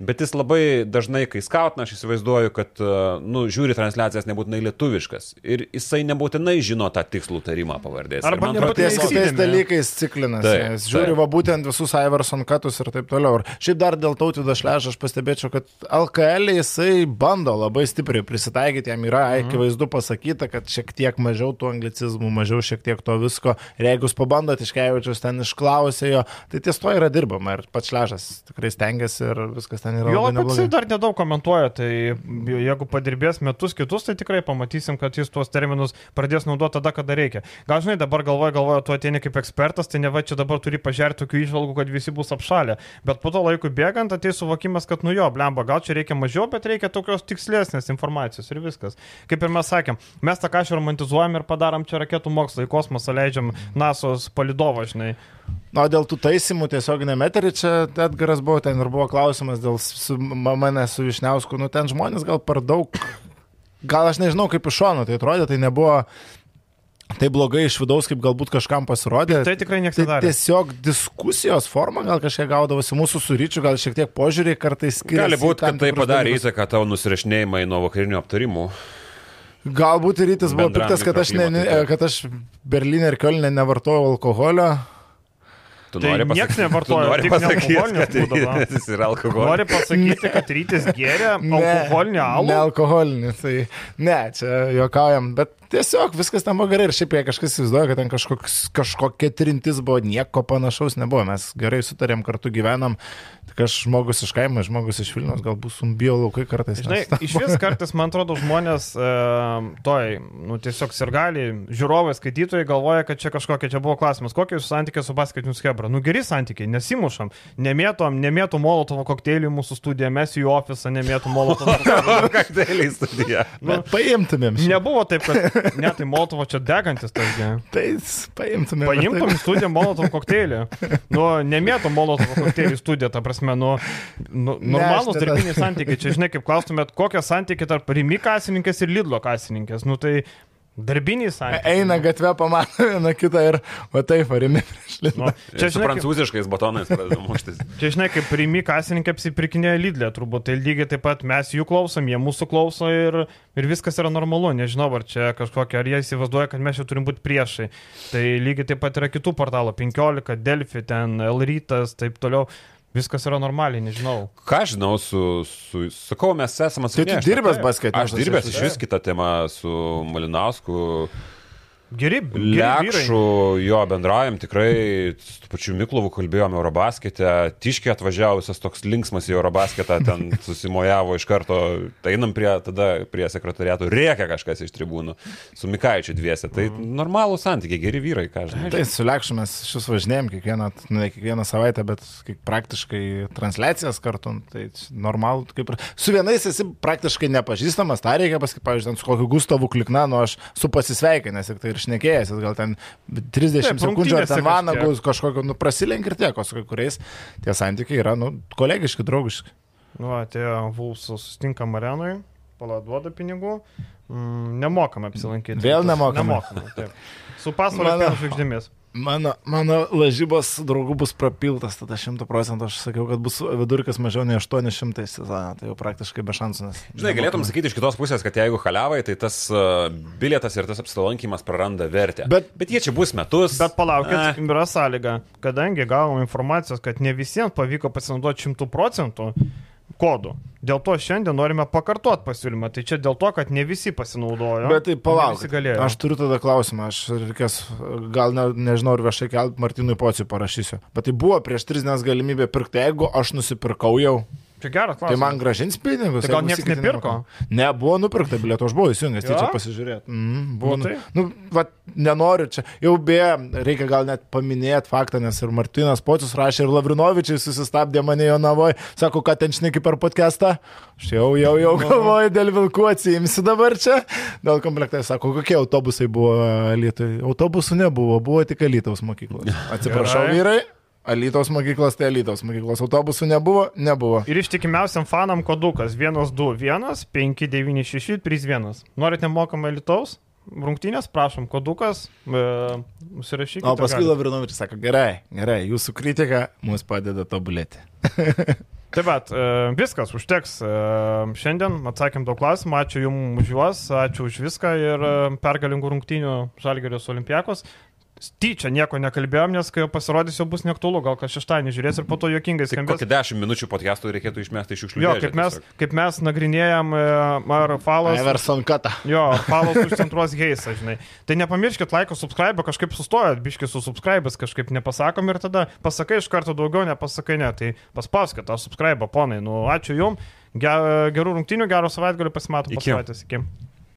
Bet jis labai dažnai, kai skautina, aš įsivaizduoju, kad, e, nu, žiūri transliacijas nebūtinai lietuviškas. Ir jisai nebūtinai žino tą tikslų tarimą pavardės. Arba Ties kitais dalykais ciklinas. Taip, Jis žiūri taip. va būtent visus Iverson katus ir taip toliau. Ir šiaip dar dėl tautvido šležo aš pastebėčiau, kad LKL jisai bando labai stipriai prisitaikyti, jam yra Mhm. akivaizdu pasakyta, kad šiek tiek mažiau tų anglicizmų, mažiau šiek tiek to visko. Ir jeigu jūs pabandot iškevičius ten išklausė jo, tai ties to yra dirbama ir pats šležas tikrai stengiasi ir viskas ten yra Jo, bet jisai dar nedaug komentuoja, tai jeigu padirbės metus kitus, tai tikrai pamatysim, kad jis tuos terminus pradės naudoti tada, kada reikia. Gal žinai, dabar galvoja, galvoja, tu ateini kaip ekspertas, tai ne va čia dabar turi pažiūrėti tokių išvalgų, kad visi bus apšalę. Bet po to laikui bėgant ateis suvokimas, kad nu jo, blemba, gal čia reikia mažiau, bet reikia tokios tikslesnės informacijos ir viskas. Kaip ir mes sakėm, mes tą kažką romantizuojam ir padarom čia raketų mokslą, į kosmosą leidžiam NASO's palidovą, žinai. Na, dėl tų taisymų tiesioginė meterį čia Edgaras buvo, ten ir buvo klausimas dėl su, ma- mane su Višniausku, nu ten žmonės gal per daug, gal aš nežinau kaip iš šono tai atrodė, tai nebuvo tai blogai iš vidaus, kaip galbūt kažkam pasirodė. Tai tikrai niekas Tai nedarė. tiesiog diskusijos forma gal kažkiek gaudavosi mūsų su ryčiu, gal šiek tiek požiūrį kartais skiriasi. Gali būti, kad tai padarė įtaką tavo nusirašinėjimai nuo vakarinių aptarimų. Galbūt ir rytis buvo piktas, kad aš, ne, kad aš Berlyne ir Kölne nevartojau alkoholio. Tu Tai nori nieks pasaky- nevartoja, nori pasakyti, kad jis yra alkoholis. Nori pasakyti, kad rytis gėrė alkoholinį alų? Ne alkoholinį, tai ne, čia juokaujam, bet tiesiog viskas tam buvo gerai ir šiaip jei kažkas įsivaizduoja, kad ten kažkoks, kažkokia trintis buvo, nieko panašaus nebuvo, mes gerai sutarėm, kartu gyvenam, tik aš žmogus iš kaimo, žmogus iš Vilnius, galbūt sumbijo laukai kartais. Žinai, iš vis kartais, man atrodo, žmonės e, toj, nu tiesiog sirgaliai, žiūrovai, skaitytojai galvoja, kad čia kažkokia, čia buvo klausimas, kokie jūsų santykiai su basketiniu skebra. Nu geri santykiai, nesimušam, nemėtom, nemėtų molotovo kokteilių į mūsų studiją, mes į ofisą nemėtų molotovo kokteilių. Kakteiliai studija. Nu, paimtumėm šį. nebuvo taip, kad, ne, tai molotovo čia degantis, taigi. Tai paimtumėm. ir Paimtum taip. į studiją molotovo kokteilį. Nu, nemėtų molotovo kokteilį į studiją, ta prasme, nu, nu normalūs aš tada- darbiniai santykiai. Čia, žinai, kaip klaustumėt, kokie santykiai tarp Rimi kasininkės ir Lidlo kasininkės. Nu, tai Darbiniai santykiai. Eina gatvė, pamato vieną kitą ir, va taip, arimi prieš. Nu, čia su žinai, prancūziškais kaip, batonais pradeda muštis. Čia žinai, kaip rimi kasininkai apsipirkinėja lydlė, turbūt tai lygiai taip pat mes jų klausom, jie mūsų klauso ir, ir viskas yra normalu. Nežinau, ar čia kažkokia, ar jie įsivaizduoja, kad mes čia turim būti priešai. Tai lygiai taip pat yra kitų portalų, 15, Delfi, ten L rytas, taip toliau. Viskas yra normaliai, nežinau. Ką žinau, su, su, sakau, mes esame atsakyti. Tai tu dirbęs basketą. Aš dirbęs iš vis kitą temą su Malinausku. Geri, geri Lekšų, jo, bendraujam tikrai, su pačiu Miklovu kalbėjome Eurobaskete, Tiškė atvažiavusias toks linksmas į Eurobasketą, ten susimojavo iš karto, tai einam prie, tada prie sekretariato, rėkia kažkas iš tribūnų, su Mikaičiu dviese, tai mm. normalų santykiai, geri vyrai, ką žinai. Tai su Lekšu mes šis važinėjom kiekvieną, ne kiekvieną savaitę, bet praktiškai transliacijas kartu, tai normalų, kaip ir su vienais esi praktiškai nepažįstamas, tą reikia pasakyti, pavyzdžiui, su kokiu Gustavu Kliknanu aš su pasisveikinęs ir tai ir šnekėjęs, gal ten 30 Taip, sekundžių ar ten vanagus kažkokio, nu, prasilenk ir tiek, o su kai kuriais tie santykiai yra, nu, kolegiški, draugiški. Nu, atėjo Vulsų susitinkam arenui, paladuoda pinigų, mm, nemokam apsilankyti. Vėl nemokam. Nemokam. Taip. Su pasvalio žvaigždėmis. Mano, mano lažybos draugų bus prapiltas, tada 100 procentų aš sakiau, kad bus vidurkis mažiau nei 800 sezoną, tai jau praktiškai be šansų. Nes... Žinai, galėtum sakyti iš kitos pusės, kad jeigu haliavai, tai tas uh, bilietas ir tas apsilankimas praranda vertę. Bet, bet jie čia bus metus. Bet palaukit, eh. yra sąlyga, kadangi gavom informacijos, kad ne visiems pavyko pasinaudoti 100 procentų kodų. Dėl to šiandien norime pakartoti pasiūlymą. Tai čia dėl to, kad ne visi pasinaudojo. Bet tai palauk. Aš turiu tada klausimą. Aš reikės, gal ne, nežinau, ar viešai kelt Martinui Pociui parašysiu. Bet tai buvo prieš tris dienas galimybė pirkti. Jeigu aš nusipirkau jau, Čia geras klausimas. Tai man gražins pinigus. Tai gal niekas nepirko? Ne, buvo nupirkta bilietų, aš buvau įsijungęs, tai čia pasižiūrėti. Mm, buvo, nu, tai? nu, va, nenoriu čia. Jau beje, reikia gal net paminėti faktą, nes ir Martinas Pocius rašė, ir Lavrinovičiai susistabdė mane jo navoje, sako, kad ten šneki per podcastą. Aš jau, jau, jau galvoju, dėl vilkų atsiimsi dabar čia. Dėl komplektai sako, kokie autobusai buvo Lietuvai. Autobusų nebuvo, buvo tik Lietuvos mokyklos. Atsiprašau, Gerai. vyrai. Alytos mokyklos, tai Alytos mokyklos autobusų nebuvo, nebuvo. Ir ištikimiausiam fanam kodukas 121 596 31. Norit nemokamą Alytaus? Rungtynės, prašom, kodukas, e, užsirašykite. O paskui Lavrinovičius sako, gerai, gerai, jūsų kritika mums padeda tobulėti. Taip pat, e, viskas, užteks. E, šiandien atsakėm daug klausimų, ačiū Jums už juos, ačiū už viską ir e, pergalingų rungtynių Žalgerios Olimpiakos tyčia nieko nekalbėjom, nes kai jau pasirodys, jau bus neaktualu, gal kas šeštadienį žiūrės ir po to juokingai tai skambės. Kokį 10 minučių podcastų reikėtų išmesti iš šiukšlių. Jo, kaip mes, kaip mes nagrinėjom, e, ar falas. Everson Kata. Jo, falas užcentruos heisą, žinai. Tai nepamirškit, laiko, subscribe, kažkaip sustojot, biški su subscribės kažkaip nepasakom ir tada pasakai iš karto daugiau, nepasakai ne. Tai paspauskit tą subscribe, ponai. Nu, ačiū jums. Gerų rungtinių, gerų savaitgalių pasimatų po savaitės. Iki.